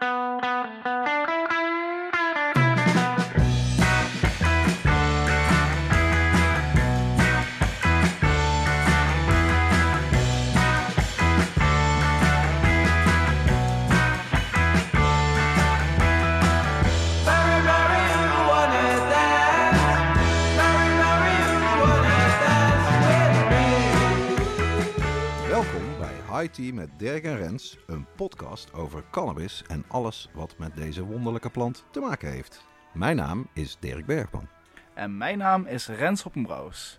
Welkom Tea met Dirk en Rens, een podcast over cannabis en alles wat met deze wonderlijke plant te maken heeft. Mijn naam is Dirk Bergman. En mijn naam is Rens Hoppenbrouwers.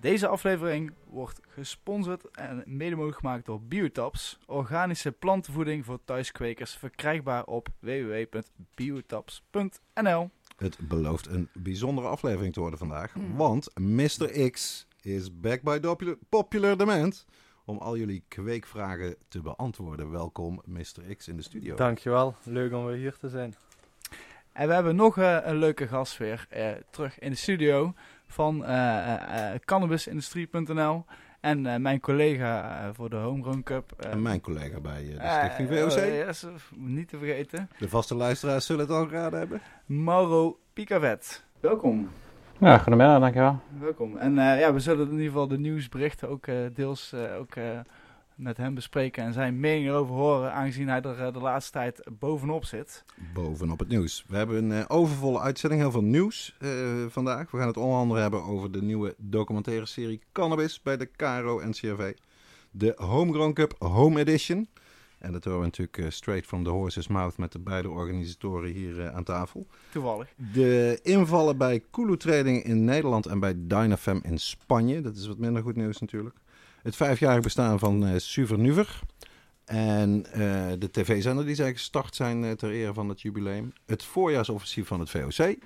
Deze aflevering wordt gesponsord en mede mogelijk gemaakt door Biotaps, organische plantenvoeding voor thuiskwekers, verkrijgbaar op www.biotaps.nl. Het belooft een bijzondere aflevering te worden vandaag, want Mr. X is back by popular, popular demand om al jullie kweekvragen te beantwoorden. Welkom Mr. X in de studio. Dankjewel, leuk om weer hier te zijn. En we hebben nog eh, een leuke gast weer eh, terug in de studio van eh, eh, cannabisindustrie.nl en eh, mijn collega voor de Home Run Cup. eh, En mijn collega bij de Stichting VOC. ja, zo- niet te vergeten. De vaste luisteraars zullen het al geraden hebben. Mauro Picavet. Welkom. Ja, goedemiddag, dankjewel. Welkom. En eh, ja, we zullen in ieder geval de nieuwsberichten ook eh, deels eh, ook, eh, met hem bespreken en zijn mening erover horen, aangezien hij er de laatste tijd bovenop zit. Bovenop het nieuws. We hebben een overvolle uitzending, heel veel nieuws eh, vandaag. We gaan het onder andere hebben over de nieuwe documentaire serie Cannabis bij de KRO en CRV. De Homegrown Cup Home Edition. En dat horen we natuurlijk eh, straight from the horse's mouth met de beide organisatoren hier eh, aan tafel. Toevallig. De invallen bij Kulu Trading in Nederland en bij Dynafem in Spanje. Dat is wat minder goed nieuws natuurlijk. Het vijfjarig bestaan van eh Suver Nuver. En eh, de tv-zender die zij gestart zijn eh, ter ere van het jubileum. Het voorjaarsoffensief van het VOC.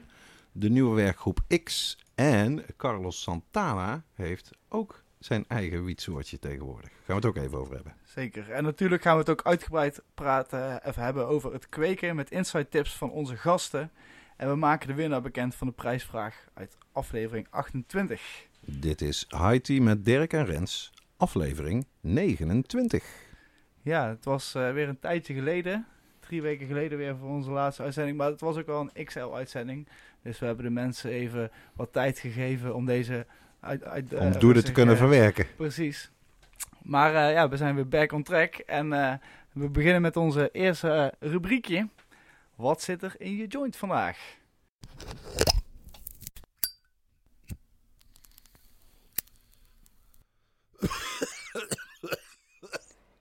De nieuwe werkgroep X. En Carlos Santana heeft ook zijn eigen wietsoortje tegenwoordig. Gaan we het ook even over hebben. Zeker. En natuurlijk gaan we het ook uitgebreid praten, even hebben over het kweken met insight tips van onze gasten. En we maken de winnaar bekend van de prijsvraag uit aflevering 28. Dit is High Tea met Dirk en Rens. Aflevering 29. Ja, het was eh, weer een tijdje geleden. Drie weken geleden weer voor onze laatste uitzending. Maar het was ook wel een XL-uitzending. Dus we hebben de mensen even wat tijd gegeven om deze... Uit, uit, eh, Om doelen te kunnen eh, verwerken. Precies. Maar eh, ja, we zijn weer back on track. En eh, we beginnen met onze eerste eh, rubriekje. Wat zit er in je joint vandaag?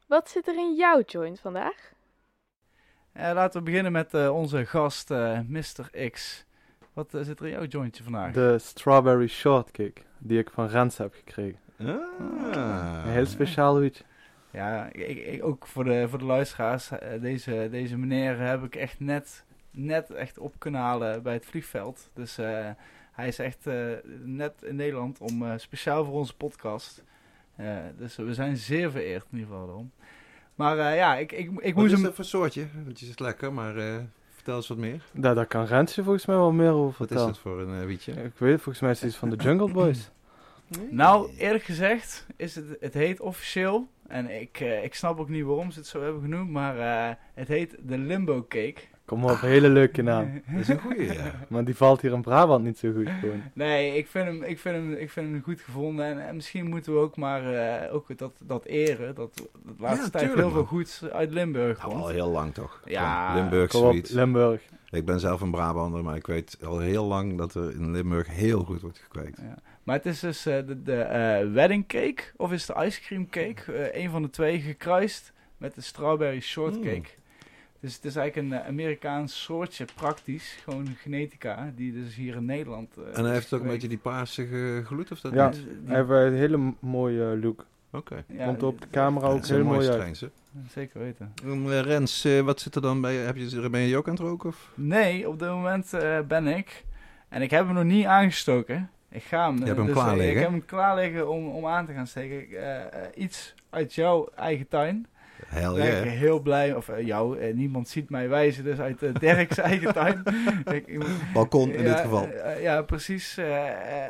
Wat zit er in jouw joint vandaag? Eh, laten we beginnen met eh, onze gast eh, Mr. X. Wat eh, zit er in jouw jointje vandaag? De strawberry shortcake, die ik van Rens heb gekregen. Ah. Een heel speciaal wietje. Ja, ik, ik, ook voor de, voor de luisteraars. eh, deze, deze meneer heb ik echt net, net echt op kunnen halen bij het vliegveld. Dus eh, hij is echt eh, net in Nederland om eh, speciaal voor onze podcast. Eh, dus we zijn zeer vereerd in ieder geval daarom. Maar eh, ja, ik, ik, ik Wat moest is hem... voor soortje? Want je zit lekker, maar eh, vertel eens wat meer. Daar, daar kan Rens je volgens mij wel meer over Wat is vertellen. het voor een eh, wietje? Ik weet, volgens mij is het iets van de Jungle Boys. Nou, eerlijk gezegd, is het, het heet officieel. En ik, eh, ik snap ook niet waarom ze het zo hebben genoemd. Maar eh, het heet de Limbo Cake. Kom op, hele leuke naam. Dat is een goeie, ja. Maar die valt hier in Brabant niet zo goed gewoon. Nee, ik vind hem, ik vind hem, ik vind hem goed gevonden. En, en misschien moeten we ook maar eh, ook dat, dat eren. Dat de laatste Ja, tijd heel veel goeds uit Limburg Nou, al komt. heel lang toch? Ja, Limburg zoiets. Limburg. Ik ben zelf een Brabander, maar ik weet al heel lang dat er in Limburg heel goed wordt gekweekt. Ja. Maar het is dus eh, de, de eh, wedding cake, of is het de ice cream cake? Een van de twee gekruist met de strawberry shortcake. Dus het is eigenlijk een eh, Amerikaans soortje, praktisch, gewoon genetica, die dus hier in Nederland. eh, En hij heeft ook een beetje die paarse gloed, of dat Ja. niet? Die- Hij heeft een hele mooie look. Oké. ja, Komt op de camera ook heel mooie mooi uit. hè? Zeker weten. Um, eh, Rens, eh, wat zit er dan bij? Heb je, ben je ook aan het roken? Of? Nee, op dit moment eh, ben ik. En ik heb hem nog niet aangestoken. Ik ga hem. Je hebt hem dus, klaar eh, liggen? Ik heb hem klaar liggen om, om aan te gaan steken. Eh, eh, iets uit jouw eigen tuin. Hell ik yeah. heel blij. Of eh, jou, eh, niemand ziet mij wijzen. Dus uit uh, Dirk's eigen tuin. Balkon in ja, dit geval. ja, precies.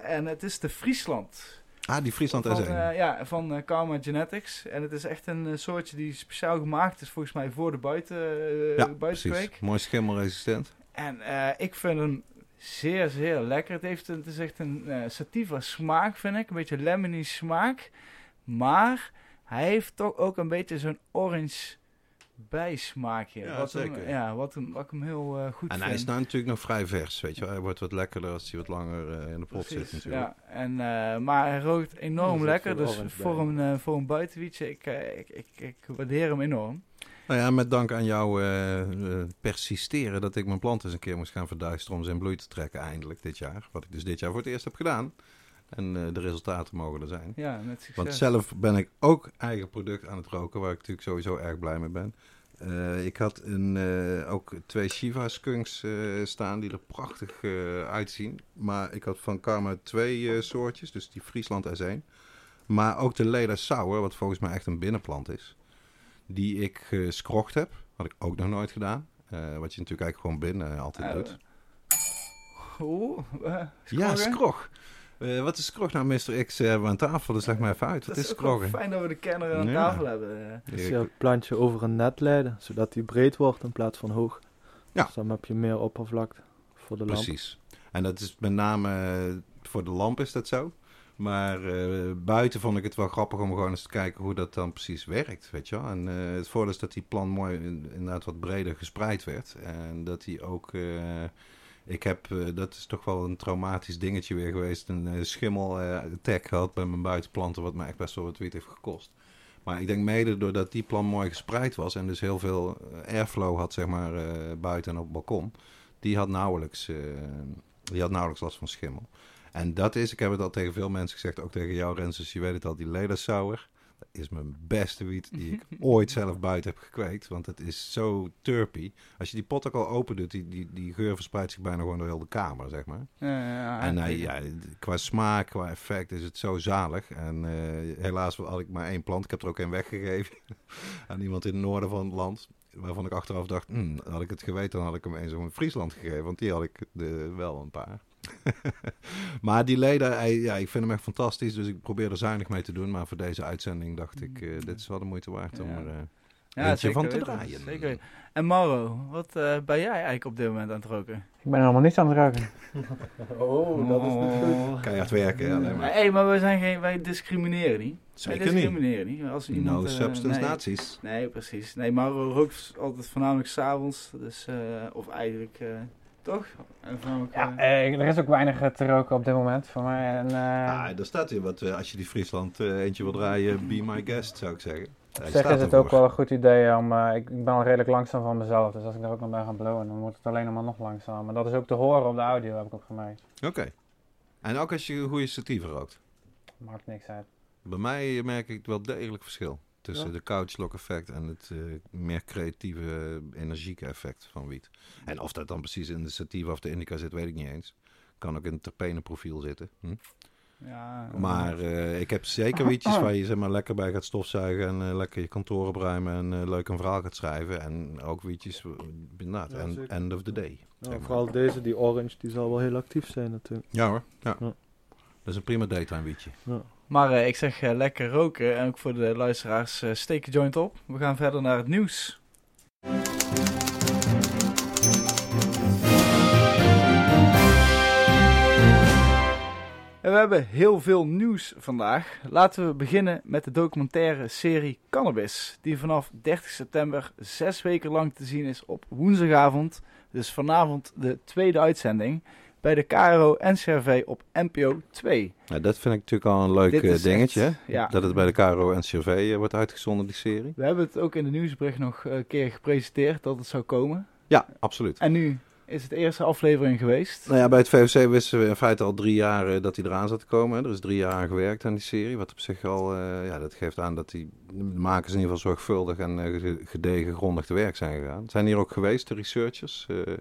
en het is de Friesland. Ah, die Friesland van, eh, ja, van Karma Genetics. En het is echt een soortje die speciaal gemaakt is volgens mij voor de buiten, ja, buitenkweek. precies. Mooi schimmelresistent. En ik vind hem zeer, zeer lekker. Het, heeft, het is echt een sativa smaak, vind ik. Een beetje lemony smaak. Maar hij heeft toch ook een beetje zo'n orange bijsmaakje. Ja, wat hem, zeker. ja, wat hem, wat ik hem heel eh, goed En vind. hij is nou natuurlijk nog vrij vers, weet je wel. Hij wordt wat lekkerder als hij wat langer eh, in de pot zit natuurlijk. ja. En, eh, maar hij rookt enorm lekker. Dus voor bij. een, voor een buitenwietje, ik, ik, ik, ik waardeer hem enorm. Nou ja, met dank aan jouw eh, eh, persisteren dat ik mijn plant eens een keer moest gaan verduisteren om ze in bloei te trekken eindelijk dit jaar. Wat ik dus dit jaar voor het eerst heb gedaan. En eh, de resultaten mogen er zijn. Ja, met succes. Want zelf ben ik ook eigen product aan het roken, waar ik natuurlijk sowieso erg blij mee ben. Eh, ik had een, eh, ook twee Shiva skunks staan die er prachtig uitzien. Maar ik had van Karma twee soortjes, dus die Friesland S1. Maar ook de Leda Sour, wat volgens mij echt een binnenplant is. Die ik geskrogd heb, had ik ook nog nooit gedaan. Wat je natuurlijk eigenlijk gewoon binnen altijd doet. Oeh, eh, Ja, skroggen? Eh, wat is skrog nou, Mr. X? eh, hebben we aan tafel, dus leg maar even uit. Wat Dat is wel skroggen? fijn dat we de kenner aan Ja. tafel hebben. eh. Dus je het plantje over een net leiden, zodat die breed wordt in plaats van hoog. Ja. Dus dan heb je meer oppervlakte voor de lamp. Precies. En dat is met name eh, voor de lamp is dat zo. Maar eh, buiten vond ik het wel grappig om gewoon eens te kijken hoe dat dan precies werkt, weet je wel. En eh, het voordeel is dat die plant mooi in- inderdaad wat breder gespreid werd. En dat hij ook... eh, ik heb, eh, dat is toch wel een traumatisch dingetje weer geweest, een uh, schimmel eh gehad bij mijn buitenplanten, wat me echt best wel wat wiet heeft gekost. Maar ik denk mede doordat die plant mooi gespreid was en dus heel veel eh, airflow had, zeg maar, eh, buiten en op het balkon, die had nauwelijks, eh, die had nauwelijks last van schimmel. En dat is, ik heb het al tegen veel mensen gezegd, ook tegen jou Rens, dus je weet het al, die ledersauer. Dat is mijn beste wiet die ik ooit zelf buiten heb gekweekt. Want het is zo turpy. Als je die pot ook al open doet, die, die, die geur verspreidt zich bijna gewoon door heel de kamer, zeg maar. Ja, ja, En hij, ja. qua smaak, qua effect is het zo zalig. En eh, helaas had ik maar één plant. Ik heb er ook één weggegeven aan iemand in het noorden van het land. Waarvan ik achteraf dacht, "Hmm, had ik het geweten, dan had ik hem eens in Friesland gegeven. Want die had ik de, wel een paar. maar die leden, hij- ja, ik vind hem echt fantastisch. Dus ik probeer er zuinig mee te doen. Maar voor deze uitzending dacht ik, eh, dit is wel de moeite waard om Ja. er eh, Ja, eentje zeker van te draaien. Zeker. En Mauro, wat eh, ben jij eigenlijk op dit moment aan het roken? Ik ben helemaal niets aan het ruiken. Oh, dat is niet goed. keihard werken. Ja, alleen maar. Nee, maar wij, zijn geen, wij discrimineren niet. Zeker wij discrimineren niet. Als iemand, No substance nee. nazi's. Nee, precies. Nee, Mauro rookt altijd voornamelijk s'avonds. Dus, eh, of eigenlijk, eh, toch? En Ja, eh, er is ook weinig eh, te roken op dit moment voor mij. En, eh, Ah, daar staat hier wat. eh, als je die Friesland eentje wil draaien, be my guest, zou ik zeggen. Hij op zich staat is het ervoor. ook wel een goed idee om. ik, ik ben al redelijk langzaam van mezelf, dus als ik er ook nog bij ga blowen, dan wordt het alleen nog maar nog langzamer. Maar dat is ook te horen op de audio, heb ik ook gemerkt. Oké. En ook als je een goede sativa rookt. Maakt niks uit. Bij mij merk ik wel degelijk verschil. Tussen Ja. de couchlock effect en het eh, meer creatieve, energieke effect van wiet. En of dat dan precies in de sativa of de indica zit, weet ik niet eens. Kan ook in het terpeneprofiel zitten. Hm? ja, Maar eh, ik heb zeker wietjes waar je zeg maar, lekker bij gaat stofzuigen en eh, lekker je kantoor opruimen en eh, leuk een verhaal gaat schrijven. En ook wietjes, eh, inderdaad, Ja, en- end of the day. Ja, zeg maar. vooral deze, die orange, die zal wel heel actief zijn natuurlijk. Ja hoor, ja. Ja. Dat is een prima daytime wietje. Maar eh, ik zeg eh, lekker roken. En ook voor de luisteraars, eh, steek je joint op. We gaan verder naar het nieuws. En we hebben heel veel nieuws vandaag. Laten we beginnen met de documentaire serie Cannabis. Die vanaf 30 september zes weken lang te zien is op woensdagavond. Dus vanavond de tweede uitzending. Bij de KRO NCRV op NPO 2. Ja, dat vind ik natuurlijk al een leuk eh, dingetje. echt- ja. Dat het bij de KRO en CV eh, wordt uitgezonden, die serie. We hebben het ook in de nieuwsbericht nog een keer gepresenteerd dat het zou komen. Ja, absoluut. En nu is het de eerste aflevering geweest. Nou ja, bij het VOC wisten we in feite al drie jaar eh, dat hij eraan zat te komen. Er is drie jaar aan gewerkt aan die serie. Wat op zich al, eh, ja, dat geeft aan dat die makers in ieder geval zorgvuldig en eh, ge- gedegen, grondig te werk zijn gegaan. Zijn hier ook geweest, de researchers. eh,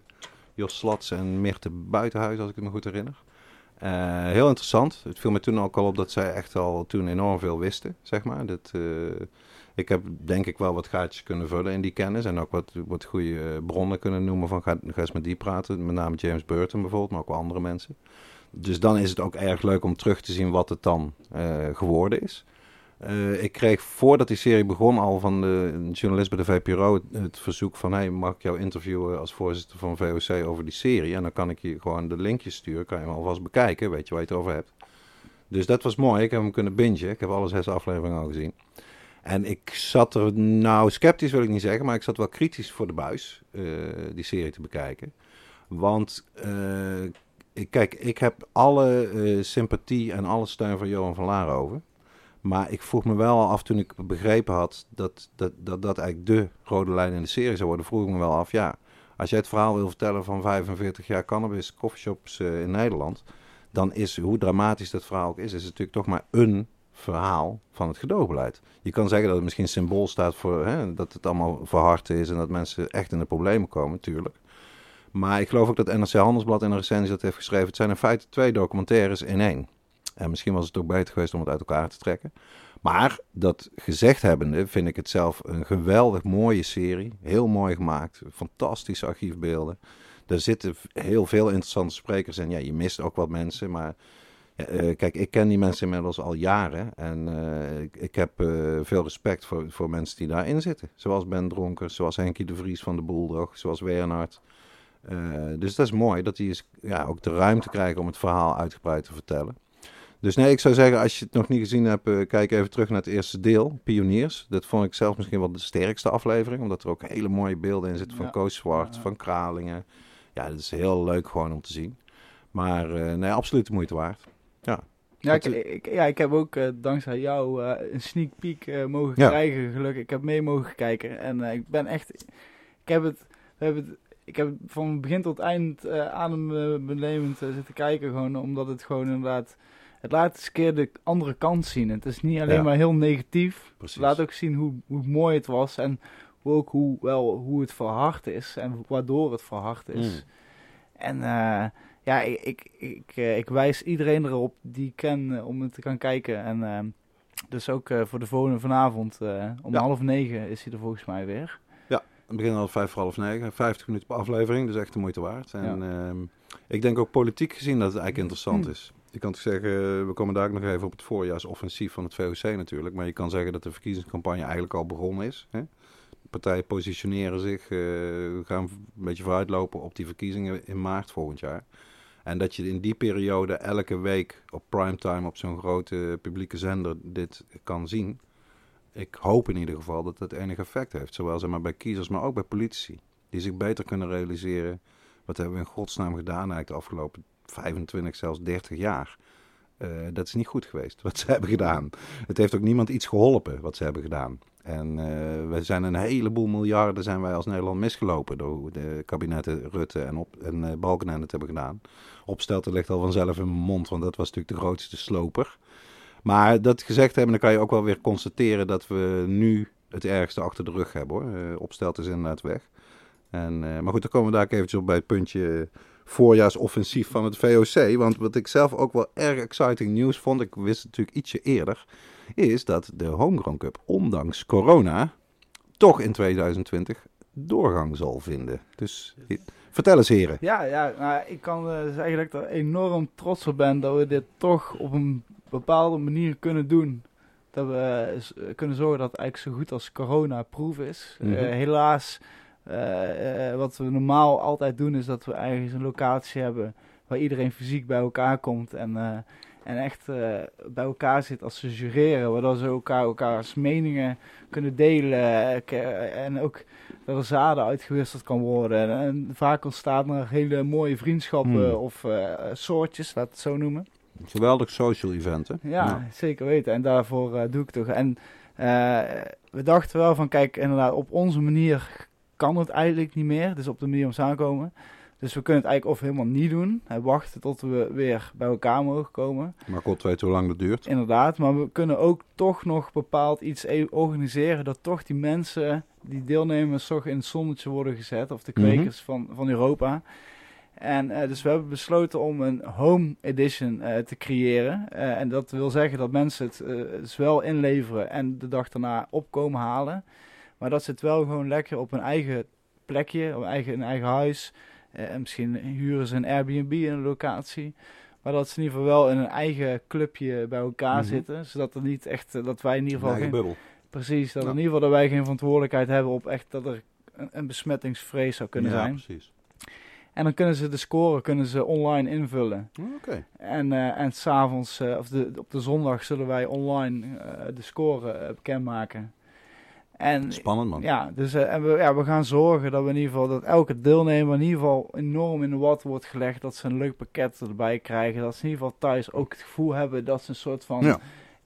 Jos Slats en Mirte Buitenhuis, als ik me goed herinner. Eh, heel interessant. Het viel me toen ook al op dat zij echt al toen enorm veel wisten, zeg maar. Dat, eh, ik heb denk ik wel wat gaatjes kunnen vullen in die kennis. En ook wat, wat goede bronnen kunnen noemen van ga, ga eens met die praten. Met name James Burton bijvoorbeeld, maar ook wel andere mensen. dus dan is het ook erg leuk om terug te zien wat het dan eh, geworden is. Eh, ik kreeg voordat die serie begon al van de journalist bij de VPRO het, het verzoek van... Hey, mag ik jou interviewen als voorzitter van VOC over die serie? En dan kan ik je gewoon de linkjes sturen, kan je hem alvast bekijken, weet je waar je het over hebt. Dus dat was mooi, ik heb hem kunnen bingen. Ik heb alle zes afleveringen al gezien. En ik zat er, nou sceptisch wil ik niet zeggen, maar ik zat wel kritisch voor de buis eh, die serie te bekijken. Want eh, kijk, ik heb alle sympathie en alle steun van Johan van Laar over. Maar ik vroeg me wel af toen ik begrepen had dat dat, dat dat eigenlijk de rode lijn in de serie zou worden, vroeg ik me wel af, ja, als jij het verhaal wil vertellen van 45 jaar cannabis coffeeshops uh, in Nederland, dan is, hoe dramatisch dat verhaal ook is, is het natuurlijk toch maar een verhaal van het gedoogbeleid. Je kan zeggen dat het misschien symbool staat voor hè, dat het allemaal verhard is en dat mensen echt in de problemen komen, natuurlijk. Maar ik geloof ook dat NRC Handelsblad in een recensie dat heeft geschreven. Het zijn in feite twee documentaires in één. En misschien was het ook beter geweest om het uit elkaar te trekken. Maar dat gezegd hebbende vind ik het zelf een geweldig mooie serie. Heel mooi gemaakt. Fantastische archiefbeelden. Er zitten heel veel interessante sprekers in. Ja, je mist ook wat mensen, maar... Uh, kijk, ik ken die mensen inmiddels al jaren. En uh, ik, heb uh, veel respect voor, voor mensen die daarin zitten. Zoals Ben Dronker, zoals Henkie de Vries van de Boeldog, zoals Wernhard. dus dat is mooi dat die is, ja, ook de ruimte krijgen om het verhaal uitgebreid te vertellen. Dus nee, ik zou zeggen, als je het nog niet gezien hebt, uh, kijk even terug naar het eerste deel, Pioniers. Dat vond ik zelf misschien wel de sterkste aflevering, omdat er ook hele mooie beelden in zitten van ja. Koos Zwart, ja. van Kralingen. Ja, dat is heel leuk gewoon om te zien. Maar uh, nee, absoluut de moeite waard. Ja. Ja, ik, ik, ja, ik heb ook uh, dankzij jou een sneak peek mogen ja. krijgen, gelukkig. Ik heb mee mogen kijken en ik ben echt... Ik heb het... We hebben het ik heb van begin tot eind adembenemend zitten kijken, gewoon omdat het gewoon inderdaad het laat eens een keer de andere kant zien. Het is niet alleen ja. maar heel negatief. Precies. Het laat ook zien hoe, hoe mooi het was en hoe ook hoe, wel, hoe het verhard is en waardoor het verhard is. Mm. En uh, ja, ik, ik, ik, uh, ik, wijs iedereen erop die ik ken uh, om het te gaan kijken. En uh, dus ook voor de volgende vanavond om ja. half negen is hij er volgens mij weer. Ja, het begint al vijf voor half negen. Vijftig minuten per aflevering, dus echt de moeite waard. En ja. Ehm, ik denk ook politiek gezien dat het eigenlijk interessant mm. is. Je kan zeggen, we komen daar ook nog even op het voorjaarsoffensief van het VOC natuurlijk. Maar je kan zeggen dat de verkiezingscampagne eigenlijk al begonnen is. Hè? Partijen positioneren zich, uh, gaan een beetje vooruitlopen op die verkiezingen in maart volgend jaar. En dat je in die periode elke week op primetime op zo'n grote publieke zender dit kan zien. Ik hoop in ieder geval dat dat enig effect heeft. Zowel zeg maar, bij kiezers, maar ook bij politici. Die zich beter kunnen realiseren. Wat hebben we in godsnaam gedaan eigenlijk de afgelopen 25, zelfs 30 jaar. Uh, dat is niet goed geweest wat ze hebben gedaan. Het heeft ook niemand iets geholpen wat ze hebben gedaan. En uh, we zijn een heleboel miljarden zijn wij als Nederland misgelopen door de kabinetten Rutte en, op, en uh, Balkenende het hebben gedaan. Opstelten ligt al vanzelf in mijn mond, want dat was natuurlijk de grootste sloper. Maar dat gezegd hebben, dan kan je ook wel weer constateren dat we nu het ergste achter de rug hebben hoor. Uh, Opstelten is inderdaad weg. En, maar goed, dan komen we daar eventjes op bij het puntje voorjaarsoffensief van het VOC. Want wat ik zelf ook wel erg exciting nieuws vond, ik wist het natuurlijk ietsje eerder, is dat de Homegrown Cup, ondanks corona, toch in 2020 doorgang zal vinden. Dus vertel eens heren. Ja, ja nou, ik kan uh, zeggen dat ik er enorm trots op ben dat we dit toch op een bepaalde manier kunnen doen. Dat we uh, kunnen zorgen dat het eigenlijk zo goed als corona-proof is. Mm -hmm. uh, helaas uh, uh, wat we normaal altijd doen is dat we ergens een locatie hebben waar iedereen fysiek bij elkaar komt en, uh, en echt bij elkaar zit als ze jureren, waardoor ze elkaar elkaars meningen kunnen delen en ook dat er zaden uitgewisseld kan worden. En, en vaak ontstaan er hele mooie vriendschappen hmm. of soortjes, laat het zo noemen. Geweldig social event, hè? Ja, ja. zeker weten. En daarvoor doe ik toch. En we dachten wel van, kijk, inderdaad, op onze manier kan het eigenlijk niet meer. Dus op de manier om samenkomen. Dus we kunnen het eigenlijk of helemaal niet doen. En wachten tot we weer bij elkaar mogen komen. Maar God weet hoe lang dat duurt. Inderdaad, maar we kunnen ook toch nog bepaald iets e- organiseren. Dat toch die mensen, die deelnemers, toch in het zonnetje worden gezet. Of de kwekers mm -hmm. van, van Europa. En uh, dus we hebben besloten om een home edition uh, te creëren. Uh, en dat wil zeggen dat mensen het dus wel inleveren en de dag daarna opkomen halen. Maar dat ze het wel gewoon lekker op een eigen plekje, op een eigen, een eigen huis. Uh, en misschien huren ze een Airbnb in een locatie. Maar dat ze in ieder geval wel in een eigen clubje bij elkaar Mhm. zitten. Zodat er niet echt, eh, dat wij in ieder geval eigen geen, bubbel. precies, dat Ja. in ieder geval dat wij geen verantwoordelijkheid hebben op echt dat er een, een besmettingsvrees zou kunnen ja, zijn. precies. En dan kunnen ze de score kunnen ze online invullen. Oké. En, eh en s'avonds, eh of de, op de zondag, zullen wij online eh, de score eh, bekendmaken. En Spannend, man. ja, dus eh, en we, ja, we gaan zorgen dat we in ieder geval dat elke deelnemer in ieder geval enorm in de wat wordt gelegd. Dat ze een leuk pakket erbij krijgen. Dat ze in ieder geval thuis ook het gevoel hebben dat ze een soort van. Ja.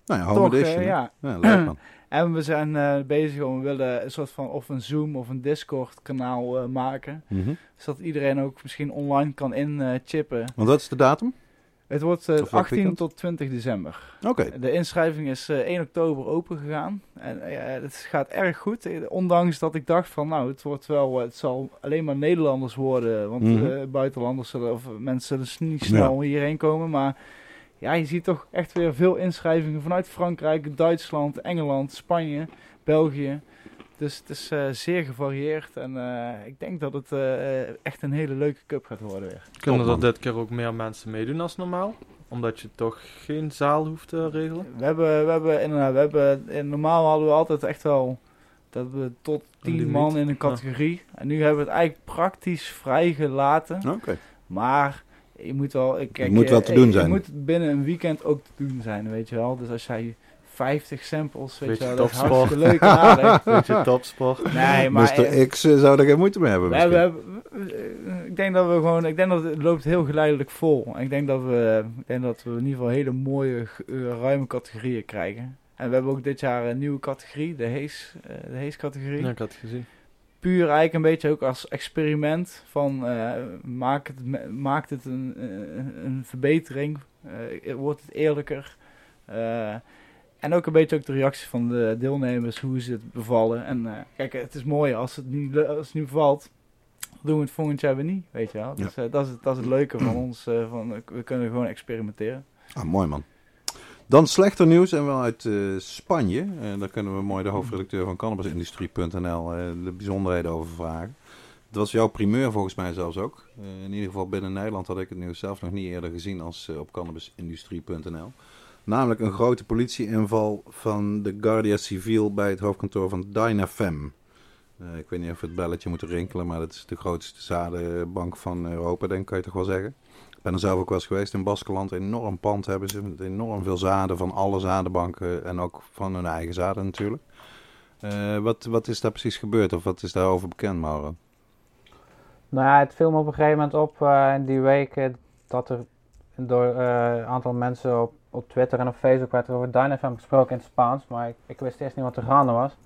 Nou ja, home toch, eh, edition. ja. Ja, leuk man. En we zijn eh, bezig om, we willen een soort van of een Zoom of een Discord kanaal maken. Mhm. Zodat iedereen ook misschien online kan inchippen. Want wat is de datum? Het wordt eh, Tot welk 18 weekend? tot 20 december. Oké. De inschrijving is eh, 1 oktober open gegaan. En eh, het gaat erg goed. Eh, Ondanks dat ik dacht van nou, het wordt wel, eh, het zal alleen maar Nederlanders worden. Want Mhm. eh, buitenlanders zullen, of mensen zullen niet snel hierheen komen. Maar ja, je ziet toch echt weer veel inschrijvingen vanuit Frankrijk, Duitsland, Engeland, Spanje, België. Dus het is eh, zeer gevarieerd. En eh, ik denk dat het eh, echt een hele leuke cup gaat worden weer. Kunnen er dit keer ook meer mensen meedoen als normaal? Omdat je toch geen zaal hoeft te regelen? We hebben, we hebben inderdaad, we hebben, in normaal hadden we altijd echt wel dat we tot Een 10 limiet, man in een categorie. En nu hebben we het eigenlijk praktisch vrijgelaten. Oké. Maar je moet wel, kijk, moet wel te doen je zijn. moet binnen een weekend ook te doen zijn, weet je wel. Dus als jij 50 samples, weet Beetje je wel, dat is topsport. hartstikke leuk en aardig. Beetje topsport. Nee, maar... Mr. eh, X eh, zou er geen moeite mee hebben. we misschien. hebben, we- we- ik denk dat we gewoon, ik denk dat het loopt heel geleidelijk vol. Ik denk dat we, ik denk dat we in ieder geval hele mooie, eh, ruime categorieën krijgen. En we hebben ook dit jaar een nieuwe categorie, de Hees, eh, de Hees categorie. Ja, ik had het gezien. Puur eigenlijk een beetje ook als experiment van eh, maak het, me- maakt het een, een, een verbetering, Eh, wordt het eerlijker. Eh, en ook een beetje ook de reactie van de deelnemers, hoe ze het bevallen. En eh, kijk, het is mooi als het le- als het niet bevalt, doen we het volgend jaar weer niet, weet je wel. Dus eh, dat, is, het- dat is het leuke van ons, eh, van, we kunnen gewoon experimenteren. Ah, mooi man. Dan slechter nieuws en wel uit Spanje. Eh, daar kunnen we mooi de hoofdredacteur van cannabisindustrie.nl de bijzonderheden over vragen. Het was jouw primeur volgens mij zelfs ook. In ieder geval binnen Nederland had ik het nieuws zelf nog niet eerder gezien als op cannabisindustrie.nl. Namelijk een grote politieinval van de Guardia Civil bij het hoofdkantoor van Dynafem. Eh, ik weet niet of het belletje moeten rinkelen, maar dat is de grootste zadenbank van Europa, denk ik, kan je toch wel zeggen. Ik ben er zelf ook wel eens geweest in Baskeland. Enorm pand hebben ze met enorm veel zaden van alle zadenbanken en ook van hun eigen zaden natuurlijk. Eh, wat, wat is daar precies gebeurd of wat is daarover bekend, Mauro? Nou ja, het viel op een gegeven moment op eh, in die week dat er door een aantal mensen op, op Twitter en op Facebook werd er over Dynafem gesproken in het Spaans, maar ik, ik wist eerst niet wat er gaande was.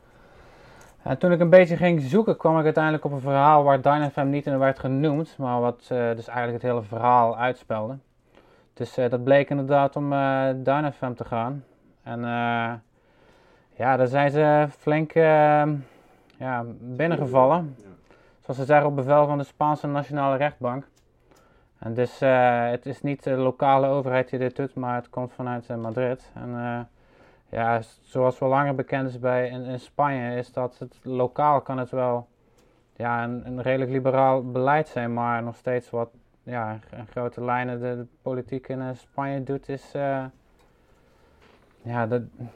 En toen ik een beetje ging zoeken, kwam ik uiteindelijk op een verhaal waar Dynafem niet in werd genoemd, maar wat eh, dus eigenlijk het hele verhaal uitspelde. Dus eh, dat bleek inderdaad om eh Dynafem te gaan. En ja, daar zijn ze flink eh, ja, binnengevallen zoals ze zeggen, op bevel van de Spaanse Nationale Rechtbank. En dus eh, het is niet de lokale overheid die dit doet, maar het komt vanuit eh, Madrid. En eh, ja, zoals wel langer bekend is bij, in, Spanje, is dat het lokaal kan het wel ja, een, een redelijk liberaal beleid zijn, maar nog steeds wat ja, in grote lijnen de, de politiek in Spanje doet, is... ja,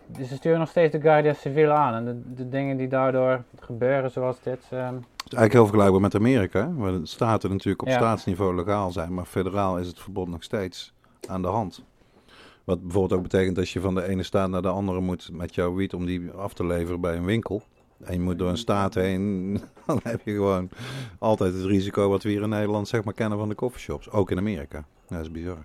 dus ze sturen nog steeds de Guardia Civil aan. En de, de dingen die daardoor gebeuren, zoals dit, ehm, Het is eigenlijk heel vergelijkbaar met Amerika, waar de staten natuurlijk op Ja. staatsniveau legaal zijn, maar federaal is het verbod nog steeds aan de hand. Wat bijvoorbeeld ook betekent dat je van de ene staat naar de andere moet met jouw wiet om die af te leveren bij een winkel. En je moet door een staat heen, dan heb je gewoon altijd het risico wat we hier in Nederland zeg maar kennen van de coffeeshops. Ook in Amerika. Dat is bizar.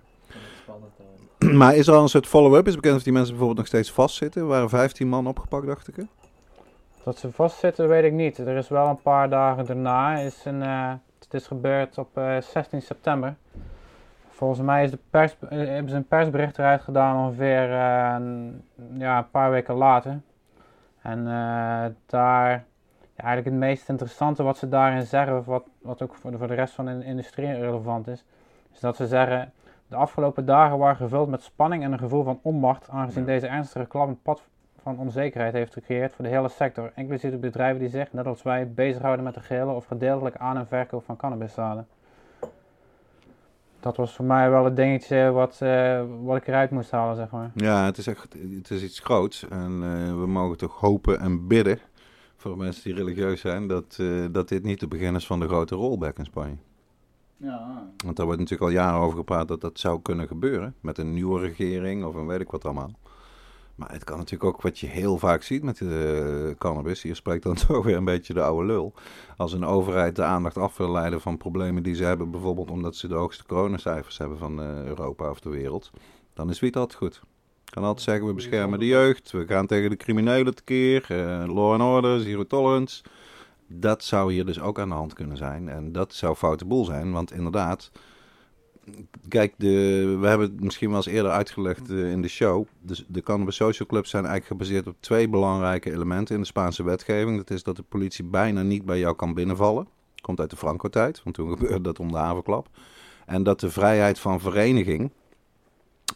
Maar is er al een soort follow-up? Is bekend of die mensen bijvoorbeeld nog steeds vastzitten? Er waren 15 man opgepakt, dacht ik. Dat ze vastzitten, weet ik niet. Er is wel een paar dagen daarna. Is een, eh, het is gebeurd op eh, 16 september. Volgens mij is de pers, eh, hebben ze een persbericht eruit gedaan ongeveer eh, een, ja, een paar weken later. En eh, daar, ja, eigenlijk het meest interessante wat ze daarin zeggen, wat, wat ook voor de, voor de rest van de industrie relevant is, is dat ze zeggen, de afgelopen dagen waren gevuld met spanning en een gevoel van onmacht, aangezien deze ernstige klap een pad van onzekerheid heeft gecreëerd voor de hele sector, inclusief de bedrijven die zich, net als wij, bezighouden met de gehele of gedeeltelijke aan- en verkoop van cannabiszaden. dat was voor mij wel het dingetje wat, eh, wat ik eruit moest halen, zeg maar. Ja, het is echt het is iets groots. En eh, we mogen toch hopen en bidden voor mensen die religieus zijn, dat, eh, dat dit niet de begin is van de grote rollback in Spanje. Ja. Want daar wordt natuurlijk al jaren over gepraat dat dat zou kunnen gebeuren. Met een nieuwe regering of een weet ik wat allemaal. Maar het kan natuurlijk ook wat je heel vaak ziet met de cannabis. Hier spreekt dan toch weer een beetje de oude lul. Als een overheid de aandacht af wil leiden van problemen die ze hebben. Bijvoorbeeld omdat ze de hoogste coronacijfers hebben van eh, Europa of de wereld. Dan is wiet altijd goed. kan altijd zeggen we beschermen de jeugd. We gaan tegen de criminelen tekeer. eh law and order, zero tolerance. Dat zou hier dus ook aan de hand kunnen zijn. En dat zou foute boel zijn. Want inderdaad, kijk, de, we hebben het misschien wel eens eerder uitgelegd eh, in de show. Dus de Cannabis Social Clubs zijn eigenlijk gebaseerd op twee belangrijke elementen in de Spaanse wetgeving. Dat is dat de politie bijna niet bij jou kan binnenvallen. Komt uit de Franco-tijd, want toen gebeurde dat om de havenklap. En dat de vrijheid van vereniging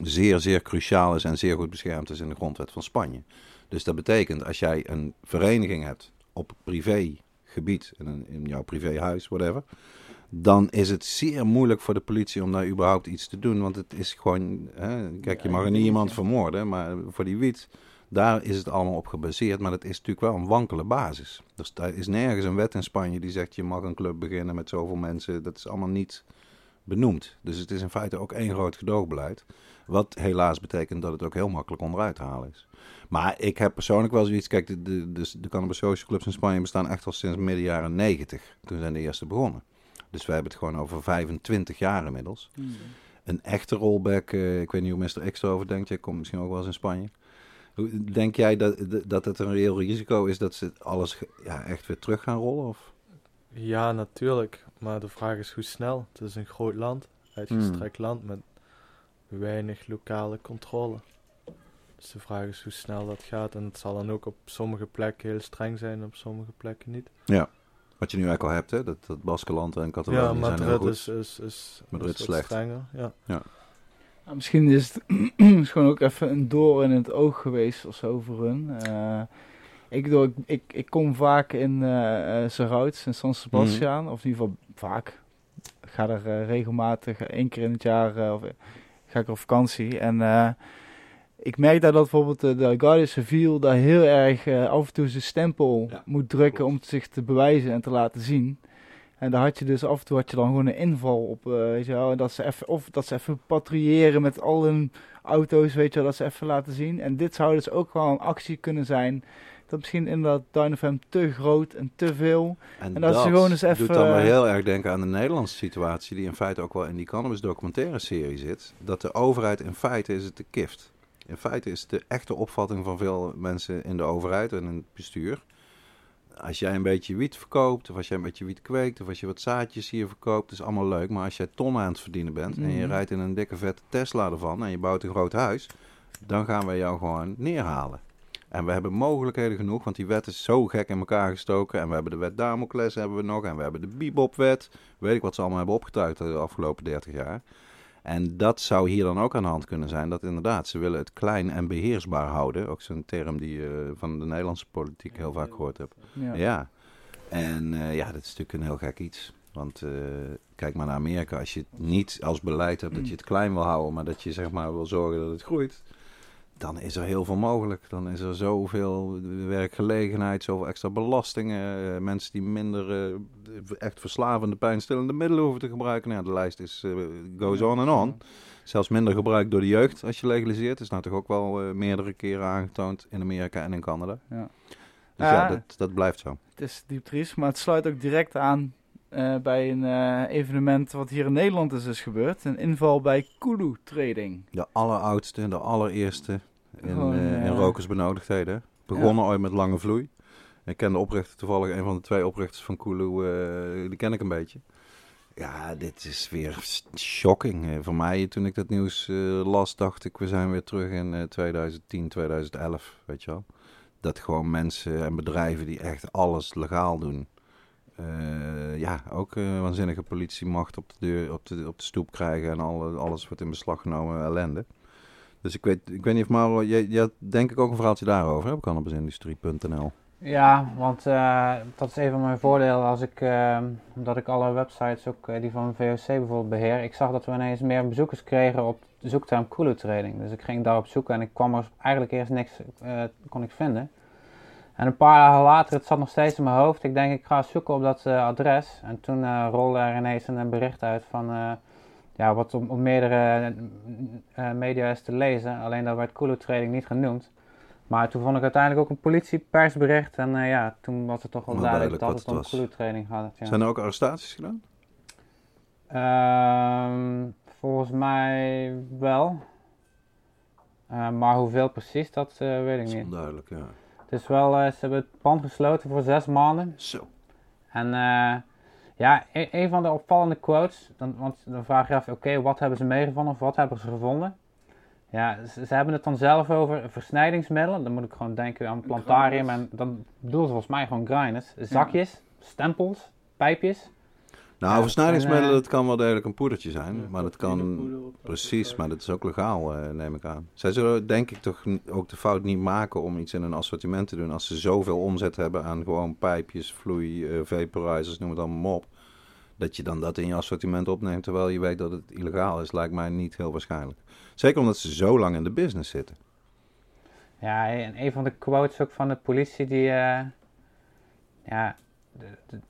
zeer, zeer cruciaal is en zeer goed beschermd is in de grondwet van Spanje. Dus dat betekent, als jij een vereniging hebt op privégebied, in, in jouw privéhuis, whatever, dan is het zeer moeilijk voor de politie om daar überhaupt iets te doen. Want het is gewoon, hè, kijk, je mag er niet iemand vermoorden, maar voor die wiet, daar is het allemaal op gebaseerd. Maar dat is natuurlijk wel een wankele basis. Dus daar is nergens een wet in Spanje die zegt, je mag een club beginnen met zoveel mensen. Dat is allemaal niet benoemd. Dus het is in feite ook één groot gedoogbeleid. Wat helaas betekent dat het ook heel makkelijk onderuit te halen is. Maar ik heb persoonlijk wel zoiets. Kijk, de, de, de, de Cannabis Social Clubs in Spanje bestaan echt al sinds midden jaren 90. Toen zijn de eerste begonnen. Dus wij hebben het gewoon over 25 jaar inmiddels. Een echte rollback, eh, ik weet niet hoe Mr. X erover denkt. Jij komt misschien ook wel eens in Spanje. Hoe- Denk jij dat, dat het een reëel risico is dat ze alles ja, echt weer terug gaan rollen? Of? Ja, natuurlijk. Maar de vraag is hoe snel. Het is een groot land, uitgestrekt land met weinig lokale controle. Dus de vraag is hoe snel dat gaat. En het zal dan ook op sommige plekken heel streng zijn, op sommige plekken niet. Wat je nu eigenlijk al hebt, hè? Dat, dat Baskeland en Ja, Catalonië zijn heel Madrid goed. is, is, is, Madrid is slecht. strenger. Ja. Nou, misschien is het is gewoon ook even een door in het oog geweest of zo voor hun. Eh, ik, bedoel, ik, ik, ik kom vaak in eh uh, Zerouts in San Sebastian, of in ieder geval vaak. Ik ga er eh, regelmatig, één keer in het jaar, eh, of, eh, ga ik op vakantie. En eh, ik merk daar dat bijvoorbeeld de, de Guardia Civil daar heel erg eh, af en toe zijn stempel Ja, moet drukken om zich te bewijzen en te laten zien. En daar had je dus af en toe had je dan gewoon een inval op, eh, weet je wel. En dat ze even, of dat ze even patrouilleren met al hun auto's, weet je wel, dat ze even laten zien. En dit zou dus ook wel een actie kunnen zijn. Dat misschien inderdaad Dynafam te groot en te veel. En, En dat, dat ze gewoon eens even, doet dan eh, heel erg denken aan de Nederlandse situatie, die in feite ook wel in die cannabis documentaire serie zit. Dat de overheid in feite is het de kift. In feite is de echte opvatting van veel mensen in de overheid en in het bestuur. Als jij een beetje wiet verkoopt, of als jij een beetje wiet kweekt, of als je wat zaadjes hier verkoopt, is allemaal leuk. Maar als jij tonnen aan het verdienen bent en je Mhm. rijdt in een dikke vette Tesla ervan en je bouwt een groot huis, dan gaan wij jou gewoon neerhalen. En we hebben mogelijkheden genoeg, want die wet is zo gek in elkaar gestoken. En we hebben de wet Damocles hebben we nog. En we hebben de Bebop-wet. Weet ik wat ze allemaal hebben opgetuigd de afgelopen 30 jaar. En dat zou hier dan ook aan de hand kunnen zijn. Dat inderdaad, ze willen het klein en beheersbaar houden. Ook zo'n term die je van de Nederlandse politiek heel vaak gehoord hebt. Ja. Ja. En eh, ja, dat is natuurlijk een heel gek iets. Want eh, kijk maar naar Amerika. Als je het niet als beleid hebt dat je het klein wil houden, maar dat je zeg maar wil zorgen dat het groeit, dan is er heel veel mogelijk. Dan is er zoveel werkgelegenheid, zoveel extra belastingen. eh, mensen die minder eh, echt verslavende, pijnstillende middelen hoeven te gebruiken. Nou, ja, de lijst is, eh, goes on en on. Zelfs minder gebruik door de jeugd als je legaliseert. is nou toch ook wel meerdere keren aangetoond in Amerika en in Canada. Ja. Dus ja, dat, dat blijft zo. Het is diep triest, maar het sluit ook direct aan eh, bij een eh, evenement wat hier in Nederland is, is gebeurd. Een inval bij Kulu Trading. De alleroudste, de allereerste in, eh, in rokersbenodigdheden. Begonnen ooit met Lange Vloei. Ik ken de oprichter toevallig, een van de twee oprichters van Kulu, die ken ik een beetje. Ja, dit is weer shocking. Voor mij, toen ik dat nieuws las, dacht ik, we zijn weer terug in eh, 2010, 2011, weet je wel. Dat gewoon mensen en bedrijven die echt alles legaal doen. Eh, ja, ook eh, waanzinnige politiemacht op de, deur, op, de, op de stoep krijgen en alle, alles wordt in beslag genomen, ellende. Dus ik weet, ik weet niet of Mauro, jij, denk ik ook een verhaaltje daarover, op cannabisindustrie.nl. Ja, want eh, dat is een van mijn voordelen als ik, omdat ik alle websites, ook die van VOC bijvoorbeeld beheer. Ik zag dat we ineens meer bezoekers kregen op de zoekterm Kulu Trading. Dus ik ging daarop zoeken en ik kwam er eigenlijk eerst niks, kon ik vinden. En een paar dagen later, het zat nog steeds in mijn hoofd. Ik denk, ik ga zoeken op dat eh, adres. En toen eh, rolde er ineens een, bericht uit van, eh, ja, wat op, op meerdere eh, media is te lezen. Alleen dat werd Kulu Trading niet genoemd. Maar toen vond ik uiteindelijk ook een politiepersbericht. En eh, ja, toen was het toch wel duidelijk, dat het het om was. Kulu Trading gaat. Ja. Zijn er ook arrestaties gedaan? Ehm, volgens mij wel. Eh, maar hoeveel precies, dat eh, weet Dat ik is niet. onduidelijk, ja. Het is wel, eh, ze hebben het pand gesloten voor zes maanden. Zo. En eh, ja, e- een van de opvallende quotes, dan, want dan vraag je af, oké, wat hebben ze meegevonden of wat hebben ze gevonden? Ja, ze, ze hebben het dan zelf over versnijdingsmiddelen. Dan moet ik gewoon denken aan plantarium en dan bedoelen ze volgens mij gewoon grinders. Zakjes, stempels, pijpjes. Nou, versnijdingsmiddelen, en, eh, dat kan wel degelijk een poedertje zijn. maar dat kan... Precies, maar dat is ook legaal, eh, neem ik aan. Zij zullen denk ik toch ook de fout niet maken om iets in een assortiment te doen. Als ze zoveel omzet hebben aan gewoon pijpjes, vloei, eh, vaporizers, noem het allemaal maar op. Dat je dan dat in je assortiment opneemt terwijl je weet dat het illegaal is, lijkt mij niet heel waarschijnlijk. Zeker omdat ze zo lang in de business zitten. Ja, en een van de quotes ook van de politie die, ja, de, de-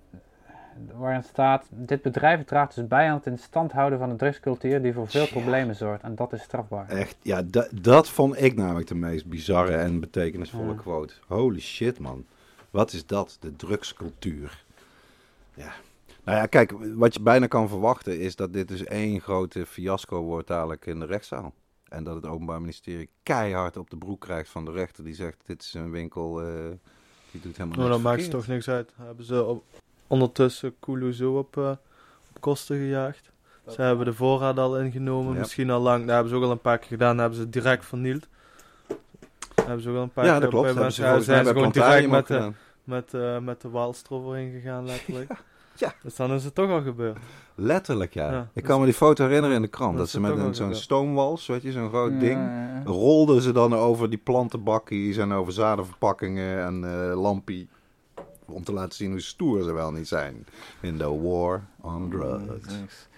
waarin staat, dit bedrijf draagt dus bij aan het in stand houden van een drugscultuur die voor veel Ja. problemen zorgt. En dat is strafbaar. Echt, ja, da- dat vond ik namelijk de meest bizarre en betekenisvolle Ja. quote. Holy shit, man. Wat is dat? De drugscultuur. Ja. Nou ja, kijk, wat je bijna kan verwachten is dat dit dus één grote fiasco wordt dadelijk in de rechtszaal. En dat het Openbaar Ministerie keihard op de broek krijgt van de rechter die zegt: Dit is een winkel eh, die doet helemaal Maar niks dat maakt verkeerd. toch niks uit. Hebben ze op, ondertussen Kulu zo op, eh, op kosten gejaagd. Ze hebben de voorraad al ingenomen, Ja. misschien al lang. Dat hebben ze ook al een paar keer gedaan. Dat hebben ze direct vernield. Dat hebben ze ook al een paar Ja, keer dat klopt. bij mensen- ze ja, zijn ze gewoon direct met de, gedaan. met, eh, met de Waalstrof erin gegaan, letterlijk. Ja. Dus dan is het toch al gebeurd. Letterlijk, ja. Ja, ik dus- kan me die foto herinneren in de krant. dat ze met een, zo'n stoomwals, weet je, zo'n groot Ja, ding. ja, ja. rolden ze dan over die plantenbakkies en over zadenverpakkingen en eh lampie. Om te laten zien hoe stoer ze wel niet zijn. In the war on drugs. Drugs.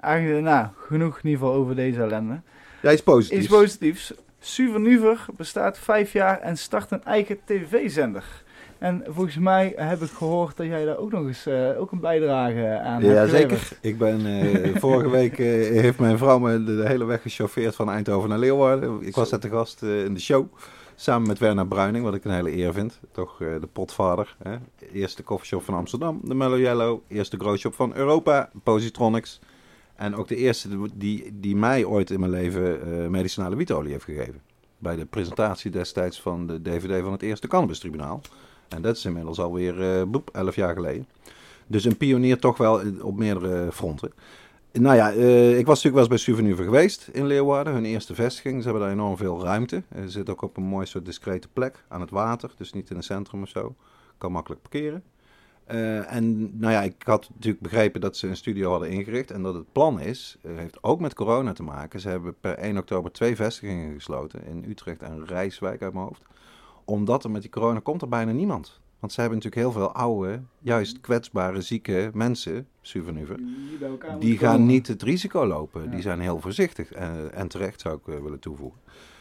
Eigenlijk, nou, genoeg in ieder geval over deze ellende. Ja, iets positiefs. Iets positiefs. Suvernuver bestaat vijf jaar en start een eigen tv-zender. En volgens mij heb ik gehoord dat jij daar ook nog eens eh, ook een bijdrage aan Ja, hebt zeker. geleverd. Ik ben eh, vorige week eh, heeft mijn vrouw me de, de hele weg gechauffeerd van Eindhoven naar Leeuwarden. Ik was net de gast in de show. Samen met Werner Bruining, wat ik een hele eer vind. Toch eh, de potvader. Hè? Eerste koffieshop van Amsterdam, de Mellow Yellow. Eerste growshop van Europa, Positronics. En ook de eerste die, die mij ooit in mijn leven eh, medicinale wietolie heeft gegeven. Bij de presentatie destijds van de DVD van het eerste Cannabistribunaal. En dat is inmiddels alweer eh boep, 11 jaar geleden. Dus een pionier toch wel op meerdere fronten. Nou ja, eh, ik was natuurlijk wel eens bij Souvenir geweest in Leeuwarden. Hun eerste vestiging. Ze hebben daar enorm veel ruimte. Ze zitten ook op een mooi soort discrete plek aan het water. Dus niet in het centrum of zo. Kan makkelijk parkeren. Eh, en nou ja, ik had natuurlijk begrepen dat ze een studio hadden ingericht. En dat het plan is, eh, heeft ook met corona te maken. Ze hebben per 1 oktober twee vestigingen gesloten. In Utrecht en Rijswijk uit mijn hoofd. Omdat er met die corona komt er bijna niemand. Want ze hebben natuurlijk heel veel oude, juist kwetsbare, zieke mensen, Suvenuver. Die gaan komen. niet het risico lopen. Ja. Die zijn heel voorzichtig. eh, en terecht zou ik eh, willen toevoegen.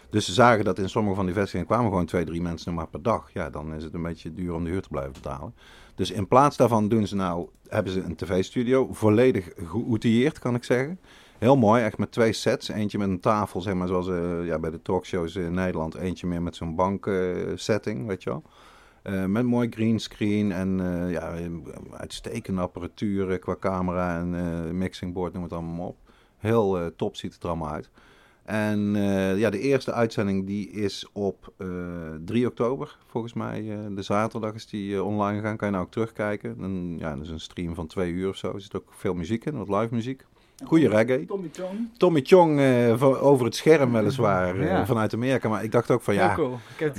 Dus ze zagen dat in sommige van die vestigingen kwamen gewoon twee, drie mensen maar per dag. Ja, dan is het een beetje duur om de huur te blijven betalen. Dus in plaats daarvan doen ze nou, hebben ze een tv-studio. Volledig geoutilleerd, kan ik zeggen. Heel mooi, echt met twee sets. Eentje met een tafel, zeg maar, zoals eh, ja, bij de talkshows in Nederland. Eentje meer met zo'n banksetting, weet je wel. Eh, met mooi greenscreen en eh, ja, uitstekende apparatuur qua camera en eh mixingboard, noem het allemaal op. Heel top ziet het er allemaal uit. En ja, de eerste uitzending die is op eh 3 oktober, volgens mij. de zaterdag is die online gegaan. Kan je nou ook terugkijken. En, ja, dat is een stream van twee uur of zo. Er zit ook veel muziek in, wat live muziek. Goeie reggae. Tommy Chong. Tommy Chong eh, over het scherm weliswaar eh, Ja. vanuit Amerika. Maar ik dacht ook van ja,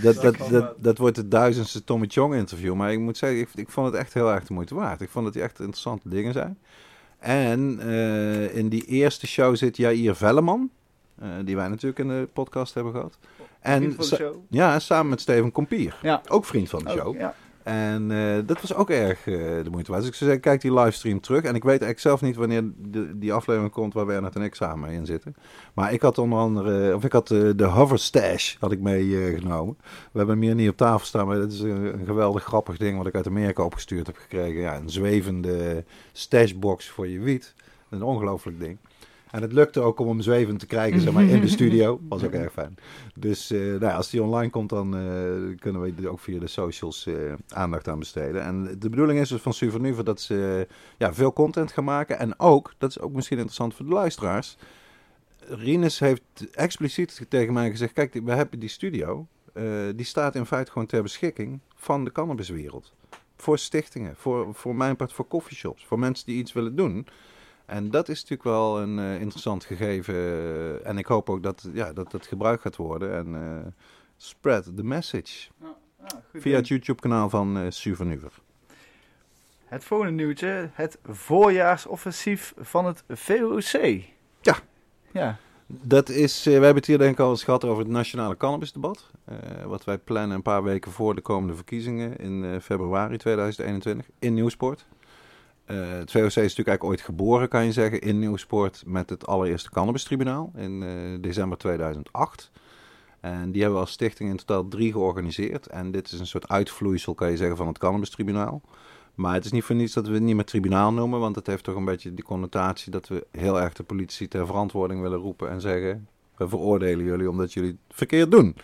dat, dat, dat, dat wordt het duizendste Tommy Chong interview. Maar ik moet zeggen, ik, ik vond het echt heel erg de moeite waard. Ik vond dat die echt interessante dingen zijn. En eh, in die eerste show zit Jair Velleman. die wij natuurlijk in de podcast hebben gehad. Vriend En van de ja, samen met Steven Kompier. Ja. Ook vriend van de Ook, show. ja. En eh, dat was ook erg eh, de moeite waard. Dus ik zeggen, kijk die livestream terug. En ik weet eigenlijk zelf niet wanneer de, die aflevering komt waar Bernard en ik samen in zitten. Maar ik had onder andere, of ik had eh, de Hover Stash had ik meegenomen. we hebben hem hier niet op tafel staan, maar dat is een, een, geweldig grappig ding wat ik uit Amerika opgestuurd heb gekregen. Ja, een zwevende stashbox voor je wiet. Een ongelooflijk ding. En het lukte ook om hem zwevend te krijgen zeg maar, in de studio. Was ook erg fijn. Dus uh, nou ja, als die online komt, dan uh, kunnen we er ook via de socials uh, aandacht aan besteden. En de bedoeling is dus van Suvernuver dat ze ja, veel content gaan maken. En ook, dat is ook misschien interessant voor de luisteraars. Rinus heeft expliciet tegen mij gezegd: Kijk, we hebben die studio. die staat in feite gewoon ter beschikking van de cannabiswereld. Voor stichtingen, voor, voor mijn part, voor coffeeshops, voor mensen die iets willen doen. En dat is natuurlijk wel een uh, interessant gegeven. En ik hoop ook dat ja, dat, dat gebruikt gaat worden. En uh, spread the message. Ja, ja, Via het YouTube-kanaal van uh, Suvernuver. Het volgende nieuwtje. Het voorjaarsoffensief van het VOC. Ja. Ja. Dat is, we hebben het hier denk ik al eens gehad over het nationale cannabisdebat. wat wij plannen een paar weken voor de komende verkiezingen in februari 2021 in Nieuwsport. Uh, het VOC is natuurlijk eigenlijk ooit geboren, kan je zeggen, in Nieuwsport met het allereerste cannabistribunaal in uh, december 2008. En die hebben we als stichting in totaal drie georganiseerd. En dit is een soort uitvloeisel, kan je zeggen, van het cannabistribunaal. Maar het is niet voor niets dat we het niet meer tribunaal noemen, want het heeft toch een beetje die connotatie dat we heel erg de politie ter verantwoording willen roepen en zeggen: we veroordelen jullie omdat jullie het verkeerd doen.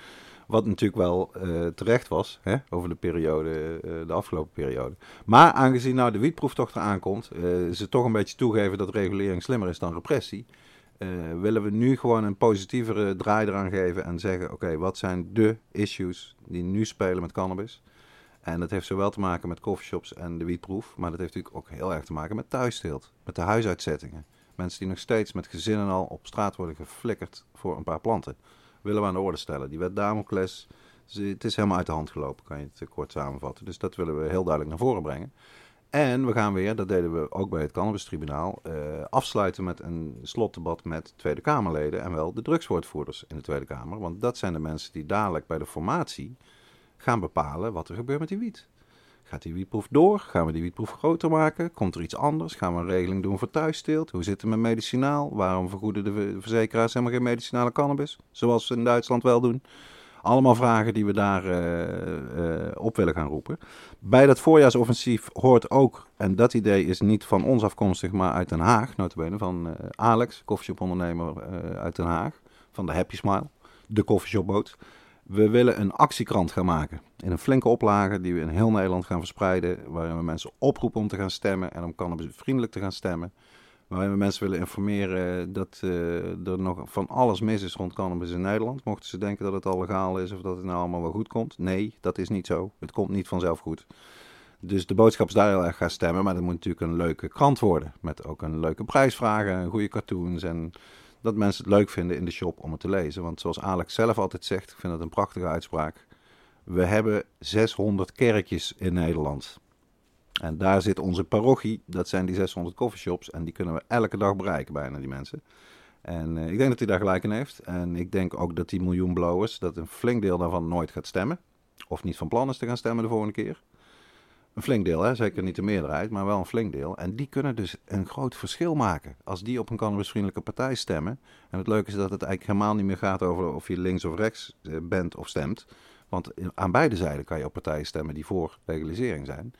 Wat natuurlijk wel uh, terecht was hè, over de periode, uh, de afgelopen periode. Maar aangezien nou de wietproeftocht eraan komt, uh, ze toch een beetje toegeven dat regulering slimmer is dan repressie. willen we nu gewoon een positievere draai eraan geven en zeggen: oké, wat zijn de issues die nu spelen met cannabis? En dat heeft zowel te maken met coffeeshops en de wietproef, maar dat heeft natuurlijk ook heel erg te maken met thuisteelt, met de huisuitzettingen. Mensen die nog steeds met gezinnen al op straat worden geflikkerd voor een paar planten willen we aan de orde stellen. Die wet Damocles, het is helemaal uit de hand gelopen, kan je het kort samenvatten. Dus dat willen we heel duidelijk naar voren brengen. En we gaan weer, dat deden we ook bij het Cannabistribunaal, uh, afsluiten met een slotdebat met Tweede Kamerleden en wel de drugswoordvoerders in de Tweede Kamer. Want dat zijn de mensen die dadelijk bij de formatie gaan bepalen wat er gebeurt met die wiet. Gaat die wietproef door? Gaan we die wietproef groter maken? Komt er iets anders? Gaan we een regeling doen voor thuissteelt? Hoe zit het met medicinaal? Waarom vergoeden de verzekeraars helemaal geen medicinale cannabis? Zoals ze in Duitsland wel doen. Allemaal vragen die we daar uh, uh, op willen gaan roepen. Bij dat voorjaarsoffensief hoort ook, en dat idee is niet van ons afkomstig, maar uit Den Haag, notabene, van uh, Alex, koffieshopondernemer uit Den Haag, van de Happy Smile, de koffieshopboot. We willen een actiekrant gaan maken. In een flinke oplage die we in heel Nederland gaan verspreiden. Waarin we mensen oproepen om te gaan stemmen en om cannabisvriendelijk te gaan stemmen. Waarin we mensen willen informeren dat uh, er nog van alles mis is rond cannabis in Nederland. Mochten ze denken dat het al legaal is of dat het nou allemaal wel goed komt. Nee, dat is niet zo. Het komt niet vanzelf goed. Dus de boodschap is daar heel erg gaan stemmen. Maar dat moet natuurlijk een leuke krant worden. Met ook een leuke prijsvragen, goede cartoons en dat mensen het leuk vinden in de shop om het te lezen. Want zoals Alex zelf altijd zegt, ik vind dat een prachtige uitspraak. We hebben 600 kerkjes in Nederland. En daar zit onze parochie, dat zijn die 600 coffeeshops. En die kunnen we elke dag bereiken, bijna die mensen. En uh, ik denk dat hij daar gelijk in heeft. En ik denk ook dat die miljoen blowers, dat een flink deel daarvan nooit gaat stemmen. Of niet van plan is te gaan stemmen de volgende keer. Een flink deel, hè? zeker niet de meerderheid, maar wel een flink deel. En die kunnen dus een groot verschil maken. Als die op een cannabisvriendelijke partij stemmen. En het leuke is dat het eigenlijk helemaal niet meer gaat over of je links of rechts eh, bent of stemt. Want aan beide zijden kan je op partijen stemmen die voor legalisering zijn.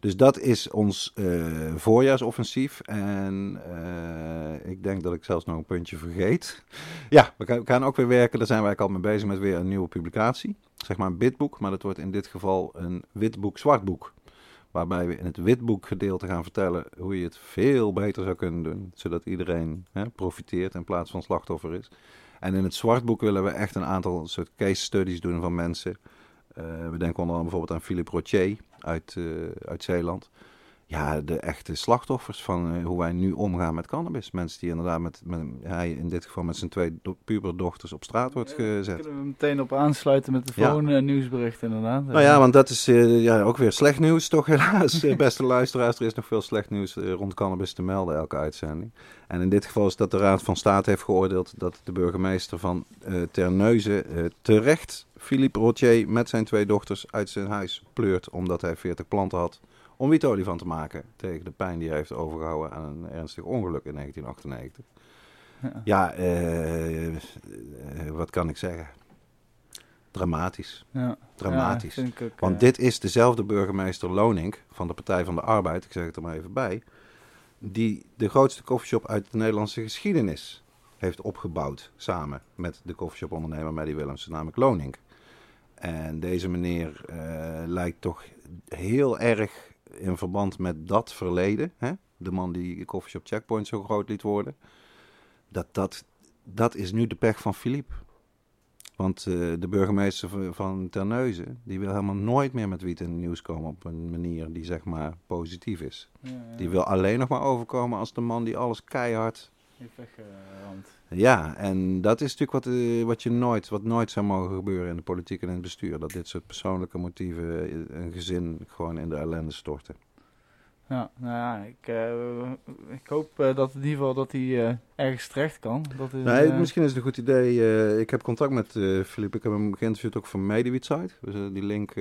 Dus dat is ons uh, voorjaarsoffensief. En uh, ik denk dat ik zelfs nog een puntje vergeet. Ja, we gaan, we gaan, ook weer werken. Daar zijn wij al mee bezig met weer een nieuwe publicatie. Zeg maar een bitboek, maar dat wordt in dit geval een witboek-zwartboek. Waarbij we in het witboekgedeelte gaan vertellen hoe je het veel beter zou kunnen doen. Zodat iedereen hè, profiteert in plaats van slachtoffer is. En in het zwartboek willen we echt een aantal soort case studies doen van mensen. Uh, we denken onder andere bijvoorbeeld aan Philippe Rocher uit, uh, uit Zeeland. Ja, de echte slachtoffers van eh, hoe wij nu omgaan met cannabis. Mensen die inderdaad met, met hij in dit geval met zijn twee do- puberdochters op straat wordt daar gezet. kunnen we meteen op aansluiten met de Ja. volgende nieuwsbericht inderdaad. Nou ja, want dat is eh, ja, ook weer slecht nieuws, toch helaas. Eh, Beste luisteraars, er is nog veel slecht nieuws eh, rond cannabis te melden, elke uitzending. En in dit geval is dat de Raad van State heeft geoordeeld dat de burgemeester van eh Terneuzen eh, terecht Philippe Rotier met zijn twee dochters uit zijn huis pleurt, omdat hij 40 planten had om wietolie van te maken tegen de pijn die hij heeft overgehouden aan een ernstig ongeluk in 1998. Ja. Ja, eh, eh, wat kan ik zeggen? Dramatisch. Ja. Dramatisch. Ja, vind ik ook, Want dit is dezelfde burgemeester Lonink van de Partij van de Arbeid, ik zeg het er maar even bij, die de grootste koffieshop uit de Nederlandse geschiedenis heeft opgebouwd samen met de koffieshop-ondernemer Maddie Willemsen, namelijk Lonink. En deze meneer eh, lijkt toch heel erg in verband met dat verleden, hè? de man die koffieshop Checkpoint zo groot liet worden, dat, dat, dat is nu de pech van Philippe. Want eh, de burgemeester van- van Terneuzen, die wil helemaal nooit meer met wiet in het nieuws komen op een manier die zeg maar positief is. ja, ja, Die wil alleen nog maar overkomen als de man die alles keihard... heeft. Ja, en dat is natuurlijk wat, eh, wat, je nooit, wat nooit zou mogen gebeuren in de politiek en in het bestuur. Dat dit soort persoonlijke motieven eh, een gezin gewoon in de ellende storten. Ja, nou ja, ik, eh, ik hoop dat in ieder geval dat hij ergens terecht kan. Dat is, Nee, eh, misschien is het een goed idee. ik heb contact met Philippe. Ik heb hem geïnterviewd ook voor Mediwietsite. We zullen die link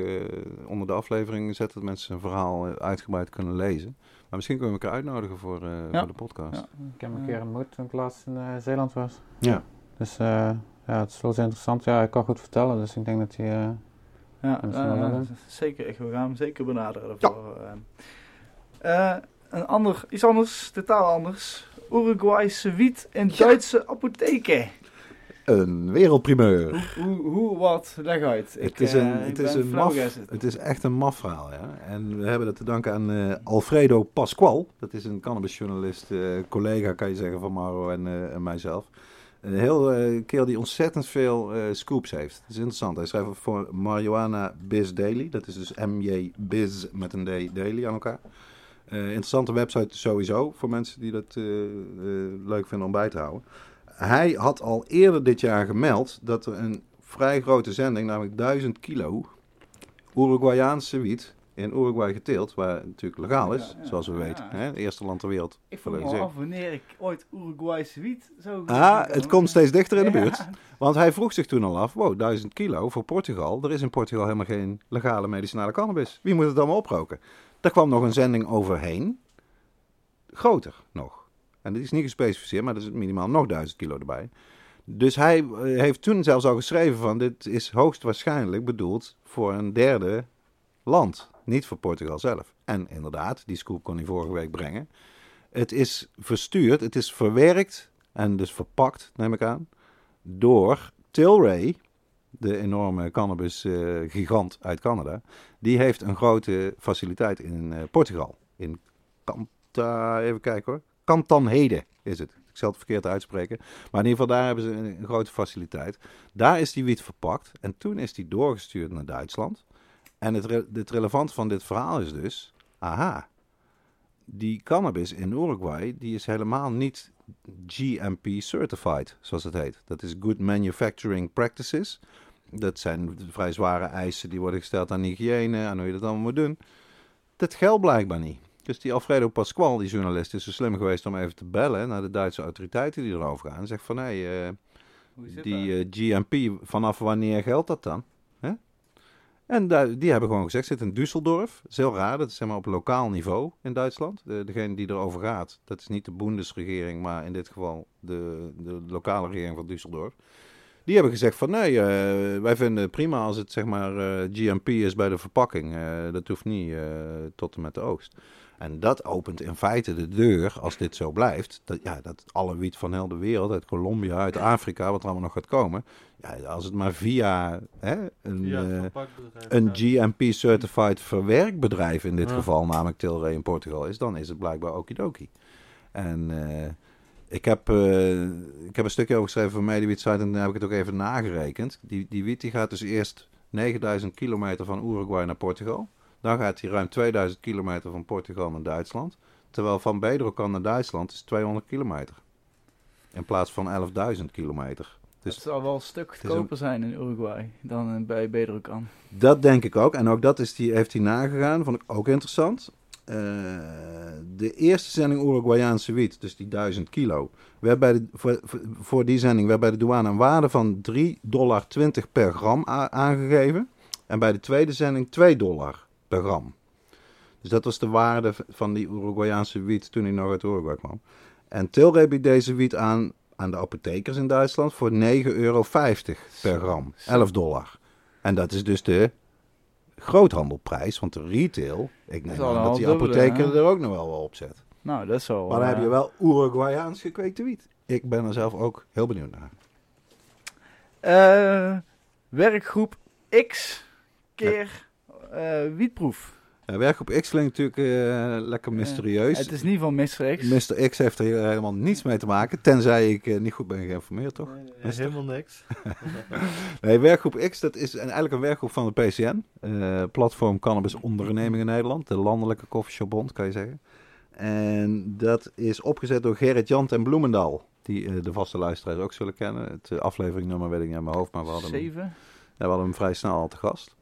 onder de aflevering zetten, dat mensen zijn verhaal uitgebreid kunnen lezen. Maar misschien kunnen we elkaar uitnodigen voor, eh, Ja. voor de podcast. ja. Ik heb hem een keer ontmoet toen ik laatst in eh, Zeeland was. Ja. Dus eh, ja, het is wel eens interessant. Ja, hij kan goed vertellen, dus ik denk dat hij... eh, Ja, wel zeker. Ik- We gaan hem zeker benaderen. Daarvoor. eh. Eh, een ander, iets anders, totaal anders. Uruguayse wiet in Duitse apotheken. Een wereldprimeur. Hoe, hoe, wat? Leg uit. Het is een, eh, het ik is een maf, het is echt een maf verhaal, ja. En we hebben dat te danken aan eh, Alfredo Pasqual. Dat is een cannabisjournalist, eh, collega kan je zeggen van Mauro en, en mijzelf. Een heel eh kerel die ontzettend veel scoops heeft. Dat is interessant. Hij schrijft voor Marijuana Biz Daily. Dat is dus MJ Biz met een D Daily aan elkaar. Interessante website sowieso voor mensen die dat leuk vinden om bij te houden. Hij had al eerder dit jaar gemeld dat er een vrij grote zending, namelijk 1000 kilo Uruguayaanse wiet in Uruguay geteeld, waar het natuurlijk legaal is, Ja, ja, zoals we ja. weten. Hè? Het eerste land ter wereld. Ik vroeg me af wanneer ik ooit Uruguayse wiet zou Ah, het komt steeds dichter in de buurt. Want hij vroeg zich toen al af, wow, 1000 kilo voor Portugal. Er is in Portugal helemaal geen legale medicinale cannabis. Wie moet het allemaal oproken? Daar kwam nog een zending overheen. Groter nog. En dit is niet gespecificeerd, maar er is minimaal nog 1000 kilo erbij. Dus hij eh, heeft toen zelfs al geschreven van, dit is hoogstwaarschijnlijk bedoeld voor een derde land. Niet voor Portugal zelf. En inderdaad, die scoop kon hij vorige week brengen. Het is verstuurd, het is verwerkt en dus verpakt, neem ik aan, door Tilray, de enorme cannabis-gigant uit Canada. Die heeft een grote faciliteit in eh, Portugal. In Canta, even kijken hoor. Cantanhede is het. Ik zal het verkeerd uitspreken. Maar in ieder geval, daar hebben ze een, grote faciliteit. Daar is die wiet verpakt. En toen is die doorgestuurd naar Duitsland. En het, re- het relevante van dit verhaal is dus... Aha, die cannabis in Uruguay, die is helemaal niet GMP certified, zoals het heet. Dat is Good Manufacturing Practices. Dat zijn vrij zware eisen die worden gesteld aan hygiëne, aan hoe je dat allemaal moet doen. Dat geldt blijkbaar niet. Dus die Alfredo Pasqual, die journalist, is zo slim geweest om even te bellen naar de Duitse autoriteiten die erover gaan. En zegt van, hé, hey, eh, die eh, GMP, vanaf wanneer geldt dat dan? En die hebben gewoon gezegd, zit in Düsseldorf. Dat is heel raar, dat is zeg maar op lokaal niveau in Duitsland. De, degene die erover gaat, dat is niet de Bundesregering, maar in dit geval de, de lokale regering van Düsseldorf. Die hebben gezegd van nee, eh, wij vinden het prima als het zeg maar eh, GMP is bij de verpakking. Dat hoeft niet tot en met de oogst. En dat opent in feite de deur, als dit zo blijft, dat, ja, dat alle wiet van heel de wereld, uit Colombia, uit Afrika, wat er allemaal nog gaat komen, ja, als het maar via hè, een, Ja, eh, een. GMP-certified verwerkbedrijf in dit Ja. geval, namelijk Tilray in Portugal is, dan is het blijkbaar okidoki. En eh, ik, heb, eh, ik heb een stukje over geschreven van Mediwiet site en dan heb ik het ook even nagerekend. Die, die wiet die gaat dus eerst 9000 kilometer van Uruguay naar Portugal. Dan gaat hij ruim 2000 kilometer van Portugal naar Duitsland. Terwijl van Bedrokan naar Duitsland is 200 kilometer. In plaats van 11.000 kilometer. Dus het zal wel een stuk goedkoper zijn in Uruguay dan eh, bij Bedrokan. Dat denk ik ook. En ook dat is die, heeft hij nagegaan. Vond ik ook interessant. Eh, de eerste zending Uruguayaanse wiet, dus die 1000 kilo, werd bij de, voor, voor- die zending werd bij de douane een waarde van 3,20 dollar per gram aangegeven. En bij de tweede zending 2 dollar per gram. Dus dat was de waarde van die Uruguayaanse wiet toen hij nog uit Uruguay kwam. En Tilray biedt deze wiet aan aan de apothekers in Duitsland voor 9,50 euro per gram. 11 dollar. En dat is dus de groothandelprijs, want de retail, ik neem aan dat die apotheker er ook nog wel op zet. Nou, dat is wel... Maar dan heb eh, je wel Uruguayaans gekweekte wiet. Ik ben er zelf ook heel benieuwd naar. eh, werkgroep X keer eh, wietproef. Ja, werkgroep X klinkt natuurlijk eh, lekker mysterieus. Het is niet van Mr. X. Mr. X heeft er helemaal niets mee te maken, tenzij ik eh, niet goed ben geïnformeerd, toch? Nee, Is helemaal niks. Nee, werkgroep X, dat is een- eigenlijk een werkgroep van de PCN. eh, Platform Cannabis Ondernemingen Nederland. De landelijke koffieshopbond, kan je zeggen. En dat is opgezet door Gerrit Jant en Bloemendaal. Die eh, de vaste luisteraars ook zullen kennen. Het eh, afleveringnummer weet ik niet aan mijn hoofd, maar we hadden, hem, Zeven. ja, we hadden hem vrij snel al te gast.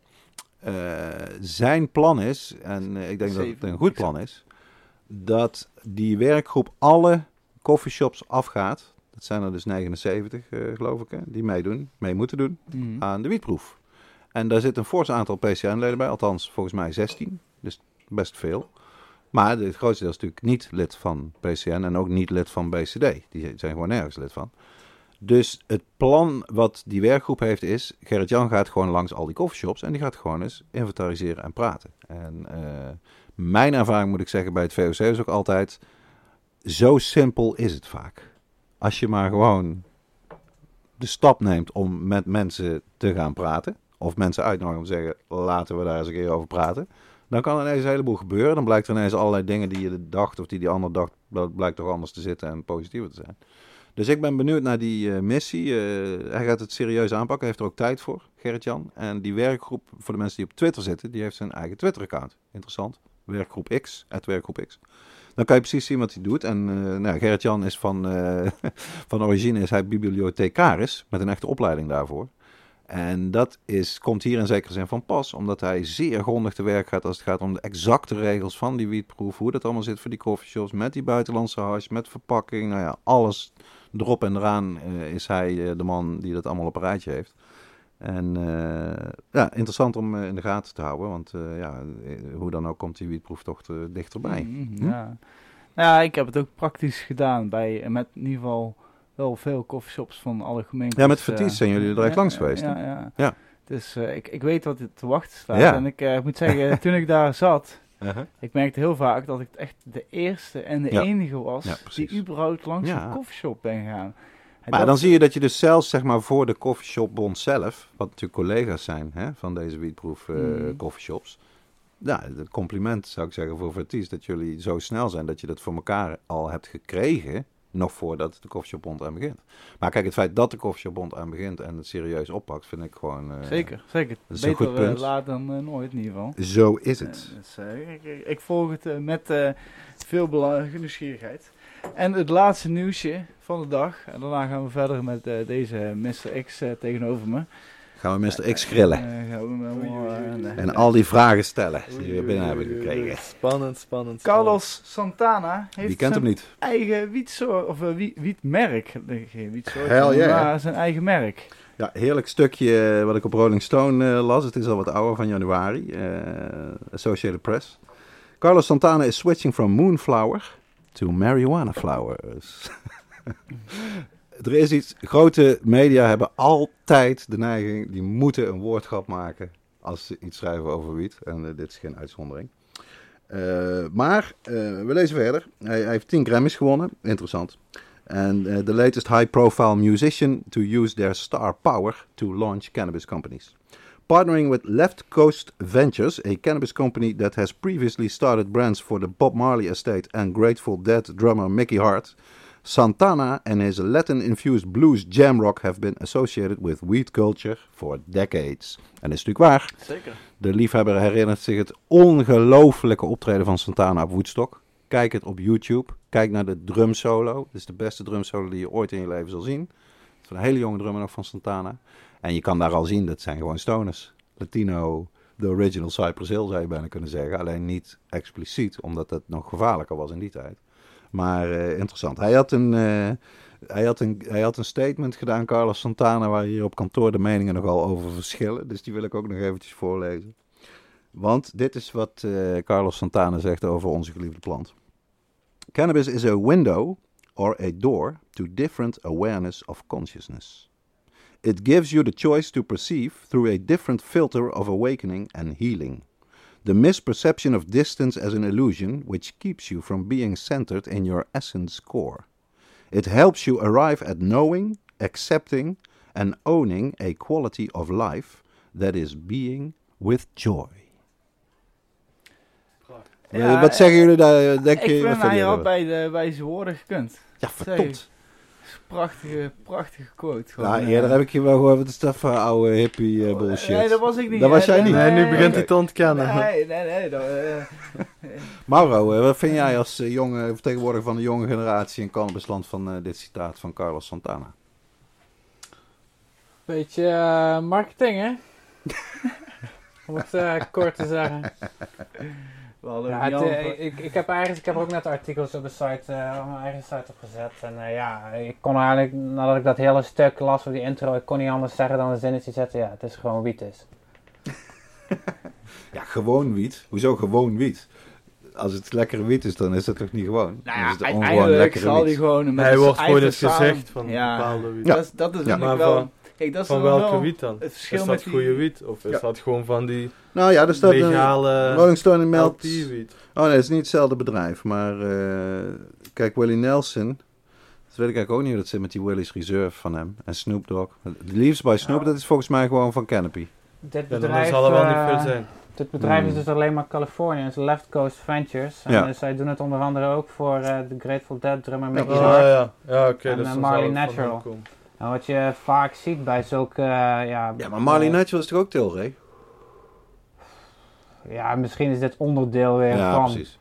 Eh, zijn plan is, en eh, ik denk dat het een goed plan is, dat die werkgroep alle coffeeshops afgaat. Dat zijn er dus 79, eh, geloof ik, hè, die meedoen, mee moeten doen Mhm. aan de wietproef. En daar zit een fors aantal PCN-leden bij, althans volgens mij 16, dus best veel. Maar het grootste deel is natuurlijk niet lid van PCN en ook niet lid van BCD. Die zijn gewoon nergens lid van. Dus het plan wat die werkgroep heeft is, Gerrit-Jan gaat gewoon langs al die coffeeshops en die gaat gewoon eens inventariseren en praten. En eh, mijn ervaring moet ik zeggen bij het VOC is ook altijd, zo simpel is het vaak. Als je maar gewoon de stap neemt om met mensen te gaan praten, of mensen uitnodigen om te zeggen, laten we daar eens een keer over praten, dan kan er ineens een heleboel gebeuren. Dan blijkt er ineens allerlei dingen die je dacht of die die ander dacht, dat blijkt toch anders te zitten en positiever te zijn. Dus ik ben benieuwd naar die eh, missie. Eh, hij gaat het serieus aanpakken, hij heeft er ook tijd voor, Gerrit-Jan. En die werkgroep, voor de mensen die op Twitter zitten, die heeft zijn eigen Twitter-account. Interessant. Werkgroep X, het Werkgroep X. Dan kan je precies zien wat hij doet. En eh nou, Gerrit-Jan is van, van origine is hij bibliothecaris, met een echte opleiding daarvoor. En dat is, komt hier in zekere zin van pas, omdat hij zeer grondig te werk gaat als het gaat om de exacte regels van die wietproef. Hoe dat allemaal zit voor die coffeeshops, met die buitenlandse hash, met verpakking. Nou ja, alles erop en eraan eh, is hij eh, de man die dat allemaal op een rijtje heeft. En eh, ja, interessant om in de gaten te houden, want ja, hoe dan ook komt die wietproeftocht dichterbij. Mhm, Hm? Ja. Nou ja, ik heb het ook praktisch gedaan bij, met in ieder geval wel veel coffeeshops van alle gemeentes. Ja, met Verties zijn jullie er ja, langs geweest, Ja, ja. Ja. Dus ik, ik weet wat er te wachten staat. Ja. En ik moet zeggen, toen ik daar zat, Uh-huh. ik merkte heel vaak dat ik echt de eerste en de Ja. enige was Ja, die überhaupt langs een coffeeshop ben gegaan. En Maar dan zie je dat je dus zelfs zeg maar voor de coffeeshopbond zelf, wat natuurlijk collega's zijn hè, van deze wietproef coffeeshops. Ja, het compliment zou ik zeggen voor Verties dat jullie zo snel zijn dat je dat voor elkaar al hebt gekregen, nog voordat de coffeeshopbond aan begint. Maar kijk, het feit dat de coffeeshopbond aan begint en het serieus oppakt, vind ik gewoon... eh, Zeker, zeker. dat is een Beter goed punt. eh, laat dan eh, nooit in ieder geval. Zo is het. Dus, ik, volg het met veel bela- nieuwsgierigheid. En het laatste nieuwsje van de dag. En daarna gaan we verder met deze Mr. X tegenover me. Gaan we Mr. X grillen gaan we nee. en al die vragen stellen die we binnen hebben gekregen. Spannend, spannend. Carlos Santana heeft Wie kent hem zijn niet? eigen wietsoort, of eh, wie- wietmerk. Geen wietsoort, Hell yeah. maar zijn eigen merk. Ja, heerlijk stukje eh, wat ik op Rolling Stone eh, las. Het is al wat ouder van januari. eh, Associated Press. Carlos Santana is switching from moonflower to marijuana flowers. er is iets. Grote media hebben altijd de neiging. Die moeten een woordgrap maken. Als ze iets schrijven over wiet. En eh, dit is geen uitzondering. Eh, maar eh, we lezen verder. Hij, heeft 10 Grammys gewonnen. Interessant. Uh, the latest high profile musician to use their star power to launch cannabis companies. Partnering with Left Coast Ventures, a cannabis company that has previously started brands for the Bob Marley estate and Grateful Dead drummer Mickey Hart, Santana and his Latin-infused blues jam rock have been associated with weed culture for decades. En dat is natuurlijk waar. Zeker. De liefhebber herinnert zich het ongelofelijke optreden van Santana op Woodstock. Kijk het op YouTube. Kijk naar de drumsolo. Dit is de beste drumsolo die je ooit in je leven zal zien. Het is een hele jonge drummer nog van Santana. En je kan daar al zien, dat zijn gewoon stoners. Latino, de original Cypress Hill zou je bijna kunnen zeggen. Alleen niet expliciet, omdat het nog gevaarlijker was in die tijd. Maar eh, interessant. Hij had, een, eh, hij, had een, hij had een statement gedaan, Carlos Santana, waar hier op kantoor de meningen nogal over verschillen. Dus die wil ik ook nog eventjes voorlezen. Want dit is wat eh, Carlos Santana zegt over onze geliefde plant. Cannabis is a window or a door to different awareness of consciousness. It gives you the choice to perceive through a different filter of awakening and healing. The misperception of distance as an illusion, which keeps you from being centered in your essence core. It helps you arrive at knowing, accepting, and owning a quality of life that is being with joy. Ja, wat zeggen jullie daar? Eh, denk ik je, vind wat vinden hij jullie had daarvan? bij, de, bij zijn woorden gekund. Ja, verdomd. Prachtige, prachtige quote. Gewoon, Ja, eh. eerder heb ik je wel gehoord, wat is dat voor oude hippie eh, bullshit. Nee, dat was ik niet. Dat was jij niet? Nee, nu begint hij te ontkennen. Nee, nee, nee. dat, eh, Mauro, eh, wat vind jij als jonge vertegenwoordiger van de jonge generatie in cannabisland van eh, dit citaat van Carlos Santana? Beetje marketing, hè? Om het kort te zeggen. Ja, het, eh, ik, ik, heb eigenlijk, ik heb ook net artikels op de site, eh, op mijn eigen site opgezet. En eh, ja, ik kon eigenlijk, nadat ik dat hele stuk las voor die intro, ik kon niet anders zeggen dan een zinnetje zetten. Ja, het is gewoon wiet is. Ja, gewoon wiet. Hoezo gewoon wiet? Als het lekkere wiet is, dan is het toch niet gewoon? Nou ja, is het eigenlijk zal die gewoon met Hij zijn wordt eigen het gezicht van ja, bepaalde wiet. Ja. Dat, is- dat is Ja. natuurlijk Maar wel... van- Kijk, dat is Van wel welke wel wiet dan? Het verschil Is met dat die... goede wiet? Of is Ja. dat gewoon van die Nou ja, er staat een legale Rolling Stone meldt... LP wiet? Oh nee, het is niet hetzelfde bedrijf. Maar eh, kijk, Willie Nelson... Dat weet ik eigenlijk ook niet hoe dat zit met die Willie's Reserve van hem. En Snoop Dogg. Leaves by Snoop, Ja. dat is volgens mij gewoon van Canopy. Dit Ja, bedrijf, zal er wel niet eh, veel zijn. dit bedrijf is Hmm. dus alleen maar Californië, het is Left Coast Ventures. En Ja. dus zij doen het onder andere ook voor eh, de Grateful Dead drummer Ja. Mickey Oh Hart. ja, ja oké, En, dus Marley Natural. En wat je vaak ziet bij zulke, eh, ja... Ja, maar Marley eh, Natural is toch ook Tilray? Ja, misschien is dit onderdeel weer Ja, van. precies.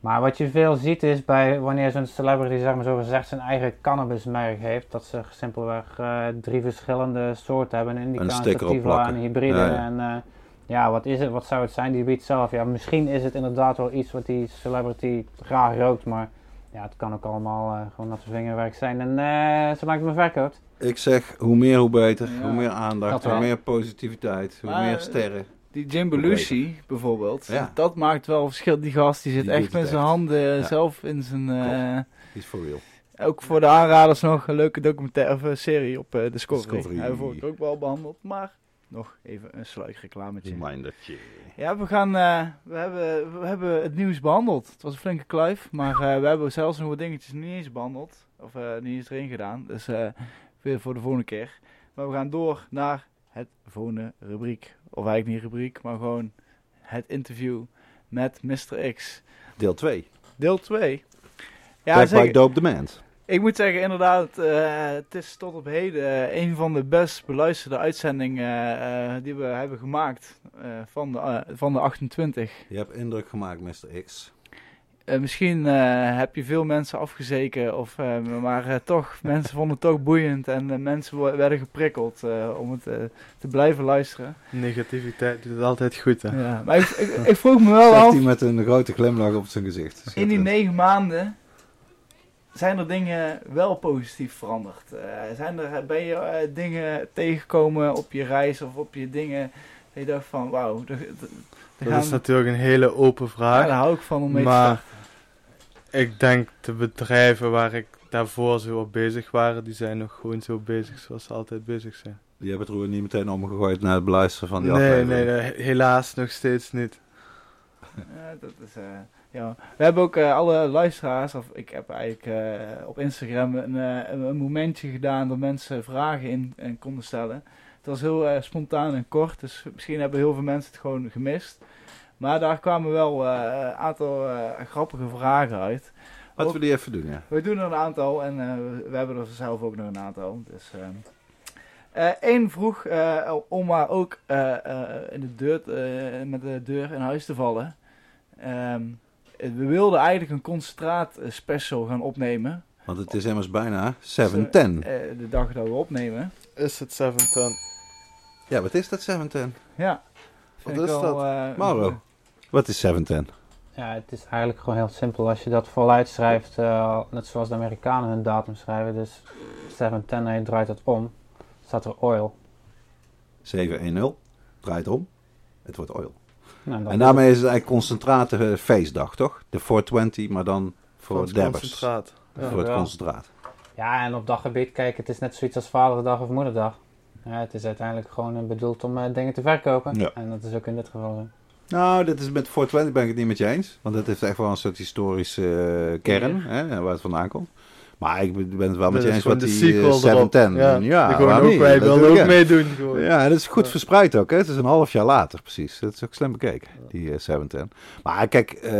Maar wat je veel ziet is bij wanneer zo'n celebrity zeg maar zo gezegd zijn eigen cannabismerk heeft, dat ze simpelweg eh, drie verschillende soorten hebben. Een indica, Een sativa, een hybride. Ja, ja. En ja, wat is het? Wat zou het zijn? Die wiet zelf. Ja, misschien is het inderdaad wel iets wat die celebrity graag rookt, maar ja, het kan ook allemaal eh, gewoon natte vingerwerk zijn. En eh zolang het me verkoopt. Ik zeg, hoe meer hoe beter. Ja. Hoe meer aandacht, hoe meer positiviteit, hoe Maar, meer sterren. Die Jim Belushi bijvoorbeeld, Ja. dat maakt wel verschil. Die gast die zit Die echt met zijn handen Ja. zelf in zijn... eh, Die is for real. ook voor de aanraders nog een leuke documentaire of serie op eh, Discovery. Discovery. Hij wordt ook wel behandeld, maar nog even een sluikreclametje. Remindertje. Ja, we gaan, eh, we, hebben, we hebben het nieuws behandeld. Het was een flinke kluif, maar eh, we hebben zelfs nog wat dingetjes niet eens behandeld. Of eh, niet eens erin gedaan, dus weer voor de volgende keer. Maar we gaan door naar het volgende rubriek. Of eigenlijk niet rubriek, maar gewoon het interview met Mr. X. Deel 2. Deel 2. Ja, Ja, by. Dope Demand. Ik moet zeggen, inderdaad, eh, het is tot op heden eh, een van de best beluisterde uitzendingen eh, die we hebben gemaakt eh, van, de, van de 28. Je hebt indruk gemaakt, Mr. X. Eh, misschien eh, heb je veel mensen afgezeken, of, eh, maar eh, toch, mensen vonden het toch boeiend en mensen werden geprikkeld eh, om het te blijven luisteren. Negativiteit doet het altijd goed, hè? Ja, maar ik, ik, ik vroeg me wel Zegt af, hij met een grote glimlach op zijn gezicht. in die negen maanden zijn er dingen wel positief veranderd? Eh, zijn er, ben je eh, dingen tegengekomen op je reis of op je dingen dat je dacht van wauw, Dat gaan- is natuurlijk een hele open ja, vraag. daar hou ik van om mee te Maar ik denk de bedrijven waar ik daarvoor zo op bezig waren, die zijn nog gewoon zo bezig zoals ze altijd bezig zijn. Die hebben het roer niet meteen omgegooid naar het beluisteren van die nee, aflevering. nee, nee, helaas nog steeds niet. Ja, dat is, eh, ja. We hebben ook eh, alle luisteraars, of ik heb eigenlijk eh, op Instagram een, eh, een, momentje gedaan dat mensen vragen in, in konden stellen. Het was heel spontaan en kort, dus misschien hebben heel veel mensen het gewoon gemist. Maar daar kwamen wel een aantal grappige vragen uit. Laten we die even doen, ja. We doen er een aantal en we- hebben er zelf ook nog een aantal. Dus, Eén vroeg eh, om maar ook in de deur, met de deur in huis te vallen. Ehm, we wilden eigenlijk een concentraat eh, special gaan opnemen. Want het is immers bijna 710. eh, de dag dat we opnemen. Is het 710? Ja, wat is dat 710? Ja. Wat is dat? eh, Mauro. Wat is 710? Ja, het is eigenlijk gewoon heel simpel. Als je dat voluit schrijft, eh, net zoals de Amerikanen hun datum schrijven, dus 710 en je draait het om, staat er oil. 710. Draait om. Het wordt oil. Nou, dat En daarmee is het eigenlijk concentrate feestdag, toch? De 420, maar dan voor het concentraat. Ja. Voor het concentraat. Ja, en op dat gebied, kijk, het is net zoiets als Vaderdag of Moederdag. Ja, het is uiteindelijk gewoon eh, bedoeld om eh, dingen te verkopen. Ja. En dat is ook in dit geval zo. Nou, dit is met 420 ben ik het niet met je eens. Want het heeft echt wel een soort historische eh, kern, hè, waar het vandaan komt. Maar ik ben het wel met je eens wat de die eh, sequel erop. 710. Ja, ja gewoon ook, wij wilden ook meedoen. Gewoon. Ja, dat is goed Ja. verspreid ook. Hè? Het is een half jaar later precies. Dat is ook slim bekeken, die eh 710. Maar kijk, eh,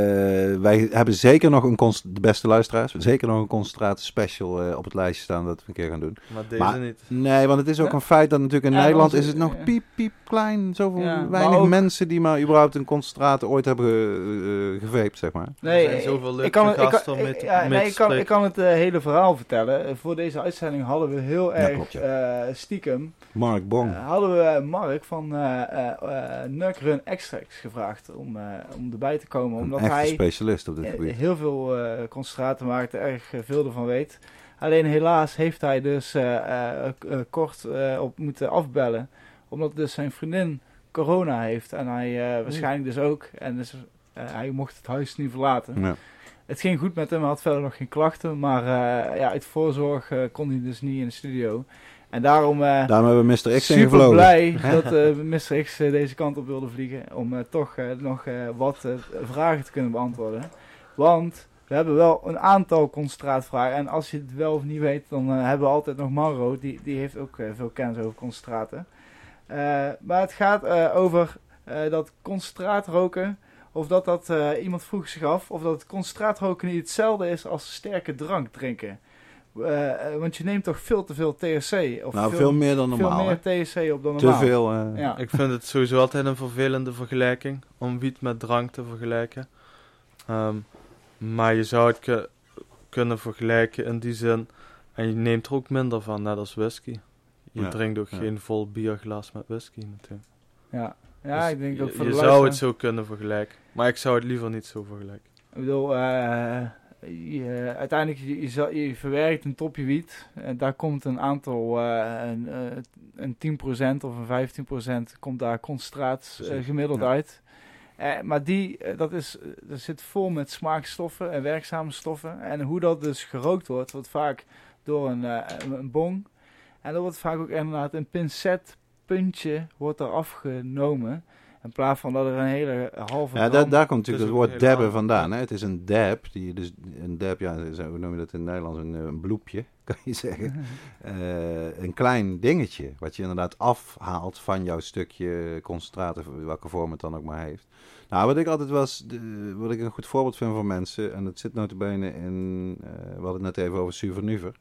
wij hebben zeker nog een, de beste luisteraars, zeker nog een concentrate special eh, op het lijstje staan dat we een keer gaan doen. Maar deze Maar- niet. Nee, want het is ook Ja. een feit dat natuurlijk in Ja, Nederland is het nog ja. piep, piep klein. Zoveel weinig ook- mensen die maar überhaupt een concentraat ooit hebben ge- eh, geveept, zeg maar. Nee, Er zijn zoveel ik- leuke ik kan, het- ik kan- ja, nee, ik, ik het eh, hele verhaal vertellen. Voor deze uitzending hadden we heel erg klopt, eh, stiekem Mark Bong. eh, hadden we Mark van eh Nuck Run Extracts gevraagd om, om erbij te komen. een Omdat hij specialist op dit gebied. heel veel concentraten maakt, er erg veel ervan weet. Alleen helaas heeft hij dus kort op moeten afbellen. Omdat dus zijn vriendin corona heeft. En hij eh, waarschijnlijk dus ook. En dus, hij mocht het huis niet verlaten. Ja. Het ging goed met hem, hij had verder nog geen klachten. Maar eh, ja, uit voorzorg eh, kon hij dus niet in de studio. En daarom eh Daarom hebben we Mr. X super ingevlogen. blij dat Mr. X deze kant op wilde vliegen. Om toch nog wat vragen te kunnen beantwoorden. Want we hebben wel een aantal concentraatvragen. En als je het wel of niet weet, dan hebben we altijd nog Mauro. Die, die heeft ook veel kennis over concentraten. Maar het gaat over dat concentraatroken. Of dat dat, eh, iemand vroeg zich af, of dat het concentraatroken niet hetzelfde is als sterke drank drinken. Eh, eh, want je neemt toch veel te veel THC. Of Nou, veel meer dan normaal. veel hè? meer THC op dan Te normaal. veel. eh, Ja. Ik vind het sowieso altijd een vervelende vergelijking om wiet met drank te vergelijken. Ehm, maar je zou het ku- kunnen vergelijken in die zin. En je neemt er ook minder van, net als whisky. Je Ja, drinkt ook ja. geen vol bierglas met whisky natuurlijk. Ja, ja Dus ik denk ook je, voor je de zou het zo kunnen vergelijken. Maar ik zou het liever niet zo vergelijken. Ik bedoel, eh, je, uiteindelijk, je, je, zal- je verwerkt een topje wiet. En daar komt een aantal, eh, een, eh, een 10% of een 15% komt daar concentraat eh, gemiddeld ja. uit. Eh, maar die, eh, dat is, dat zit vol met smaakstoffen en werkzame stoffen. En hoe dat dus gerookt wordt, wordt vaak door een, eh, een, bong. En dan wordt vaak ook inderdaad een pincetpuntje wordt er afgenomen. In plaats van dat er een hele halve Ja, daar, daar komt natuurlijk het woord dabben vandaan. Hè? Het is een dab. Die dus, een dab, ja, hoe noem je dat in het Nederlands? Een, eh, een bloepje, kan je zeggen. Eh, een klein dingetje, wat je inderdaad afhaalt van jouw stukje concentraat, welke vorm het dan ook maar heeft. Nou, wat ik altijd was, wat ik een goed voorbeeld vind voor mensen, en dat zit notabene in, eh we hadden het net even over Suvernuver.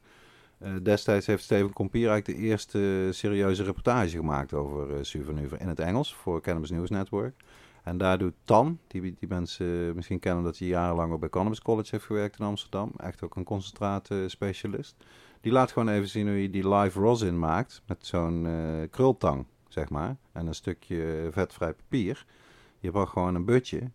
Eh destijds heeft Steven Kompier eigenlijk de eerste serieuze reportage gemaakt over Suvernuver in het Engels voor Cannabis News Network. En daar doet Tan, die, die mensen misschien kennen omdat hij jarenlang ook bij Cannabis College heeft gewerkt in Amsterdam, echt ook een concentraat eh, specialist. Die laat gewoon even zien hoe je die live rosin maakt met zo'n eh, krultang, zeg maar, en een stukje vetvrij papier. Je pakt gewoon een butje,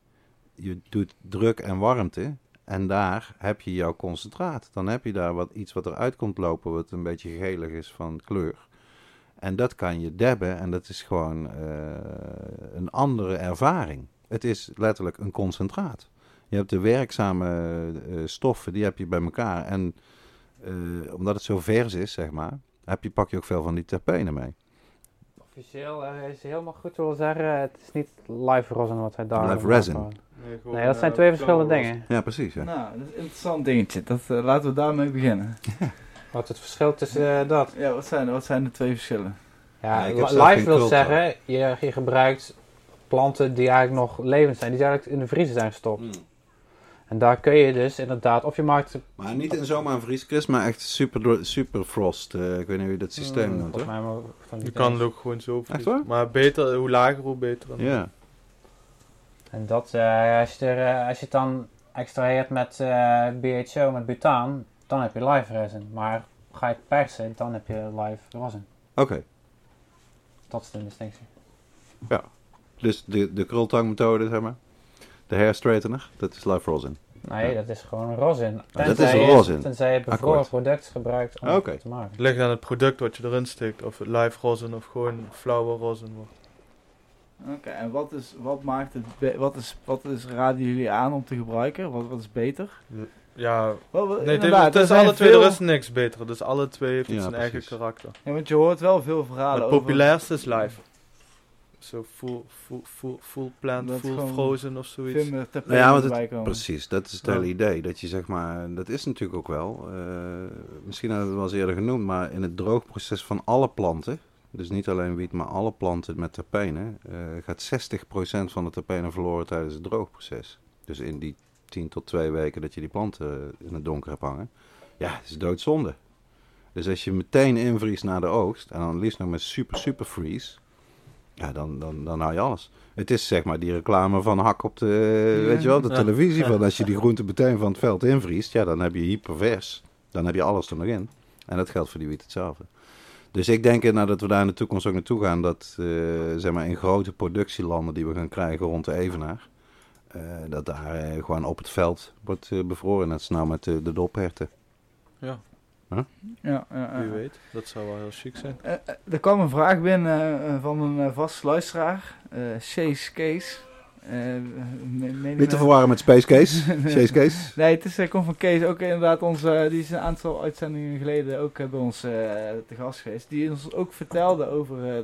je doet druk en warmte en daar heb je jouw concentraat. Dan heb je daar wat, iets wat eruit komt lopen, wat een beetje gelig is van kleur. En dat kan je dabben en dat is gewoon eh, een andere ervaring. Het is letterlijk een concentraat. Je hebt de werkzame eh, stoffen, die heb je bij elkaar. En eh, omdat het zo vers is, zeg maar, heb je, pak je ook veel van die terpenen mee. Officieel eh, is helemaal goed wil zeggen, het is niet live rosin wat hij daar Live resin. Nee, dat zijn twee verschillende dingen. Ja, precies. Ja. Nou, dat is een interessant dingetje. Dat, eh, laten we daarmee beginnen. Wat is het verschil tussen eh, dat? Ja, wat zijn, wat zijn de twee verschillen? Ja, live wil zeggen, je, je gebruikt planten die eigenlijk nog levend zijn, die eigenlijk in de vriezer zijn gestopt. En daar kun je dus inderdaad, of je maakt, Maar niet in zomaar een vrieskist, maar echt super, super frost. eh, ik weet niet hoe je dat systeem Hmm, noemt volgens hoor. mij maar van Je kan het ook gewoon zo Echt vriezen. waar? Maar beter, hoe lager, hoe beter. dan. Ja. En dat, eh, als, je er, eh, als je het dan extraheert met eh, BHO, met butaan, dan heb je live resin. Maar ga je het persen, dan heb je live rosin. Oké, Dat is de distinctie. dus de, de krultangmethode, zeg maar. De hair straightener, dat is live rosin. Nee, dat is gewoon rosin. dat is je- rosin. Tenzij je bevroren Akkoord. product gebruikt om het te maken. Het ligt aan het product wat je erin steekt. Of het live rosin of gewoon flauwe rosin wordt. Oké, en wat, is, wat maakt het, wat is, wat is, raden jullie aan om te gebruiken? Wat, wat is beter? Ja, Wel, wel, nee, het, heeft- inderdaad, het er is zijn alle twee, veel- er is niks beter. Dus alle twee heeft Ja, zijn eigen karakter. Ja, want je hoort wel veel verhalen het over... populairste is live. Zo full, full, full, full plant, Dat full frozen of zoiets. Veel meer tapijten Nou ja, want het-. Precies, dat is het Ja. hele idee. Dat je zeg maar, dat is natuurlijk ook wel, eh, misschien hebben we het wel eens eerder genoemd, maar in het droogproces van alle planten, dus niet alleen wiet, maar alle planten met terpenen, eh, gaat 60% van de terpenen verloren tijdens het droogproces. Dus in die 10 tot 2 weken dat je die planten in het donker hebt hangen. Ja, het is doodzonde. Dus als je meteen invriest na de oogst, en dan liefst nog met super super freeze, ja, dan, dan, dan hou je alles. Het is zeg maar die reclame van hak op de, Ja. weet je wel, de Ja. televisie. Van als je die groente meteen van het veld invriest, ja, dan heb je hypervers. Dan heb je alles er nog in. En dat geldt voor die wiet hetzelfde. Dus ik denk nou, dat we daar in de toekomst ook naartoe gaan. Dat eh, zeg maar in grote productielanden die we gaan krijgen rond de Evenaar. eh, dat daar eh, gewoon op het veld wordt eh, bevroren. Net als nou met de, de dopherten. Ja, Ja, ja, ja. wie weet. Dat zou wel heel chic zijn. Eh, eh, er kwam een vraag binnen eh, van een uh, vaste luisteraar, eh Chase Case. Eh, meen- Niet te verwarren met Space Case. Chase Case. Nee, het is, komt van Kees, ook inderdaad onze, die is een aantal uitzendingen geleden ook bij ons te gast geweest. Die ons ook vertelde over,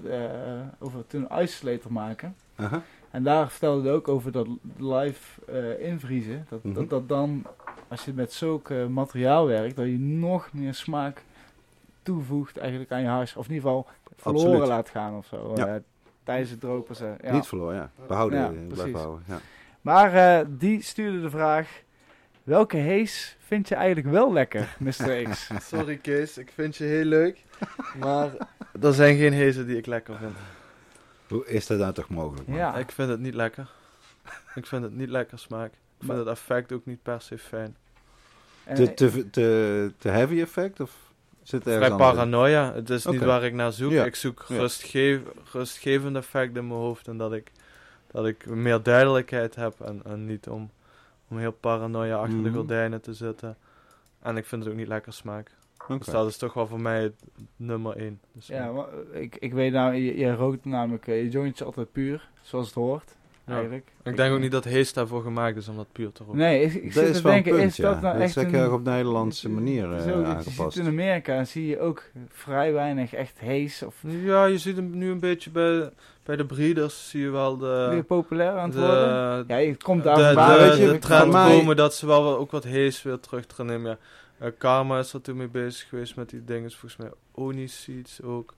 over toen isolator maken. Aha. En daar vertelde hij ook over dat live eh, invriezen. Dat, Mhm. dat, dat dan, als je met zulk eh, materiaal werkt, dat je nog meer smaak toevoegt eigenlijk aan je hars. Of in ieder geval verloren Absoluut. laat gaan of zo. Ja. eh, tijdens het droogproces. Ja. Niet verloren, ja. Behouden, Ja, eh, blijven houden. Ja. Maar eh, die stuurde de vraag: welke hees vind je eigenlijk wel lekker, Mr. X? Sorry Kees, ik vind je heel leuk. Maar er zijn geen hezen die ik lekker vind. Hoe is dat nou toch mogelijk? man? ja, Ik vind het niet lekker. Ik vind het niet lekker smaak. Ik vind Maar- het effect ook niet per se fijn. Te, te, te, te heavy effect? Of zit er Vrij in? paranoia. Het is niet waar ik naar zoek. Ja. Ik zoek Ja. rustgev rustgevend effect in mijn hoofd. En dat ik, dat ik meer duidelijkheid heb. En, en niet om, om heel paranoia achter de Mhm. gordijnen te zitten. En ik vind het ook niet lekker smaak. Dus dat is toch wel voor mij het nummer één. Dus, ja, maar, eh, ik, ik weet nou, je, je rookt namelijk eh, je jointje altijd puur, zoals het hoort. Ja. Eigenlijk. Ik denk ook niet dat Hees daarvoor gemaakt is om dat puur te roken. Nee, ik, ik Dat zit is te wel een denken, punt, is ja. dat nou Dat is echt erg op Nederlandse manier Zo, eh, je aangepast. ziet in Amerika zie je ook vrij weinig echt hees of Ja, je ziet hem nu een beetje bij, bij de breeders. Zie je wel de... weer populair aan het de, worden. Ja, je komt de, daar de, weet je, de trend mij- komen dat ze wel ook wat hees weer terug erin nemen. Ja. Eh, Karma is er toen mee bezig geweest met die dingen. Volgens mij Oni Seeds ook.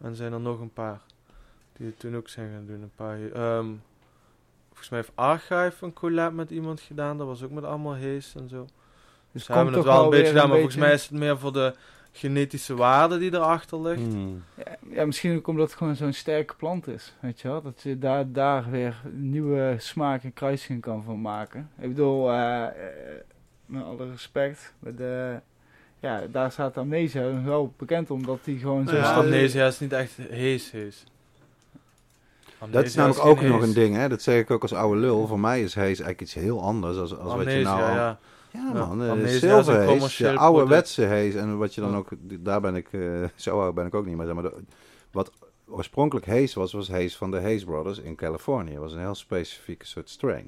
En zijn er nog een paar die het toen ook zijn gaan doen. Een paar, ehm, volgens mij heeft Archive een collab met iemand gedaan. Dat was ook met allemaal hees en zo. Dus Ze hebben het wel een beetje gedaan, maar volgens mij is het meer voor de genetische waarde die erachter ligt. Hmm. Ja, ja, misschien ook omdat het gewoon zo'n sterke plant is, weet je wel. Dat je daar, daar weer nieuwe smaak en kruising kan van maken. Ik bedoel, eh, eh, met alle respect, met de, ja, daar staat Amnesia wel bekend omdat die gewoon zo... Ja, amnesia is niet echt hees hees. Dat is namelijk ook nog een ding, hè? dat zeg ik ook als oude lul. Voor mij is haze eigenlijk iets heel anders als, als wat je nou... al- ja. Ja Ja, man, eh, amnesia is een zilver commercieel de ouderwetse haze. En wat je dan Ja. ook, daar ben ik, eh, zo oud ben ik ook niet, maar, zeg maar de- wat oorspronkelijk haze was, was haze van de Haze Brothers in Californië. Dat was een heel specifieke soort strain.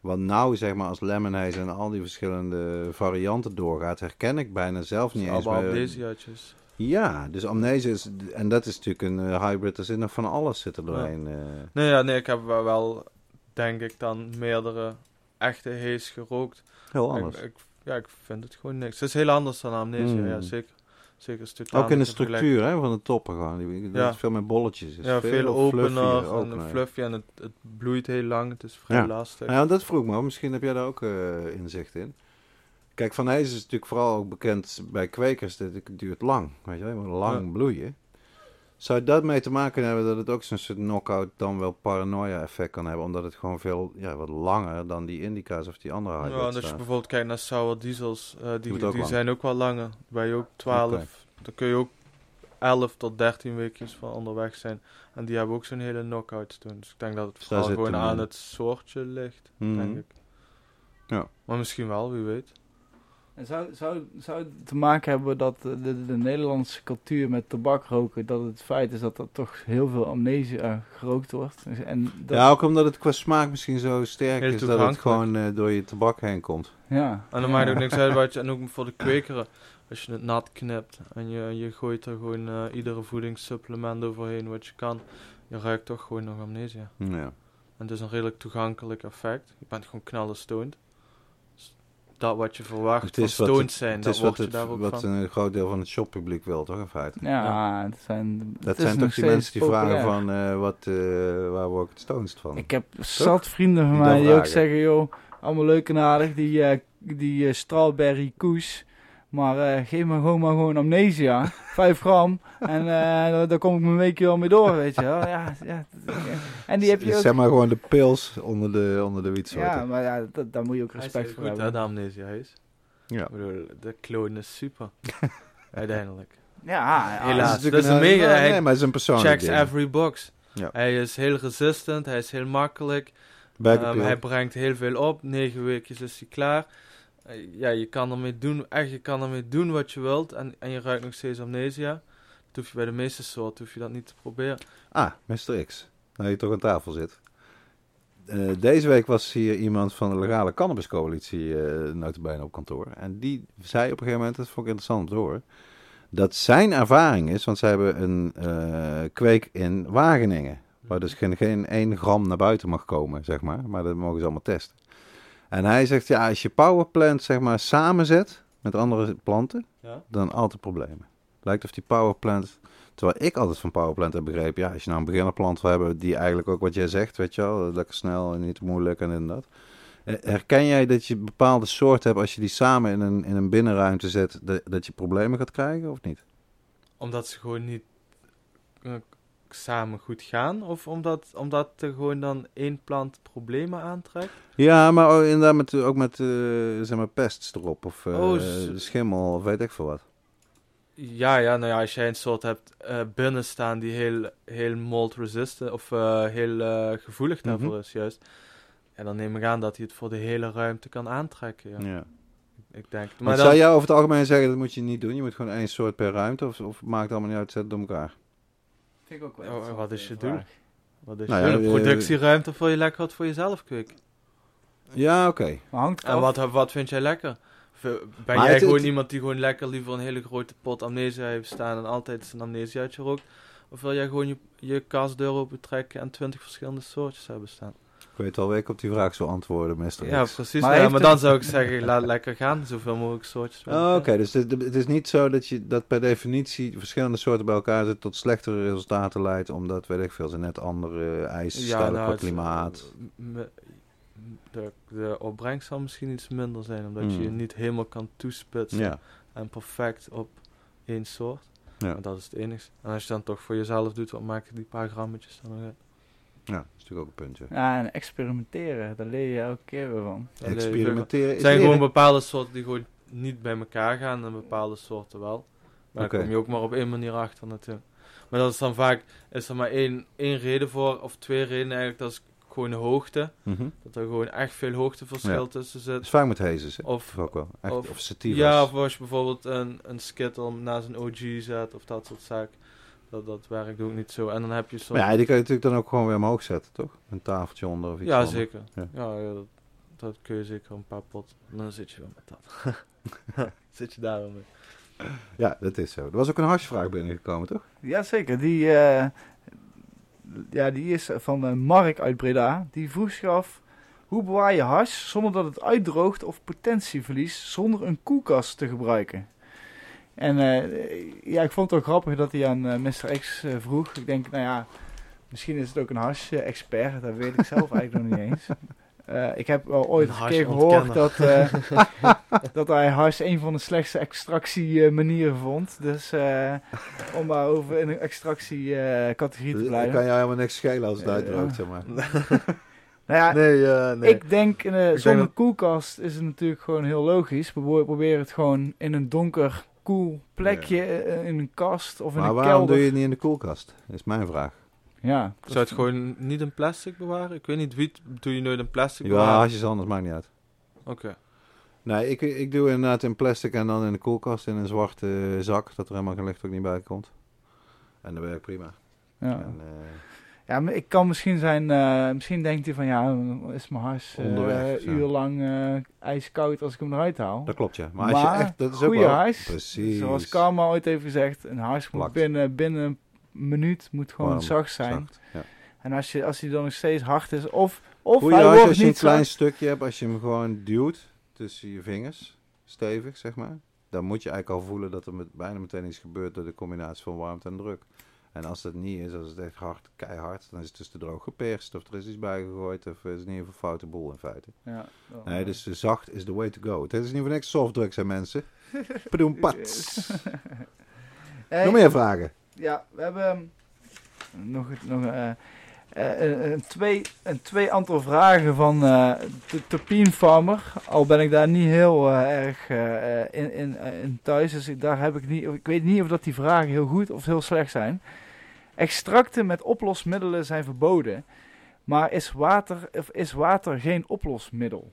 Wat nou zeg maar als lemon haze en al die verschillende varianten doorgaat, herken ik bijna zelf niet eens Allemaal meer. Ja, dus amnesia is, en dat is natuurlijk een eh, hybrid, er zit nog van alles zit er Ja. doorheen. eh. Nee, ja, nee, ik heb wel, denk ik, dan meerdere echte hees gerookt. heel anders. ik, ja, ik vind het gewoon niks. Het is heel anders dan amnesia, Mm. ja, zeker. Zeker is totaal Ook in de structuur hè, van de toppen gewoon. Ja. is veel meer bolletjes. is Ja, veel opener ook, en nee. fluffy en het, het bloeit heel lang. Het is vrij Ja. lastig. Nou ja, dat vroeg me. Misschien heb jij daar ook eh, inzicht in. Kijk, Van Hees is natuurlijk vooral ook bekend bij kwekers. Dat het duurt lang. Weet je moet lang bloeien. Zou dat mee te maken hebben dat het ook zo'n soort knockout dan wel paranoia effect kan hebben? Omdat het gewoon veel, ja, wat langer dan die indica's of die andere Ja, hybrids en als je bijvoorbeeld kijkt naar sour diesels, eh, die, die lang. zijn ook wel langer. Waar je ook 12, Oké. dan kun je ook 11 tot 13 weekjes van onderweg zijn. En die hebben ook zo'n hele knockout doen. Dus ik denk dat het vooral gewoon aan het soortje ligt, Mhm. denk ik. Ja. Maar misschien wel, wie weet. En zou, zou, zou het te maken hebben dat de, de, de Nederlandse cultuur met tabak roken, dat het feit is dat er toch heel veel amnesia gerookt wordt? Dus- En dat, Ja, ook omdat het qua smaak misschien zo sterk Heel is dat het gewoon eh, door je tabak heen komt. ja. En dan maakt het ook niks uit wat je, en ook voor de kwekeren, als je het nat knipt en je, je gooit er gewoon eh, iedere voedingssupplement overheen wat je kan, je ruikt toch gewoon nog amnesia. Ja. En het is een redelijk toegankelijk effect. Je bent gewoon knallen stoned. Dat wat je verwacht Het is wat het- zijn, Het dat is wat, je daar ook het, wat van. een groot deel van het shoppubliek wil, toch in feite? Ja, het zijn, Dat zijn toch die mensen die vragen van eh, wat, eh, waar word ik het stonest van? Ik heb zat vrienden van Die mij die ook zeggen, joh, allemaal leuk en aardig, die, eh, die eh, strawberry koes. Maar eh, geef me gewoon maar gewoon amnesia, 5 gram. En eh, daar, kom ik mijn weekje wel mee door, weet je wel. Ja, ja, en die heb je ook... Zeg maar gewoon de pils onder de, onder de wietsoorten. Ja, maar ja, dat, daar moet je ook Hij is respect voor goed, hè, hebben. de amnesia is. Ja. Ik bedoel, de clone is super. Uiteindelijk. Ja, Helaas. Het is dat is natuurlijk een mega- hij Nee, maar het is een persoonlijk Checks ding. every box. Ja. Hij is heel resistant, hij is heel makkelijk. Ehm, appeal. hij brengt heel veel op. Negen weekjes is hij klaar. Eh, ja, je kan ermee doen, echt, je kan ermee doen wat je wilt. En, en je ruikt nog steeds amnesia. Dat hoef je bij de meeste soorten, hoef je dat niet te proberen. Ah, Mr. X. Nou, je toch aan tafel zit. Eh, deze week was hier iemand van de legale cannabiscoalitie eh notabene op kantoor. En die zei op een gegeven moment, dat vond ik interessant om te horen, dat zijn ervaring is, want ze hebben een eh, kweek in Wageningen. Waar dus geen, geen 1 gram naar buiten mag komen, zeg maar. Maar dat mogen ze allemaal testen. En hij zegt, ja, als je powerplant zeg maar samenzet met andere planten, Ja? dan altijd problemen. Lijkt of die powerplant, terwijl ik altijd van powerplant heb begrepen, ja, als je nou een beginnerplant wil hebben die eigenlijk ook wat jij zegt, weet je wel, lekker snel en niet te moeilijk en en dat. Eh, Herken jij dat je bepaalde soorten hebt als je die samen in een, in een binnenruimte zet, dat, dat je problemen gaat krijgen of niet? Omdat ze gewoon niet samen goed gaan? Of omdat, omdat er gewoon dan één plant problemen aantrekt? Ja, maar inderdaad met, ook met eh, zeg maar pests erop of eh, Oh, schimmel of weet ik veel wat. Ja, ja, nou ja, als jij een soort hebt eh, binnen staan die heel, heel mold resistant of heel gevoelig daarvoor Mhm. is, juist. Ja, dan neem ik aan dat hij het voor de hele ruimte kan aantrekken. Ja. Ja. Ik denk. Maar Maar zou jij over het algemeen zeggen dat moet je niet doen? Je moet gewoon één soort per ruimte of, of maakt het allemaal niet uit, zet het door elkaar? Vind ik ook wel Oh, wat is je eh, doel? wat is Nou je ja, een productieruimte voor je lekker wat voor jezelf kweek? Ja, oké. Hangt En wat, wat vind jij lekker? Ben Maar jij het- gewoon het- iemand die gewoon lekker liever een hele grote pot amnesia heeft staan en altijd zijn amnesiaatje rookt? Of wil jij gewoon je, je kastdeur open trekken en twintig verschillende soortjes hebben staan? Ik weet al week op die vraag zo antwoorden, Mr. Ja, precies. Maar Maar, ja, dan zou ik zeggen, laat lekker gaan. Zoveel mogelijk soortjes. Oh. Oké, dus het, het is niet zo dat je dat per definitie verschillende soorten bij elkaar zit tot slechtere resultaten leidt, omdat, weet ik veel, ze net andere eisen stellen qua het- klimaat. De, de opbrengst zal misschien iets minder zijn, omdat Hmm. je je niet helemaal kan toespitsen Ja, en perfect op één soort. ja. Maar dat is het enige. En als je dan toch voor jezelf doet, wat maken die paar grammetjes dan nog uit? Ja, dat is natuurlijk ook een puntje. Ja, en experimenteren, daar leer je elke keer weer van. Daar Experimenteren Er zijn gewoon bepaalde soorten die gewoon niet bij elkaar gaan en bepaalde soorten wel. Maar daar kom je ook maar op één manier achter natuurlijk. Maar dat is dan vaak, is er maar één, één reden voor, of twee redenen eigenlijk, dat is gewoon de hoogte. Mhm. Dat er gewoon echt veel hoogteverschil Ja. tussen Dat is zit. vaak met hazes, hè? Of, Of ook wel. Echt, of, of- sativas. ja, of als je bijvoorbeeld een, een skittle naast een OG zet of dat soort zaken. Dat, dat werkt ook niet zo. En dan heb je soort... Maar ja, die kan je natuurlijk dan ook gewoon weer omhoog zetten, toch? Een tafeltje onder of iets Ja, onder. zeker. Ja. Ja, ja, dat, dat kun je zeker een paar pot. En dan zit je wel met dat. zit je daar wel mee. Ja, dat is zo. Er was ook een hashvraag binnengekomen, toch? Jazeker, die, eh, ja, die is van eh, Mark uit Breda. Die vroeg zich af, hoe bewaar je hash zonder dat het uitdroogt of potentie verliest zonder een koelkast te gebruiken? En eh, ja, ik vond het ook grappig dat hij aan eh, Mr. X eh, vroeg. Ik denk, nou ja, misschien is het ook een hash-expert. Dat weet ik zelf eigenlijk nog niet eens. Eh, ik heb wel ooit Een een keer gehoord dat, eh, dat hij hash een van de slechtste extractiemanieren vond. Dus eh, om maar over in een extractiecategorie te Dan blijven. kan je helemaal niks schelen als het uitdroogt, zeg maar. Nou ja, nee, eh, nee. ik denk, denk zonder dat- koelkast is het natuurlijk gewoon heel logisch. We pro- proberen het gewoon in een donker, koel plekje, eh, in een kast of in Maar een waarom kelder. doe je het niet in de koelkast? is mijn vraag. Ja, Zou het gewoon niet in plastic bewaren? Ik weet niet, wiet doe je nooit in plastic Ja, bewaren? hasjes anders, maakt niet uit. Oké. Nee, ik, ik doe inderdaad in plastic en dan in de koelkast in een zwarte eh, zak, dat er helemaal geen licht ook niet bij komt. En dat werkt prima. ja. En, eh, ja, maar ik kan misschien zijn, eh, misschien denkt hij van ja, is mijn hars zo. uur lang ijskoud als ik hem eruit haal. dat klopt, ja. Maar, als je echt, dat is ook wel... hars, Precies. Zoals Karma ooit heeft gezegd, een hars moet binnen, binnen een minuut moet gewoon Warm, zacht zijn. Zacht, ja. En als, je, als hij dan nog steeds hard is, of, of Goeie hij wordt als je een niet klein zacht. stukje hebt, als je hem gewoon duwt tussen je vingers, stevig zeg maar, dan moet je eigenlijk al voelen dat er met, bijna meteen iets gebeurt door de combinatie van warmte en druk. En als dat niet is, als het echt hard, keihard, dan is het dus te droog geperst of er is iets bijgegooid of is het niet een foute boel in feite. Ja, Nee, dus zacht is the way to go. Het is niet voor niks softdrugs hè mensen. Padoem pats. Hey, Nog meer vragen? Ja, we hebben ehm, nog, nog eh, eh, een, twee, een twee aantal vragen van eh, de Topien Farmer. Al ben ik daar niet heel erg in, in, in thuis, dus ik, daar heb ik niet. Ik weet niet of dat die vragen heel goed of heel slecht zijn. Extracten met oplosmiddelen zijn verboden, maar is water, of is water geen oplosmiddel?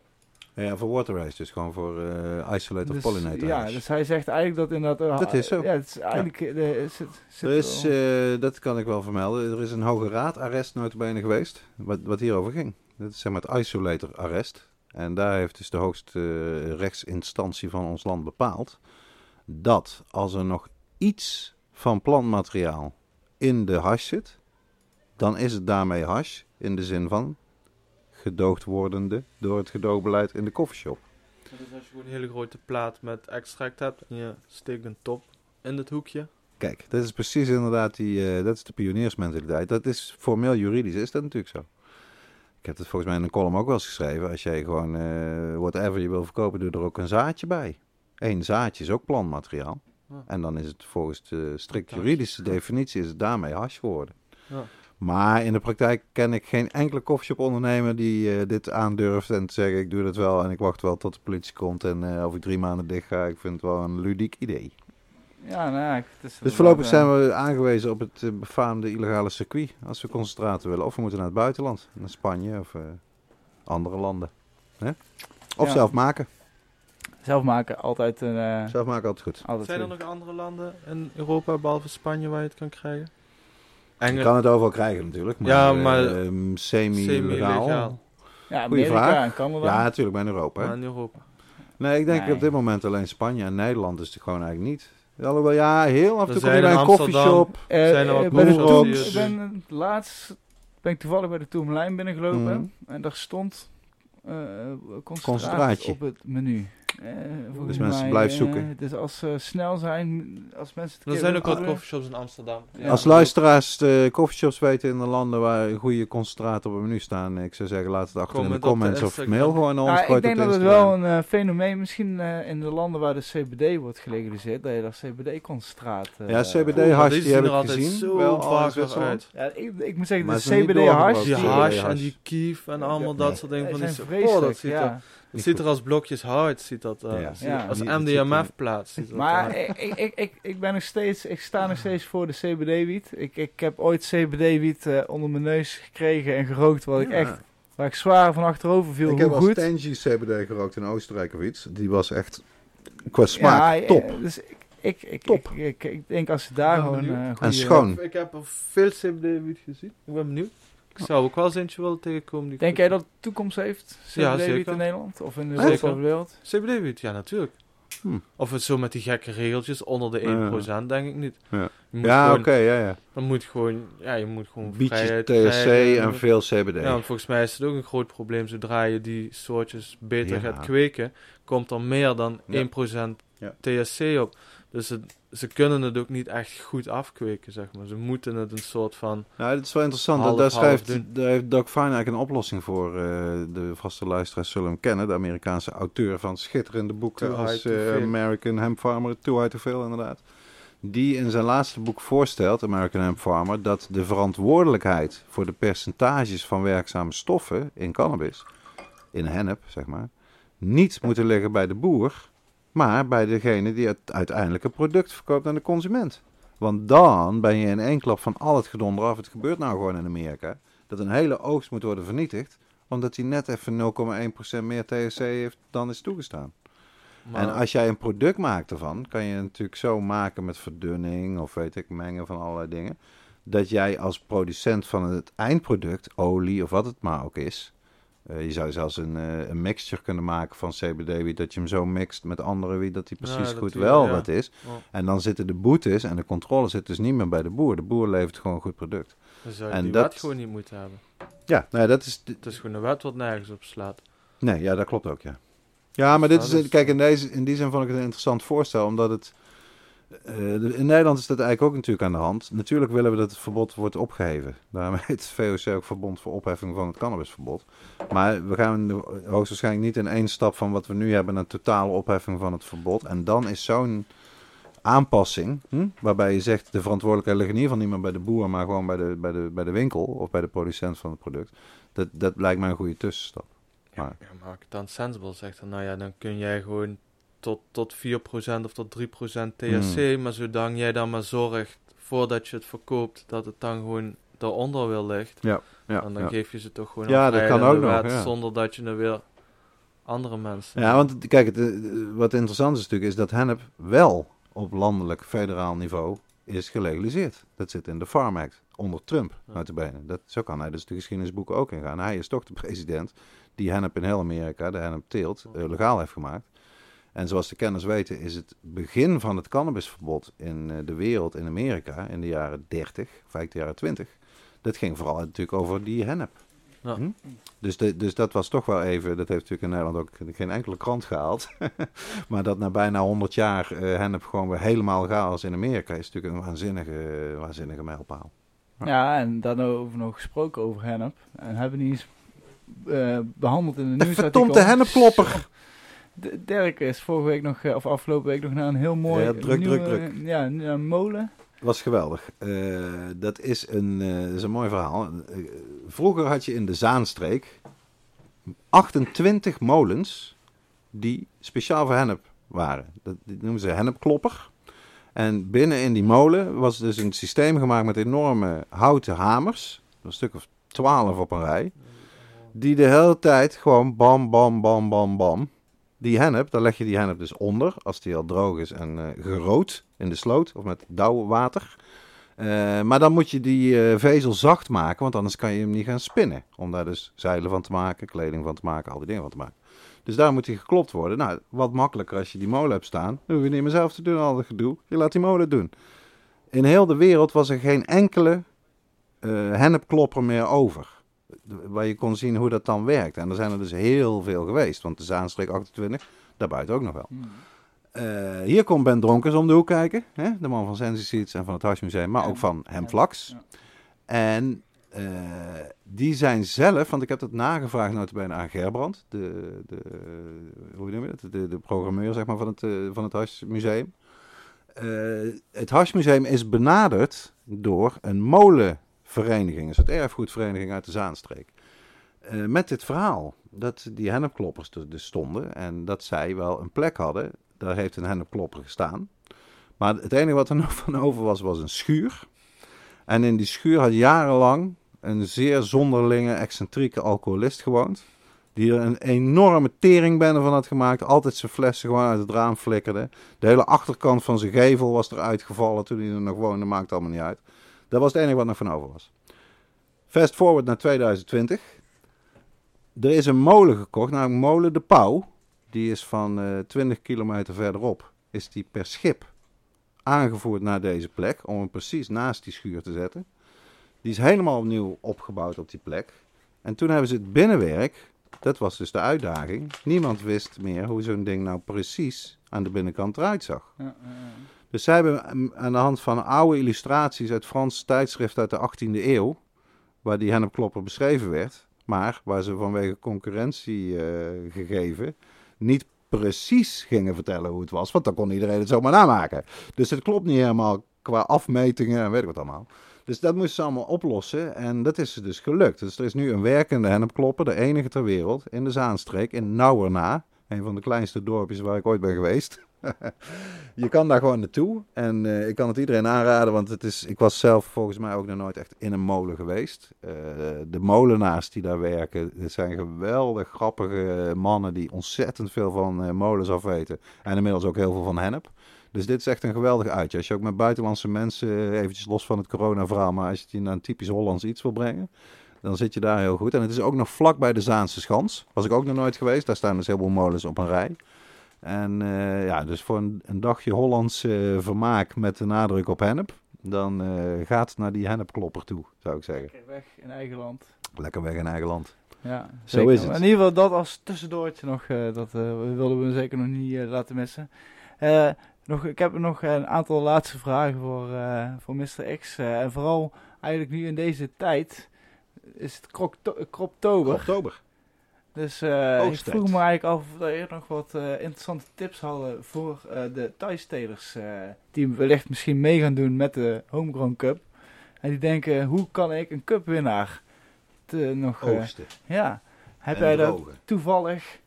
Ja, voor water race, dus gewoon voor eh isolate of Dus, pollinator ja, dus hij zegt eigenlijk dat inderdaad. eh, Dat is zo. Ja, het is eigenlijk. eh, is zit Er is, eh, dat kan ik wel vermelden. Er is een hoge raad arrest notabene geweest, wat, wat hierover ging. Dat is zeg maar het isolator arrest. En daar heeft dus de hoogste eh, rechtsinstantie van ons land bepaald dat als er nog iets van plantmateriaal in de hash zit, dan is het daarmee hash in de zin van gedoogd wordende door het gedoogbeleid in de koffieshop. Dus als je gewoon een hele grote plaat met extract hebt en je steekt een top in het hoekje. Kijk, dat is precies inderdaad die, eh, dat is de pioniersmentaliteit. Dat is formeel juridisch, is dat natuurlijk zo. Ik heb het volgens mij in een column ook wel eens geschreven. Als jij gewoon eh whatever je wil verkopen, doe er ook een zaadje bij. Eén zaadje is ook plantmateriaal. Ja. En dan is het volgens de strikt juridische definitie is het daarmee hash geworden. Ja. Maar in de praktijk ken ik geen enkele koffieshop ondernemer die eh, dit aandurft en te zeggen ik doe dat wel en ik wacht wel tot de politie komt en eh of ik drie maanden dicht ga. Ik vind het wel een ludiek idee. Ja, nou ja, het is Dus voorlopig eh, zijn we aangewezen op het befaamde illegale circuit als we concentraten willen. Of we moeten naar het buitenland, naar Spanje of andere landen. Hè? Of Ja. zelf maken. Zelf maken, altijd een... eh, Zelf maken altijd goed. altijd Zijn er goed. nog andere landen in Europa, behalve Spanje, waar je het kan krijgen? Je Engel- kan het overal krijgen natuurlijk. Maar, Ja, maar- ehm, semi-legaal. Semi-legaal. Ja, Goeie Amerika vraag. Canada. Ja, natuurlijk bij Europa. Maar in Europa. Nee, ik denk Nee. op dit moment alleen Spanje en Nederland is het gewoon eigenlijk niet. Alhoewel, ja, heel af en toe Er kom je zijn bij in een koffieshop. Eh, Zijn er eh, wat die ik ben eh, laatst ben ik toevallig bij de Toemlijn binnengelopen Mhm. en daar stond eh concentraat op het menu. Eh, volgens mensen mij, blijven eh, zoeken. dus als ze snel zijn, als mensen het Er een zijn ook wat coffeeshops in Amsterdam. Ja. Als luisteraars de coffeeshops weten in de landen waar goede concentraten op het menu staan, ik zou zeggen laat het achter in de de comments of mail gewoon naar ons. Ja, ik denk dat het wel een eh, fenomeen, misschien eh, in de landen waar de CBD wordt gelegaliseerd, dat je daar CBD-concentraat... eh, Ja, CBD Oeh, maar hash, die heb ik gezien. zo Wel Zwitserland. uit. Ja, ik, ik moet zeggen, Maar de CBD-hash... Die hash hash. en die kief en allemaal dat soort dingen. Van zijn die vreselijk, ja. Het ziet er als blokjes hout. Ziet dat, eh, Ja. ziet Ja. als ziet ziet dat Maar eruit. ik, ik, ik, ik, ben nog steeds, ik sta nog steeds voor de CBD-wiet. Ik, ik heb ooit CBD-wiet eh, onder mijn neus gekregen en gerookt, wat ik echt, waar ik zwaar van achterover viel. Ik hoe heb goed. Stengy CBD gerookt in Oostenrijk of iets. Die was echt qua smaak ja, top. eh, Dus ik, ik, ik, Top. Ik, ik, ik denk als ze daar Ik gewoon... eh, En goede- schoon. Ik heb er veel CBD-wiet gezien. Ik ben benieuwd. Ik zou ook wel eens eentje willen tegenkomen. die Denk jij dat het toekomst heeft, Ja, CBD-wiet zeker. in Nederland? Of in de rest van de wereld? CBD-wiet, ja natuurlijk. Hm. Of het zo met die gekke regeltjes onder de 1%, denk ik niet. Ja. Ja, oké, ja, ja. Dan moet gewoon, ja, je moet gewoon Bietjes THC en veel CBD. Ja, volgens mij is het ook een groot probleem. Zodra je die soortjes beter Ja. gaat kweken, komt er meer dan Ja. 1% Ja. THC op. Dus het, ze kunnen het ook niet echt goed afkweken, zeg maar. Ze moeten het een soort van... Nou, dat is wel interessant. Half, daar, schrijft, daar heeft Doug Fine eigenlijk een oplossing voor. eh, de vaste luisteraars zullen hem kennen. De Amerikaanse auteur van schitterende boeken Too als eh. American Hemp Farmer. Too High to Fail, inderdaad. Die in zijn laatste boek voorstelt, American Hemp Farmer, dat de verantwoordelijkheid voor de percentages van werkzame stoffen in cannabis, in hennep zeg maar, niet moeten liggen bij de boer, maar bij degene die het uiteindelijke product verkoopt aan de consument. Want dan ben je in één klap van al het gedonder af. Het gebeurt nou gewoon in Amerika. Dat een hele oogst moet worden vernietigd. Omdat hij net even 0,1% meer THC heeft dan is toegestaan. Maar, En als jij een product maakt ervan, kan je het natuurlijk zo maken met verdunning of weet ik, mengen van allerlei dingen. Dat jij als producent van het eindproduct, olie of wat het maar ook is. Eh, je zou zelfs een, eh, een mixture kunnen maken van CBD-wiet, dat je hem zo mixt met andere wiet, dat die Ja, precies goed die- wel ja. wat is. oh, En dan zitten de boetes en de controle zit dus niet meer bij de boer. De boer levert gewoon een goed product. dan zou je en die dat- wet gewoon niet moeten hebben. Ja, nou ja, dat is... Het is gewoon een wet wat nergens op slaat. Nee, ja, dat klopt ook, ja. Ja, maar dit is, is- kijk, in, deze, in die zin vond ik het een interessant voorstel, omdat het... eh, in Nederland is dat eigenlijk ook natuurlijk aan de hand. Natuurlijk willen we dat het verbod wordt opgeheven. Daarom heet het VOC ook Verbond voor Opheffing van het Cannabisverbod. Maar we gaan hoogstwaarschijnlijk niet in één stap van wat we nu hebben naar totale opheffing van het verbod. En dan is zo'n aanpassing, hm, waarbij je zegt de verantwoordelijkheid ligt in ieder geval niet meer bij de boer, maar gewoon bij de, bij de, bij de winkel of bij de producent van het product. Dat, dat lijkt mij een goede tussenstap. Ja, Maar- ja, maar als ik dan sensible zegt, dan, nou ja, dan kun jij gewoon tot, tot 4% of tot 3% THC, Hmm. maar zolang jij dan maar zorgt voordat je het verkoopt, dat het dan gewoon daaronder wil ligt, Ja, en dan ja. geef je ze toch gewoon Ja, dat kan ook de nog, wet, ja. zonder dat je er weer andere mensen... Ja, want kijk, het, eh, wat interessant is natuurlijk, is dat hennep wel op landelijk federaal niveau is gelegaliseerd. Dat zit in de Farm Act, onder Trump, Ja. notabene. Dat, zo kan hij dus de geschiedenisboeken ook ingaan. Hij is toch de president die hennep in heel Amerika, de hennep teelt, eh, legaal heeft gemaakt. En zoals de kenners weten, is het begin van het cannabisverbod in eh, de wereld, in Amerika, in de jaren 30, of eigenlijk de jaren 20. Dat ging vooral natuurlijk over die hennep. Ja. Hm? Dus, de, dus dat was toch wel even, dat heeft natuurlijk in Nederland ook geen enkele krant gehaald. maar dat na bijna 100 jaar eh hennep gewoon weer helemaal is in Amerika, is natuurlijk een waanzinnige, waanzinnige mijlpaal. Ja. Ja, en daarover nog gesproken over hennep. En hebben niet eens eh, behandeld in de De nieuwsartikel. verdomde hennepklopper! Dirk is vorige week nog, eh, of afgelopen week nog naar een heel mooi Ja, druk, nieuwe, druk, druk. Ja, een, molen. was geweldig. Eh, dat, is een, eh, dat is een mooi verhaal. Vroeger had je in de Zaanstreek 28 molens die speciaal voor hennep waren. Dat noemen ze hennepklopper. En binnen in die molen was dus een systeem gemaakt met enorme houten hamers. Een stuk of 12 op een rij. Die de hele tijd gewoon bam, bam, bam, bam, bam. Die hennep, daar leg je die hennep dus onder. Als die al droog is en eh, gerood in de sloot of met dauwwater. Eh, maar dan moet je die eh, vezel zacht maken, want anders kan je hem niet gaan spinnen. Om daar dus zeilen van te maken, kleding van te maken, al die dingen van te maken. Dus daar moet hij geklopt worden. Nou, wat makkelijker als je die molen hebt staan. Dan hoef je niet meer zelf te doen, al dat gedoe. Je laat die molen doen. In heel de wereld was er geen enkele hennepklopper meer over. Waar je kon zien hoe dat dan werkt. En er zijn er dus heel veel geweest. Want de Zaanstreek 28, daarbuiten ook nog wel. Eh, hier komt Ben Dronkers om de hoek kijken. Hè? De man van Sensi Seeds en van het Huismuseum, maar En- ook van Hemflax. Ja. En eh, die zijn zelf, want ik heb dat nagevraagd notabene aan Gerbrand, de, de, hoe noem je dat? De, de programmeur zeg maar, van het, eh, van het Huismuseum. Het Huismuseum is benaderd door een molenvereniging, dus het erfgoedvereniging uit de Zaanstreek. Eh, met dit verhaal, dat die hennepkloppers er dus stonden en dat zij wel een plek hadden. Daar heeft een hennepklopper gestaan. Maar het enige wat er nog van over was, was een schuur. En in die schuur had jarenlang een zeer zonderlinge, excentrieke alcoholist gewoond. Die er een enorme teringbende van had gemaakt. Altijd zijn flessen gewoon uit het raam flikkerde. De hele achterkant van zijn gevel was eruit gevallen toen hij er nog woonde. Maakt allemaal niet uit. Dat was het enige wat nog van over was. Fast forward naar 2020. Er is een molen gekocht, namelijk molen De Pauw. Die is van eh 20 kilometer verderop. Is die per schip aangevoerd naar deze plek. Om hem precies naast die schuur te zetten. Die is helemaal opnieuw opgebouwd op die plek. En toen hebben ze het binnenwerk. Dat was dus de uitdaging. Niemand wist meer hoe zo'n ding nou precies aan de binnenkant eruit zag. Ja. Dus zij hebben aan de hand van oude illustraties uit Frans tijdschrift uit de 18e eeuw, waar die hennepklopper beschreven werd, maar waar ze vanwege concurrentie eh, gegeven niet precies gingen vertellen hoe het was, want dan kon iedereen het zomaar namaken. Dus het klopt niet helemaal qua afmetingen en weet ik wat allemaal. Dus dat moesten ze allemaal oplossen en dat is dus gelukt. Dus er is nu een werkende hennepklopper, de enige ter wereld, in de Zaanstreek, in Nauwerna. Een van de kleinste dorpjes waar ik ooit ben geweest. je kan daar gewoon naartoe. En eh, ik kan het iedereen aanraden, want het is, ik was zelf volgens mij ook nog nooit echt in een molen geweest. Eh, de molenaars die daar werken, het zijn geweldig grappige mannen die ontzettend veel van eh, molens af weten. En inmiddels ook heel veel van hennep. Dus dit is echt een geweldig uitje. Als je ook met buitenlandse mensen, eventjes los van het corona-verhaal, maar als je het naar een typisch Hollands iets wil brengen, dan zit je daar heel goed. En het is ook nog vlak bij de Zaanse Schans. Was ik ook nog nooit geweest. Daar staan dus heel veel molens op een rij. En uh, ja, dus voor een, een dagje Hollands uh, vermaak met de nadruk op hennep, dan uh, gaat naar die hennepklopper toe, zou ik zeggen. Lekker weg in eigen land. Lekker weg in eigen land. Ja, Zo is het. In ieder geval dat als tussendoortje nog, dat wilden we zeker nog niet laten missen. nog, ik heb nog een aantal laatste vragen voor, voor Mr. X. en vooral eigenlijk nu in deze tijd is het krokto- kroptober. Oktober. Dus uh, ik vroeg me eigenlijk af of er nog wat uh, interessante tips hadden voor uh, de thuistelers. die wellicht misschien mee gaan doen met de Homegrown Cup. En die denken, hoe kan ik een cupwinnaar te, nog... Oogsten. ja, heb jij dat toevallig...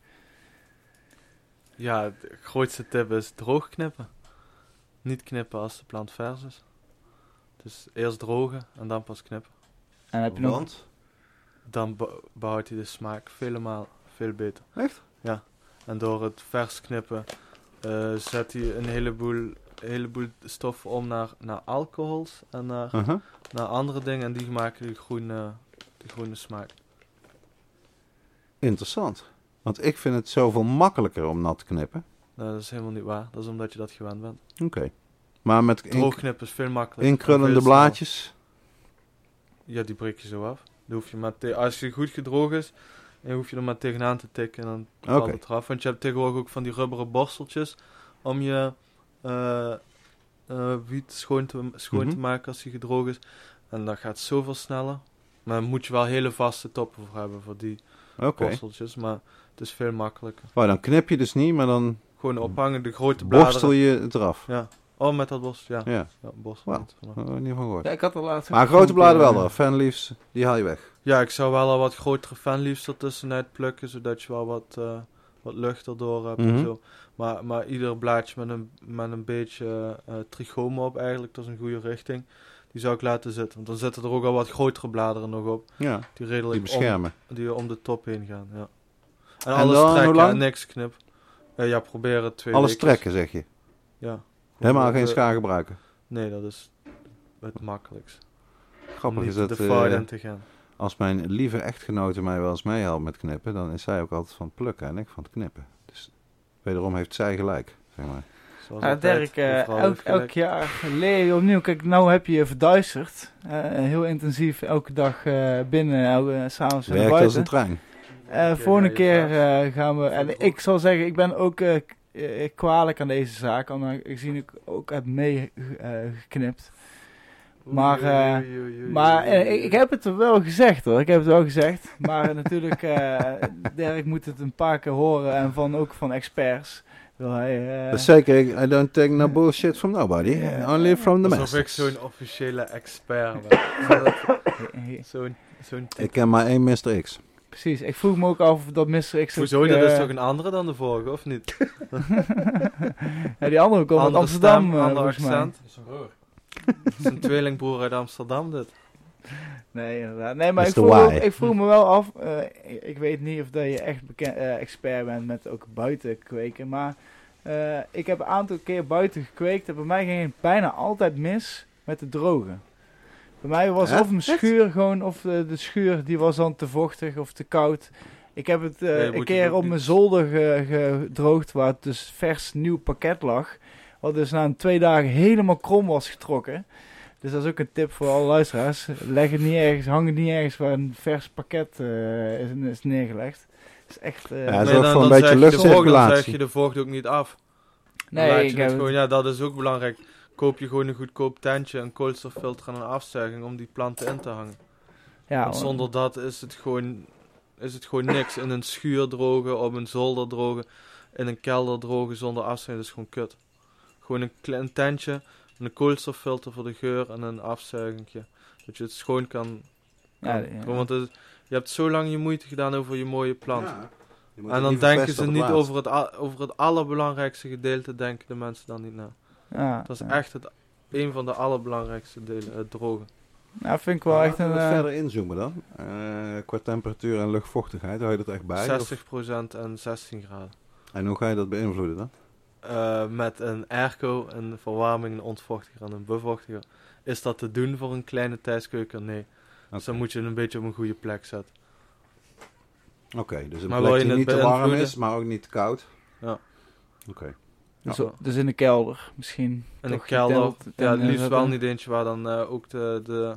Ja, de grootste tip is droog knippen. Niet knippen als de plant vers is. Dus eerst drogen en dan pas knippen. En heb je nog... Dan be- behoudt hij de smaak vele veel beter. Echt? Ja. En door het vers knippen eh, zet hij een heleboel, heleboel stoffen om naar, naar alcohols en naar, Uh-huh. naar andere dingen. En die maken die groene, die groene smaak. Interessant. Want ik vind het zoveel makkelijker om nat te knippen. Nou, dat is helemaal niet waar. Dat is omdat je dat gewend bent. Oké. Maar met Droog ink- knippen is veel makkelijker. en inkrullende blaadjes. Ja, die breek je zo af. Dan hoef je maar te- als je goed gedroogd is, dan hoef je er maar tegenaan te tikken en dan valt het eraf. Want je hebt tegenwoordig ook van die rubberen borsteltjes om je eh, wiet schoon, te, schoon te Mhm. maken als die gedroogd is. En dat gaat zoveel sneller. Maar dan moet je wel hele vaste toppen voor hebben voor die borsteltjes. Maar het is veel makkelijker. Dan knip je dus niet, maar dan Gewoon ophangen, de grote bladeren. borstel je het eraf. Ja. Oh, met dat borstel, ja. Ja, Ja, vanaf. daar heb ik niet van gehoord. Ja, ik had er laatst... ook Maar grote bladen wel eh, eraf. Fanleaves, die haal je weg. Ja, ik zou wel al wat grotere fanleaves ertussenuit plukken, zodat je wel wat, eh, wat lucht erdoor hebt Mhm. en zo. Maar, maar ieder blaadje met een, met een beetje eh trichome op eigenlijk, dat is een goede richting. Die zou ik laten zitten, want dan zitten er ook al wat grotere bladeren nog op, Ja, die redelijk die beschermen. Om, die om de top heen gaan, ja. En, En alles dan, hoe trekken lang? en niks knip. Eh, ja, proberen twee Alles weken. trekken, zeg je. Ja. Helemaal geen eh, schaar gebruiken. Nee, dat is het makkelijkst. Grappig is dat de fout in te gaan. als mijn lieve echtgenote mij wel eens meehelpt met knippen, dan is zij ook altijd van het plukken en ik van het knippen. Dus wederom heeft zij gelijk, zeg maar. Zoals Dirk, eh, elk, jaar leer je opnieuw. Kijk, nou heb je je verduisterd. Eh, heel intensief elke dag eh, binnen, elke, s'avonds weer naar Werkt als buiten. een trein. Eh volgende keer eh, gaan we. En ik zal zeggen, ik ben ook kwalijk aan deze zaak. Omdat ik zie ik ook heb meegeknipt. Maar, Oei, eh, oei, oei, oei, maar oei, eh, oei, ik, ik heb het er wel gezegd hoor. Ik heb het wel gezegd. Maar natuurlijk, eh Dirk moet het een paar keer horen. En van, ook van experts. Wil hij, eh, zeker, ik- I don't take no bullshit from nobody. Only from the Alsof ik masters. zo'n officiële expert ben. Zo'n zo'n Ik ken maar één Mr. X. precies. Ik vroeg me ook af of dat Mr. X. Hoezo? Dat is eh, toch een andere dan de vorige, of niet? ja, die andere komt uit Amsterdam. stem, eh, ander volgens mij. accent. Het is een tweelingbroer uit Amsterdam, dit. Nee, inderdaad. Nee, maar ik vroeg, ook- ik vroeg me wel af. eh, ik, ik weet niet of dat je echt bekend, eh, expert bent met ook buiten kweken. Maar eh, ik heb een aantal keer buiten gekweekt. En bij mij ging het bijna altijd mis met de drogen. Bij mij was Hè? of een schuur gewoon, of de, de schuur die was dan te vochtig of te koud. Ik heb het eh, een keer op niet- mijn zolder ge- gedroogd, waar het dus vers nieuw pakket lag. Wat dus na een twee dagen helemaal krom was getrokken. Dus dat is ook een tip voor alle luisteraars. Leg het niet ergens, hang het niet ergens waar een vers pakket eh, is, is neergelegd. is echt... eh, Ja, zorg dan, voor een dan beetje zuig je de vocht- Dan luchtcirculatie. zuig je de vocht ook niet af. Dan laat nee, je ik het heb, gewoon, ja, dat is ook belangrijk. Koop je gewoon een goedkoop tentje, een koolstoffilter en een afzuiging om die planten in te hangen. Ja, Want zonder dat is het gewoon, is het gewoon niks. In een schuur drogen, op een zolder drogen, in een kelder drogen zonder afzuiging, dat is gewoon kut. Gewoon een klein tentje, een koolstoffilter voor de geur en een afzuigingje. Dat je het schoon kan. Ja, kan- ja. Gewoon, Want het- je hebt zo lang je moeite gedaan over je mooie plant. Ja. Je En dan denken ze niet over het, over het allerbelangrijkste gedeelte, denken de mensen dan niet na. Ja, Dat is ja. echt het, een van de allerbelangrijkste delen, het drogen. Nou, vind ik wel echt een... eh, verder inzoomen dan. Eh, qua temperatuur en luchtvochtigheid, hou je dat echt bij? Of- 60% en 16 graden. En hoe ga je dat beïnvloeden dan? Eh, met een airco, een verwarming, een ontvochtiger en een bevochtiger. Is dat te doen voor een kleine thuiskeuken? Nee. Dus dan moet je het een beetje op een goede plek zetten. Oké, dus een Maar plek die niet te warm is, maar ook niet te koud. Ja. Oké. Dus, Ja. dus in de kelder misschien. En een toch kelder, ja, het eh, liefst wel zetten. niet eentje waar dan eh, ook de, de,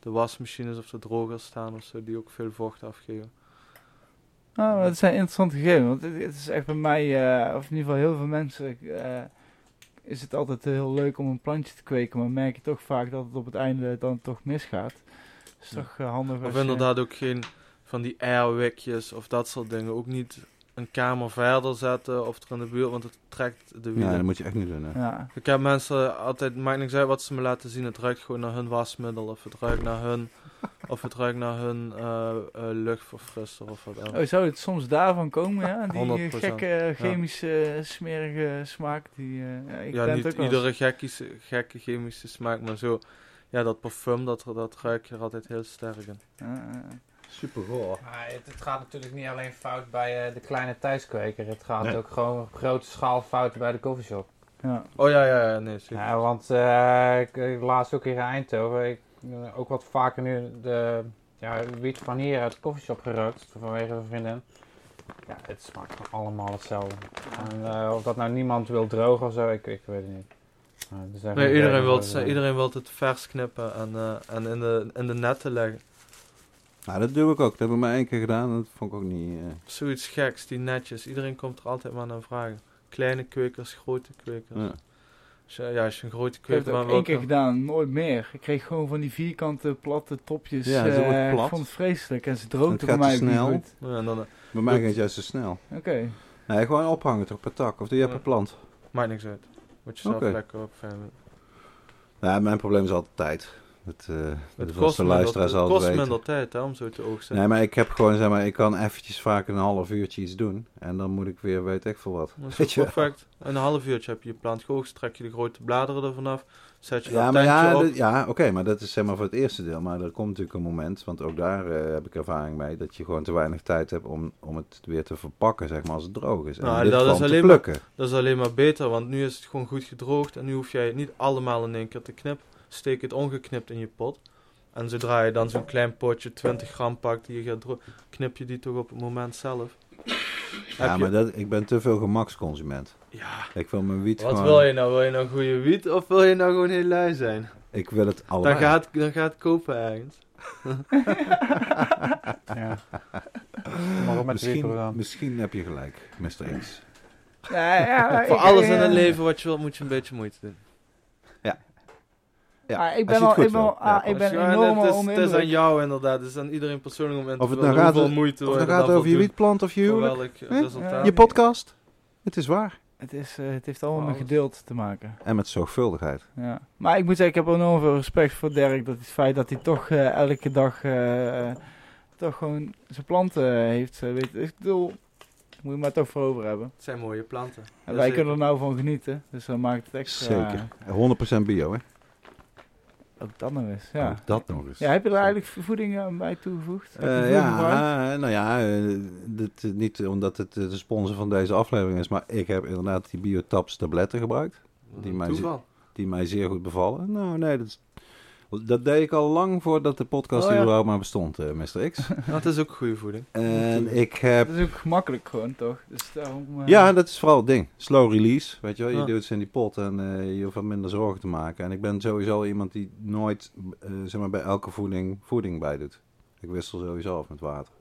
de wasmachines of de drogers staan of zo, die ook veel vocht afgeven. Nou, dat zijn interessante gegevens. Want het, het is echt bij mij, eh, of in ieder geval heel veel mensen, eh, is het altijd heel leuk om een plantje te kweken. Maar merk je toch vaak dat het op het einde dan toch misgaat. Het is Ja. toch eh, handig als Of je- inderdaad ook geen van die airwikjes of dat soort dingen. Ook niet een kamer verder zetten of er in de buurt, want het trekt de Ja, wielen. dat moet je echt niet doen. Hè. Ja, Ik heb mensen altijd, maakt niks uit wat ze me laten zien, het ruikt gewoon naar hun wasmiddel, of het ruikt naar hun, of het ruikt naar hun eh, eh, luchtverfrisser of wat dan. Oh, zou het soms daarvan komen, ja? Die 100%, gekke chemische smerige smaak. Die, eh, ja, ik ja, niet ook iedere gekke, gekke chemische smaak, maar zo, ja, dat parfum, dat, dat ruik je er altijd heel sterk in. Super goor. Maar het, het gaat natuurlijk niet alleen fout bij eh, de kleine thuiskweker. Het gaat Nee. ook gewoon op grote schaal fout bij de coffeeshop. ja. Oh ja, ja, ja, nee, zeker. Ja, want eh, ik, ik laatst ook hier in Eindhoven. Ik, eh, ook wat vaker nu de ja, wiet van hier uit de coffeeshop gerookt. Vanwege een vriendin. Ja, het smaakt allemaal hetzelfde. En eh, of dat nou niemand wil drogen of zo, ik, ik weet het niet. Nee, iedereen, wil het, iedereen wil het vers knippen en, eh, en in, de, in de netten leggen. Nou, dat doe ik ook. Dat heb ik maar één keer gedaan. en Dat vond ik ook niet... eh, Zoiets geks, die netjes. Iedereen komt er altijd maar naar vragen. Kleine kwekers, grote kwekers. ja. Als je, ja, als je een grote Ik heb kweker het maar ook één keer gedaan, nooit meer. Ik kreeg gewoon van die vierkante, platte topjes. Ja, ze eh, plat. Ik vond het vreselijk en ze droogden voor mij snel. goed. Ja, en dan eh, Bij mij ging het juist zo snel. Oké. Nee, gewoon ophangen toch per tak. Of doe je per plant. maakt niks uit. Moet je zelf Oké. lekker op fijn vinden. Ja, mijn probleem is altijd tijd. Dat, eh Het kost, de luisteraars kost minder tijd hè, om zo te oogsten. Nee, maar ik heb gewoon, zeg maar, ik kan eventjes vaak een half uurtje iets doen. En dan moet ik weer, weet ik veel wat. Dat is perfect. Een half uurtje heb je je plant geoogst, trek je de grote bladeren ervan af, zet je Ja, dat maar ja, op. ja oké, maar dat is zeg maar voor het eerste deel. Maar er komt natuurlijk een moment, want ook daar eh, heb ik ervaring mee, dat je gewoon te weinig tijd hebt om, om het weer te verpakken, zeg maar, als het droog is. En Nou, dat is alleen maar-. Dat is alleen maar beter, want nu is het gewoon goed gedroogd en nu hoef jij het niet allemaal in één keer te knippen. Steek het ongeknipt in je pot. En zodra je dan zo'n klein potje 20 gram pakt die je gaat knip je die toch op het moment zelf. Ja, je- maar dat, ik ben te veel gemaksconsument. Ja, Ik wil mijn wiet wat gewoon... wil je nou? Wil je nou goede wiet of wil je nou gewoon heel lui zijn? Ik wil het Dan allebei. gaat, dan gaat kopen ergens. Ja. Maar misschien, misschien heb je gelijk, Mr. X. Ja, ja, Voor alles in het leven wat je wilt, moet je een beetje moeite doen. Ja, Ah, ik ben, het goed ik ben, ah, ik ben Ja, enorm het, is, onder het is aan jou inderdaad. Het is aan iedereen persoonlijk om in te Of het nou gaat- hoeveel moeite Of het je gaat over je wietplant of je huwelijk. welk Hè? resultaat. Je podcast. Het is waar. Het, is, eh, het heeft allemaal met geduld te maken. En met zorgvuldigheid. Ja. Maar ik moet zeggen, ik heb enorm veel respect voor Dirk. Dat het feit dat hij toch eh, elke dag eh, toch gewoon zijn planten heeft. weet, ik bedoel, moet je maar toch voor over hebben. Het zijn mooie planten. En wij kunnen er nou van genieten. Dus dan maakt het extra... Zeker. 100% bio, hè? Ook dat nog eens, ja. Ook dat nog eens. Ja, heb je er eigenlijk voeding aan bij toegevoegd? Eh, ja, eh, nou ja, eh, dit, niet omdat het de sponsor van deze aflevering is, maar ik heb inderdaad die Biotaps tabletten gebruikt, Die mij Toeval. die mij zeer goed bevallen. Nou, nee, dat, is- dat deed ik al lang voordat de podcast Oh, hier ja. überhaupt maar bestond, eh Mr. X. Dat is ook goede voeding. en ik heb... Dat is ook gemakkelijk gewoon, toch? Dus daarom... eh, Ja, dat is vooral het ding. Slow release, weet je wel. Je Ja. doet ze in die pot en eh, je hoeft wat minder zorgen te maken. En ik ben sowieso iemand die nooit, zeg maar, bij elke voeding voeding bij doet. Ik wissel sowieso af met water.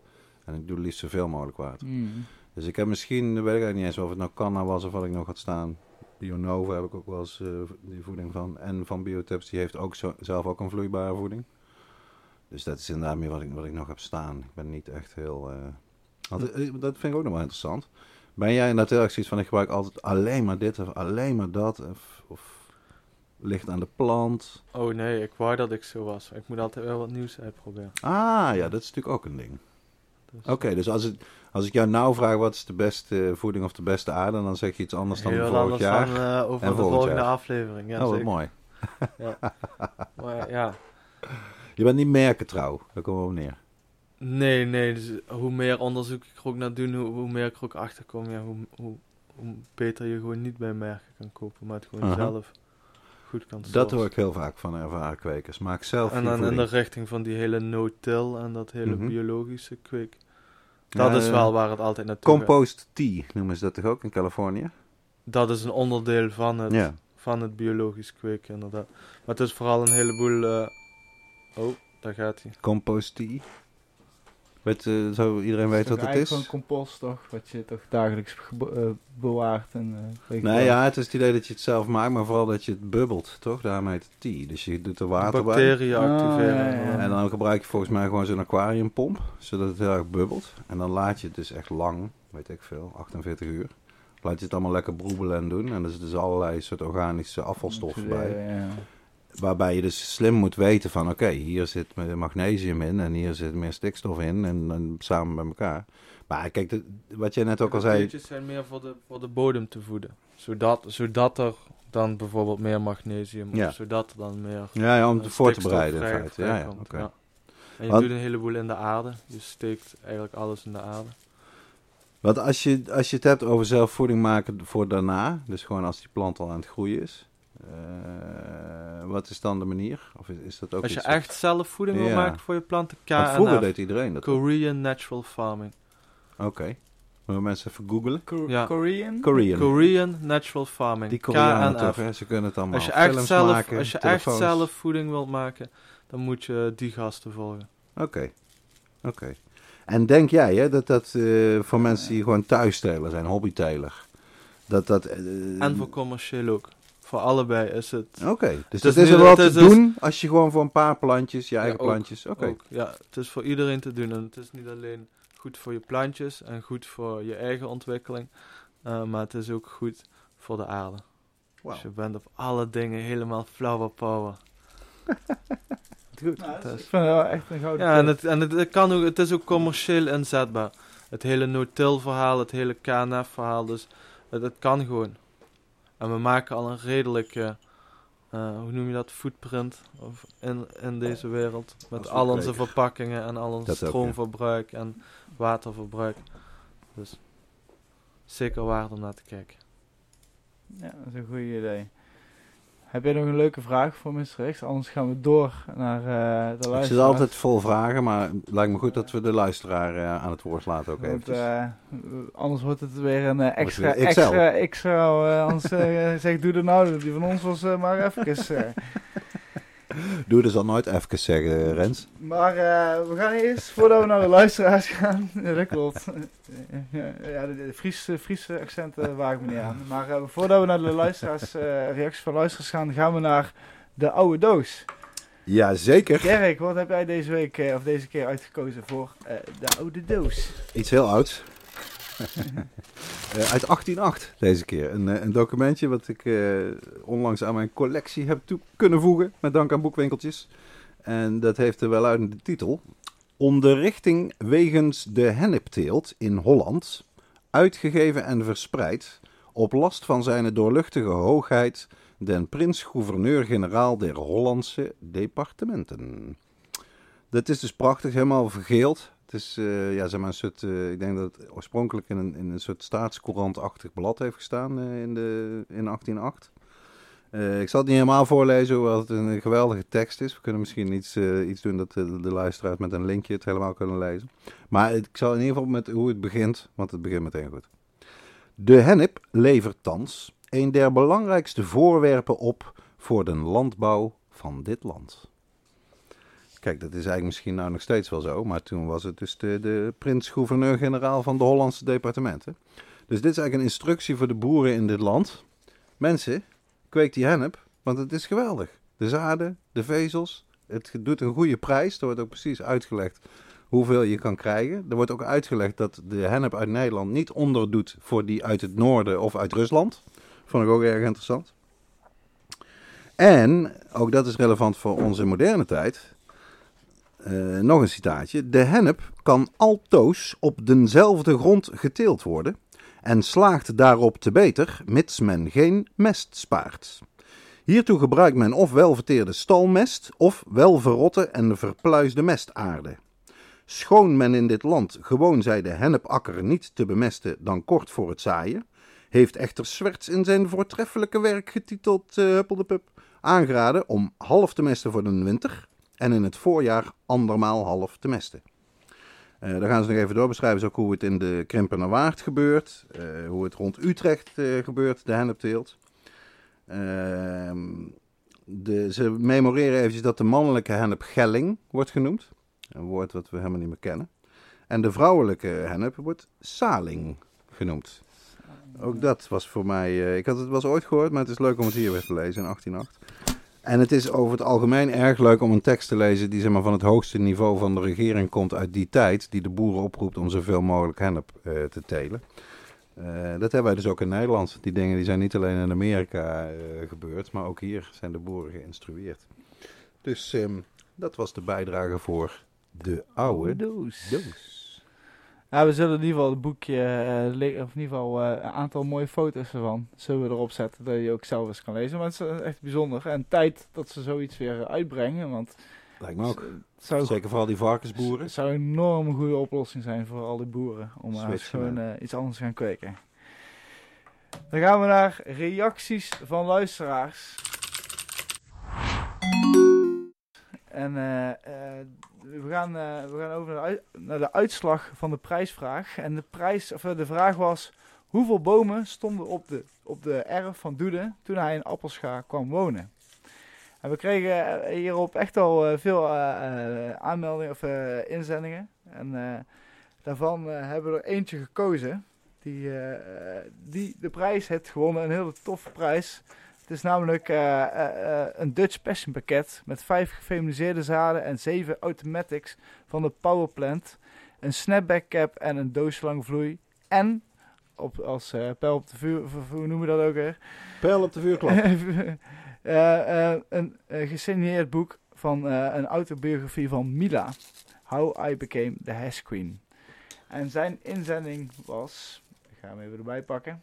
En ik doe liefst zoveel mogelijk water. Mm. Dus ik heb misschien, weet ik eigenlijk niet eens of het nou Canna was of wat ik nog had staan. Bionova heb ik ook wel eens eh, die voeding van. En van Biotips, die heeft ook zo, zelf ook een vloeibare voeding. Dus dat is inderdaad meer wat ik, wat ik nog heb staan. Ik ben niet echt heel... eh, want, eh, dat vind ik ook nog wel interessant. Ben jij inderdaad heel erg zoiets van, ik gebruik altijd alleen maar dit of alleen maar dat? Of, of ligt aan de plant? Oh nee, ik wou dat ik zo was. Ik moet altijd wel wat nieuws uitproberen. Ah, ja, dat is natuurlijk ook een ding. Dus, Oké, dus als, het, als ik jou nou vraag wat is de beste voeding of de beste aarde, dan zeg je iets anders dan Heel vorig anders jaar. dan eh, over en de volgend volgende jaar. aflevering. Ja, oh, wat mooi. Maar ja, Je bent niet merkentrouw, daar komen we op neer. nee, nee. Dus hoe meer onderzoek ik er ook naar doe, hoe, hoe meer ik er ook achter kom, ja, hoe, hoe, hoe beter je gewoon niet bij merken kan kopen, maar het gewoon zelf goed kan Dat sourcen. hoor ik heel vaak van ervaren kwekers. Maak zelf En dan in de richting van die hele no-till en dat hele Mhm. biologische kweek. Dat is ja. wel waar het altijd naartoe gaat. Compost tea noemen ze dat toch ook in Californië? Dat is een onderdeel van het, Ja. van het biologisch kweken, inderdaad. Maar het is vooral een heleboel... eh, Oh, daar gaat hij. Compost tea. Weet, eh, zou iedereen weten wat het eigenlijk is? gewoon compost toch, wat je toch dagelijks eh, bewaart en eh, weet Nee, wel. ja, het is het idee dat je het zelf maakt, maar vooral dat je het bubbelt, toch? Daarom heet het tea. Dus je doet er water bij. Bacteriën Ah, activeren. ja, ja. En dan gebruik je volgens mij gewoon zo'n aquariumpomp, zodat het heel erg bubbelt. En dan laat je het dus echt lang, weet ik veel, 48 uur. Laat je het allemaal lekker broebelen en doen. En er zitten dus allerlei soort organische afvalstoffen bij. Ja, ja. Waarbij je dus slim moet weten van, oké, hier zit magnesium in en hier zit meer stikstof in. En dan samen bij elkaar. Maar kijk, de- wat jij net ook al de zei, bacteriën zijn meer voor de, voor de bodem te voeden. Zodat, zodat er dan bijvoorbeeld meer magnesium, Ja. of zodat er dan meer ja, ja om het voor te bereiden in feite. Ja, ja. En je Want- doet een heleboel in de aarde. Je steekt eigenlijk alles in de aarde. Want als je, als je het hebt over zelfvoeding maken voor daarna, dus gewoon als die plant al aan het groeien is, eh, wat is dan de manier? Of is, is dat ook Als je iets echt zelf voeding wil Ja. maken voor je planten, vroeger KNF. deed iedereen dat. Korean Natural Farming. Oké. Moeten mensen even Ja. Korean? Korean. Korean Natural Farming. Die Koreanen KNF. toch, hè? Ze kunnen het allemaal. Als je echt zelf, maken, als je echt zelf voeding wilt maken, dan moet je die gasten volgen. Oké. Oké. En denk jij hè, dat dat eh, voor mensen die gewoon thuisteler zijn, hobbyteler, dat dat... eh, En voor commercieel ook. Voor allebei is het Oké, dus Het dat is is nu- er wel het te is doen als je gewoon voor een paar plantjes, je Ja, eigen ook. plantjes... Oké. ook. Ja, het is voor iedereen te doen. En het is niet alleen goed voor je plantjes en goed voor je eigen ontwikkeling. eh, maar het is ook goed voor de aarde. Wauw. Dus je bent op alle dingen helemaal flower power. Goed. Nou, Het dat is- is- ik vind het wel echt een gouden Ja, en, het, en het, het kan ook, het is ook commercieel inzetbaar. Het hele no-till verhaal, het hele KNF verhaal, dus het, het kan gewoon. En we maken al een redelijke, eh, hoe noem je dat, footprint of in, in deze wereld. Met al onze verpakkingen en al ons Dat ook, ja. stroomverbruik en waterverbruik. Dus zeker waard om naar te kijken. Ja, dat is een goed idee. Heb jij nog een leuke vraag voor Mr. X? Anders gaan we door naar eh, de luisteraar. zit altijd vol vragen, maar het lijkt me goed dat we de luisteraar eh, aan het woord laten ook Want, eventjes. eh, anders wordt het weer een extra, het weer extra, extra. eh, anders zeg doe er nou, die van ons was maar even. Eh. Doe dus al nooit even zeggen, Rens. Maar eh, we gaan eerst, voordat we naar de luisteraars gaan, dat klopt. ja, de, de Friese, Friese accenten waag ik me niet aan. Maar eh, voordat we naar de luisteraars, eh, reacties van luisteraars gaan, gaan we naar de oude doos. Ja, zeker. Kerk, wat heb jij deze week, eh, of deze keer uitgekozen voor eh, de oude doos? Iets heel ouds. Eh, uit 1808 deze keer. Een, eh, een documentje wat ik eh, onlangs aan mijn collectie heb toe kunnen voegen. Met dank aan boekwinkeltjes. En dat heeft er wel uit de titel. Onderrichting wegens de hennepteelt in Holland. Uitgegeven en verspreid. Op last van zijn doorluchtige hoogheid. Den prins-gouverneur-generaal der Hollandse departementen. Dat is dus prachtig, helemaal vergeeld. Het is eh, ja, zeg maar een soort, eh, ik denk dat het oorspronkelijk in een, in een soort staatscourantachtig blad heeft gestaan eh, in, de, in 1808. Eh, ik zal het niet helemaal voorlezen, hoewel het een geweldige tekst is. We kunnen misschien iets, iets doen dat de, de luisteraars met een linkje het helemaal kunnen lezen. Maar ik zal in ieder geval met hoe het begint, want het begint meteen goed. De hennep levert thans een der belangrijkste voorwerpen op voor de landbouw van dit land. Kijk, dat is eigenlijk misschien nou nog steeds wel zo, maar toen was het dus de, de prins-gouverneur-generaal van de Hollandse departementen. Dus dit is eigenlijk een instructie voor de boeren in dit land. Mensen, kweek die hennep, want het is geweldig. De zaden, de vezels, het doet een goede prijs. Er wordt ook precies uitgelegd hoeveel je kan krijgen. Er wordt ook uitgelegd dat de hennep uit Nederland niet onderdoet voor die uit het noorden of uit Rusland. Vond ik ook erg interessant. En, ook dat is relevant voor onze moderne tijd. Eh, nog een citaatje. De hennep kan altoos op denzelfde grond geteeld worden en slaagt daarop te beter, mits men geen mest spaart. Hiertoe gebruikt men of welverteerde stalmest of welverrotte en verpluisde mestaarde. Schoon men in dit land gewoon zij de hennepakker niet te bemesten dan kort voor het zaaien, heeft echter Swerts in zijn voortreffelijke werk getiteld uh, Huppeldepup aangeraden om half te mesten voor de winter en in het voorjaar andermaal half te mesten. Uh, daar gaan ze nog even door beschrijven, ook hoe het in de Krimpener Waard gebeurt, uh, hoe het rond Utrecht uh, gebeurt, de hennepteelt. Ehm, de, ze memoreren eventjes dat de mannelijke hennep gelling wordt genoemd, een woord wat we helemaal niet meer kennen. En de vrouwelijke hennep wordt saling genoemd. Ook dat was voor mij, ik had het was ooit gehoord, maar het is leuk om het hier weer te lezen in 1808. En het is over het algemeen erg leuk om een tekst te lezen die zeg maar, van het hoogste niveau van de regering komt uit die tijd. Die de boeren oproept om zoveel mogelijk hennep uh, te telen. Uh, dat hebben wij dus ook in Nederland. Die dingen die zijn niet alleen in Amerika uh, gebeurd, maar ook hier zijn de boeren geïnstrueerd. Dus um, dat was de bijdrage voor de oude doos. doos. Ja, we zullen in ieder geval het boekje, uh, of in ieder geval uh, een aantal mooie foto's ervan, zullen we erop zetten, dat je ook zelf eens kan lezen. Maar het is echt bijzonder. En tijd dat ze zoiets weer uitbrengen, want... Lijkt me ook. Zou, Zeker voor al die varkensboeren. Het zou een enorm goede oplossing zijn voor al die boeren, om uh, gewoon iets anders te gaan kweken. Dan gaan we naar reacties van luisteraars. En we gaan, uh, we gaan over naar de, naar de, uitslag van de prijsvraag. En de, prijs, of de vraag was: hoeveel bomen stonden op de, op de erf van Doede toen hij in Appelscha kwam wonen? En we kregen hierop echt al veel aanmeldingen of inzendingen. En daarvan hebben we er eentje gekozen. Die, die de prijs heeft gewonnen. Een hele toffe prijs. Het is namelijk uh, uh, een Dutch Passion pakket met vijf gefeminiseerde zaden en zeven automatics van de Powerplant. Een snapback cap en een doosje lang vloei. En, op, als uh, pijl op de vuur, hoe noemen we dat ook weer? Pijl op de vuurklap. een gesigneerd boek van een autobiografie van Mila. How I Became the Hash Queen. En zijn inzending was, ik ga hem even erbij pakken.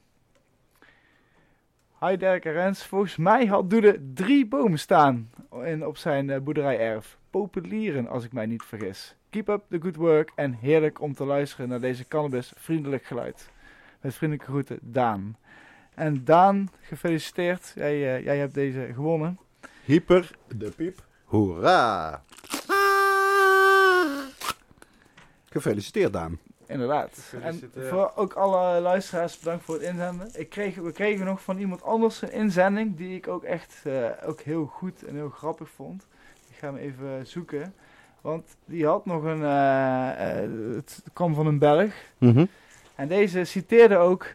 Hi Dirk en Rens, volgens mij had Doede drie bomen staan in, op zijn uh, boerderij-erf. Populieren, als ik mij niet vergis. Keep up the good work en heerlijk om te luisteren naar deze cannabis vriendelijk geluid. Met vriendelijke groeten, Daan. En Daan, gefeliciteerd. Jij, uh, jij hebt deze gewonnen. Hyper de piep. Hoera! Gefeliciteerd, Daan. Inderdaad. En voor ook alle luisteraars bedankt voor het inzenden. Ik kreeg, we kregen nog van iemand anders een inzending die ik ook echt uh, ook heel goed en heel grappig vond. Ik ga hem even zoeken. Want die had nog een. Uh, uh, het kwam van een Belg. Mm -hmm. En deze citeerde ook.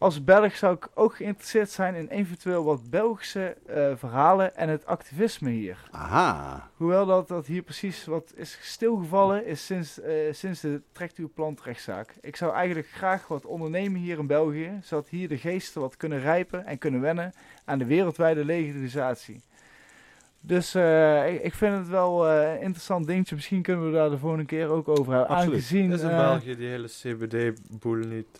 Als Belg zou ik ook geïnteresseerd zijn in eventueel wat Belgische uh, verhalen en het activisme hier. Aha. Hoewel dat, dat hier precies wat is stilgevallen is sinds, uh, sinds de trekt-uw-plant-rechtszaak. Ik zou eigenlijk graag wat ondernemen hier in België, zodat hier de geesten wat kunnen rijpen en kunnen wennen aan de wereldwijde legalisatie. Dus uh, ik, ik, vind het wel een interessant dingetje. Misschien kunnen we daar de volgende keer ook over hebben. Absoluut. Aangezien, is in België die hele CBD-boel niet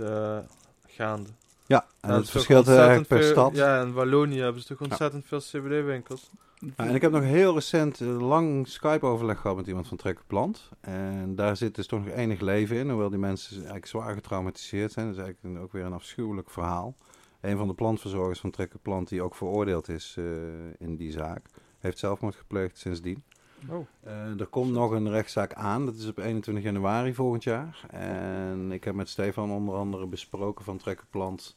gaande. Ja, en het verschilt erg per veel, stad. Ja, in Wallonië hebben ze toch ontzettend ja. veel CBD-winkels. Ja, en ik heb nog heel recent uh, lang Skype-overleg gehad met iemand van Trekker Plant. En daar zit dus toch nog enig leven in, hoewel die mensen eigenlijk zwaar getraumatiseerd zijn. Dat is eigenlijk ook weer een afschuwelijk verhaal. Een van de plantverzorgers van Trekker Plant, die ook veroordeeld is uh, in die zaak, heeft zelfmoord gepleegd sindsdien. Oh. Uh, er komt nog een rechtszaak aan, dat is op 21 januari volgend jaar. En ik heb met Stefan onder andere besproken van Trekkerplant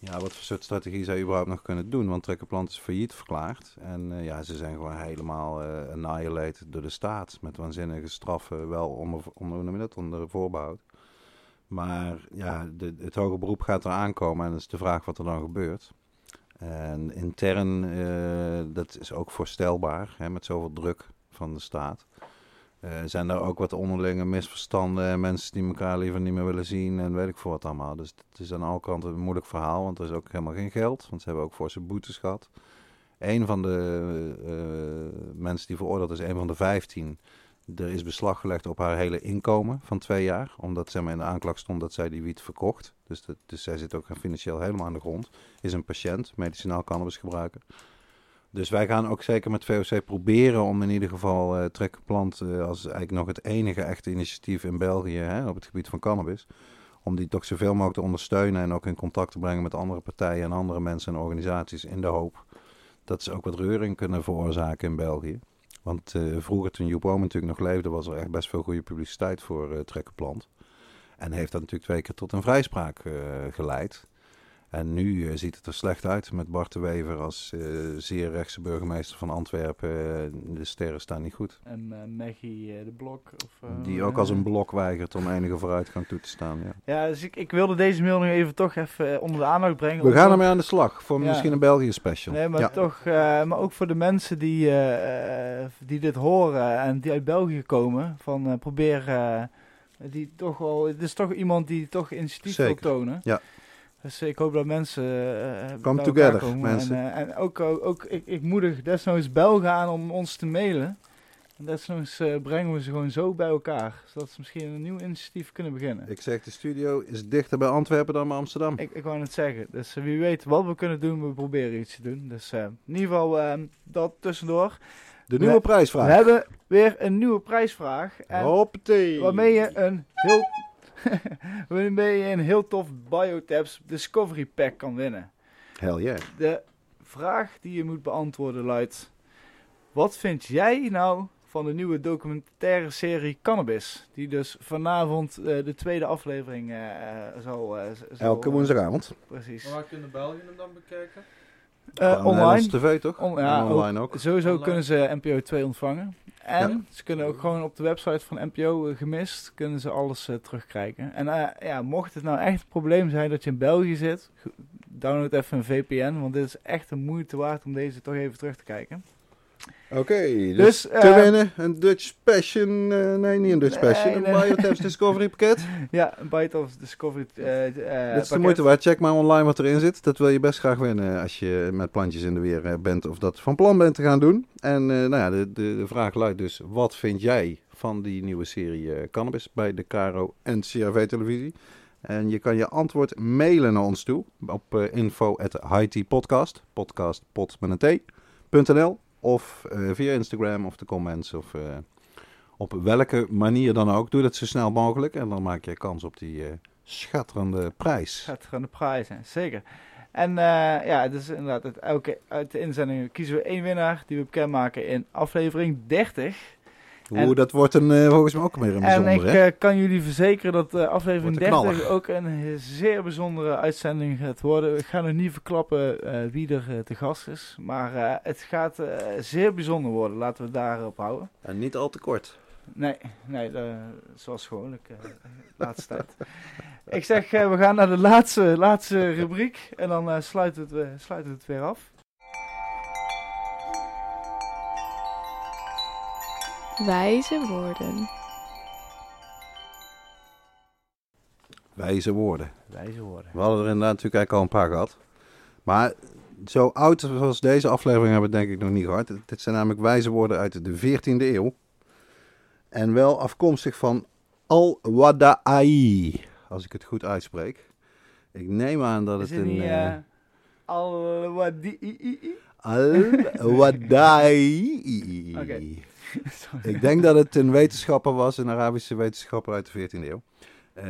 ja, wat voor soort strategie zou je überhaupt nog kunnen doen? Want Trekkerplant is failliet verklaard. En uh, ja, ze zijn gewoon helemaal uh, annihilated door de staat. Met waanzinnige straffen, wel onder, onder, onder voorbehoud. Maar ja, de, het hoge beroep gaat er aankomen en dat is de vraag wat er dan gebeurt. En intern, eh, dat is ook voorstelbaar, hè, met zoveel druk van de staat. Eh, zijn er ook wat onderlinge misverstanden en mensen die elkaar liever niet meer willen zien en weet ik wat allemaal. Dus het is aan alle kanten een moeilijk verhaal, want er is ook helemaal geen geld. Want ze hebben ook voor zijn boetes gehad. Een van de eh, mensen die veroordeeld is, een van de vijftien, er is beslag gelegd op haar hele inkomen van twee jaar. Omdat zeg maar, in de aanklacht stond dat zij die wiet verkocht. Dus, dus zij zit ook financieel helemaal aan de grond. Is een patiënt, medicinaal cannabis gebruiken. Dus wij gaan ook zeker met VOC proberen om in ieder geval uh, Trekkerplant uh, als eigenlijk nog het enige echte initiatief in België hè, op het gebied van cannabis. Om die toch zoveel mogelijk te ondersteunen en ook in contact te brengen met andere partijen en andere mensen en organisaties in de hoop dat ze ook wat reuring kunnen veroorzaken in België. Want uh, vroeger, toen Joep Oom natuurlijk nog leefde, was er echt best veel goede publiciteit voor Trekkerplant. En heeft dat natuurlijk twee keer tot een vrijspraak geleid. En nu uh, ziet het er slecht uit met Bart de Wever als uh, zeer rechtse burgemeester van Antwerpen. de sterren staan niet goed. En Maggie de Blok. Of, Die ook als een blok weigert om enige vooruitgang toe te staan. Ja, ja dus ik, ik wilde deze mail nog even toch even onder de aandacht brengen. We gaan ermee aan de slag voor ja. misschien een België special. Nee, maar ja. toch, maar ook voor de mensen die, die dit horen en die uit België komen. Van probeer die toch wel, het is toch iemand die toch initiatief Zeker. wil tonen. Ja. Dus ik hoop dat mensen. Uh, Come together, komen. mensen. En, uh, en ook, ook, ook ik, ik moedig desnoods Belgen aan om ons te mailen. En desnoods uh, brengen we ze gewoon zo bij elkaar. Zodat ze misschien een nieuw initiatief kunnen beginnen. Ik zeg, de studio is dichter bij Antwerpen dan bij Amsterdam. Ik, ik wou het zeggen. Dus wie weet wat we kunnen doen, we proberen iets te doen. Dus in ieder geval ehm, dat tussendoor. De nieuwe we, prijsvraag. We hebben weer een nieuwe prijsvraag. En Hoppatee. Waarmee je een heel, waarmee je een heel tof Biotabs Discovery Pack kan winnen. Hell yeah. De vraag die je moet beantwoorden luidt: Wat vind jij nou van de nieuwe documentaire serie Cannabis? Die dus vanavond uh, de tweede aflevering uh, zal, uh, zal. Elke woensdagavond. Precies. Waar kunnen België hem dan bekijken? Uh, online. TV toch? On, ja, online ook. Sowieso online. kunnen ze NPO 2 ontvangen. En ze kunnen ook gewoon op de website van NPO uh, gemist, kunnen ze alles uh, terugkrijgen. En uh, ja, mocht het nou echt een probleem zijn dat je in België zit, download even een VPN, want dit is echt een moeite waard om deze toch even terug te kijken. Oké, okay, dus, Dus, te eh, winnen een Dutch Passion, eh, nee niet een Dutch Nee, Passion, nee. een Biotabs Discovery pakket. Ja, een of Discovery. eh, eh, Dat is de moeite waard. Check maar online wat erin zit. Dat wil je best graag winnen als je met plantjes in de weer bent of dat van plan bent te gaan doen. En nou ja, de, de, de vraag luidt dus, wat vind jij van die nieuwe serie Cannabis bij de Caro en CRV televisie? En je kan je antwoord mailen naar ons toe op uh, info at podcast, podcast pot met een t.nl of uh, via Instagram of de comments of uh, op welke manier dan ook. Doe dat zo snel mogelijk en dan maak je kans op die uh, schatterende prijs. Schatterende prijzen, zeker. En ja, dus inderdaad, uit, elke, uit de inzendingen kiezen we één winnaar die we bekendmaken in aflevering 30. Oeh, en, dat wordt een, uh, volgens mij ook weer een bijzondere. En ik hè? uh, kan jullie verzekeren dat uh, aflevering 30 knaller. ook een zeer bijzondere uitzending gaat worden. Ik ga nog niet verklappen uh, wie er te gast is. Maar het gaat zeer bijzonder worden. Laten we het daarop houden. En niet al te kort. Nee, nee zoals gewoonlijk de laatste tijd. Ik zeg, we gaan naar de laatste, laatste rubriek. En dan sluiten, we het, sluiten we het weer af. Wijze woorden. Wijze woorden. Wijze woorden. We hadden er inderdaad natuurlijk eigenlijk al een paar gehad. Maar zo oud als deze aflevering hebben we denk ik nog niet gehad. Dit zijn namelijk wijze woorden uit de 14e eeuw. En wel afkomstig van Al-Wadai, als ik het goed uitspreek. Ik neem aan dat Is het een... niet Uh, uh, Al-Wadai? Al-Wadai. Oké. Ik denk dat het een wetenschapper was, een Arabische wetenschapper uit de 14e eeuw. Uh,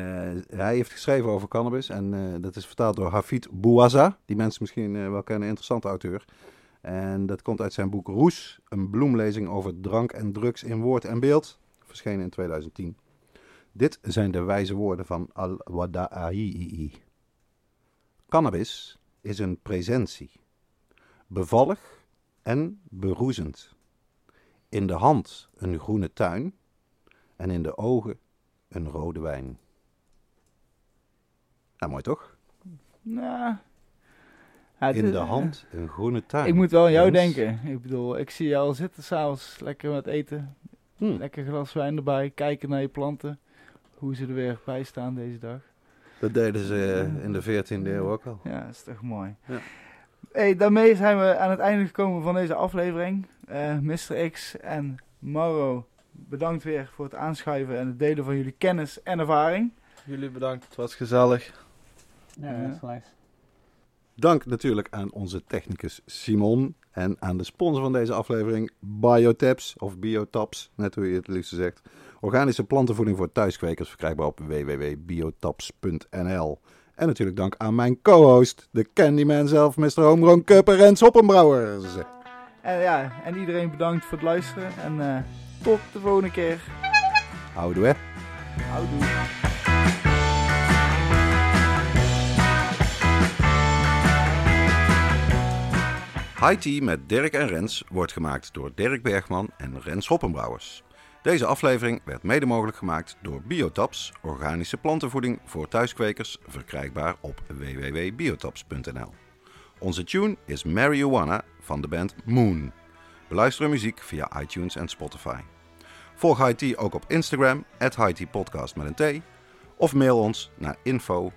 hij heeft geschreven over cannabis en uh, dat is vertaald door Hafid Bouaza. Die mensen misschien uh, wel kennen, een interessante auteur. En dat komt uit zijn boek Roes, een bloemlezing over drank en drugs in woord en beeld. Verschenen in 2010. Dit zijn de wijze woorden van Al-Wadai. Cannabis is een presentie. Bevallig en beroezend. In de hand een groene tuin en in de ogen een rode wijn. Nou, mooi toch? Nou, het In is- de hand een groene tuin. Ik moet wel aan jou denken. Ik bedoel, ik zie jou al zitten s'avonds, lekker met eten. Hm. Lekker glas wijn erbij, kijken naar je planten. Hoe ze er weer bij staan deze dag. Dat deden ze eh, in de 14e eeuw ook al. Ja, dat is toch mooi. Ja. Hey, daarmee zijn we aan het einde gekomen van deze aflevering. Eh Mr. X en Mauro, bedankt weer voor het aanschuiven en het delen van jullie kennis en ervaring. Jullie bedankt, het was gezellig. Ja, dat is. Dank natuurlijk aan onze technicus Simon en aan de sponsor van deze aflevering, Biotaps of Biotaps, net hoe je het liefst zegt. Organische plantenvoeding voor thuiskwekers verkrijgbaar op www.biotaps.nl. En natuurlijk dank aan mijn co-host, de Candyman zelf, Mr. Homegrown Cupper Rens Hoppenbrouwers. En ja, en iedereen bedankt voor het luisteren. En eh, tot de volgende keer. Houdoe hè. Houdoe. High Tea met Dirk en Rens wordt gemaakt door Dirk Bergman en Rens Hoppenbrouwers. Deze aflevering werd mede mogelijk gemaakt door Biotaps, organische plantenvoeding voor thuiskwekers, verkrijgbaar op www.biotaps.nl. Onze tune is Marijuana van de band Moon. Beluister muziek via iTunes en Spotify. Volg Tea ook op Instagram, at Podcast met een T, of mail ons naar info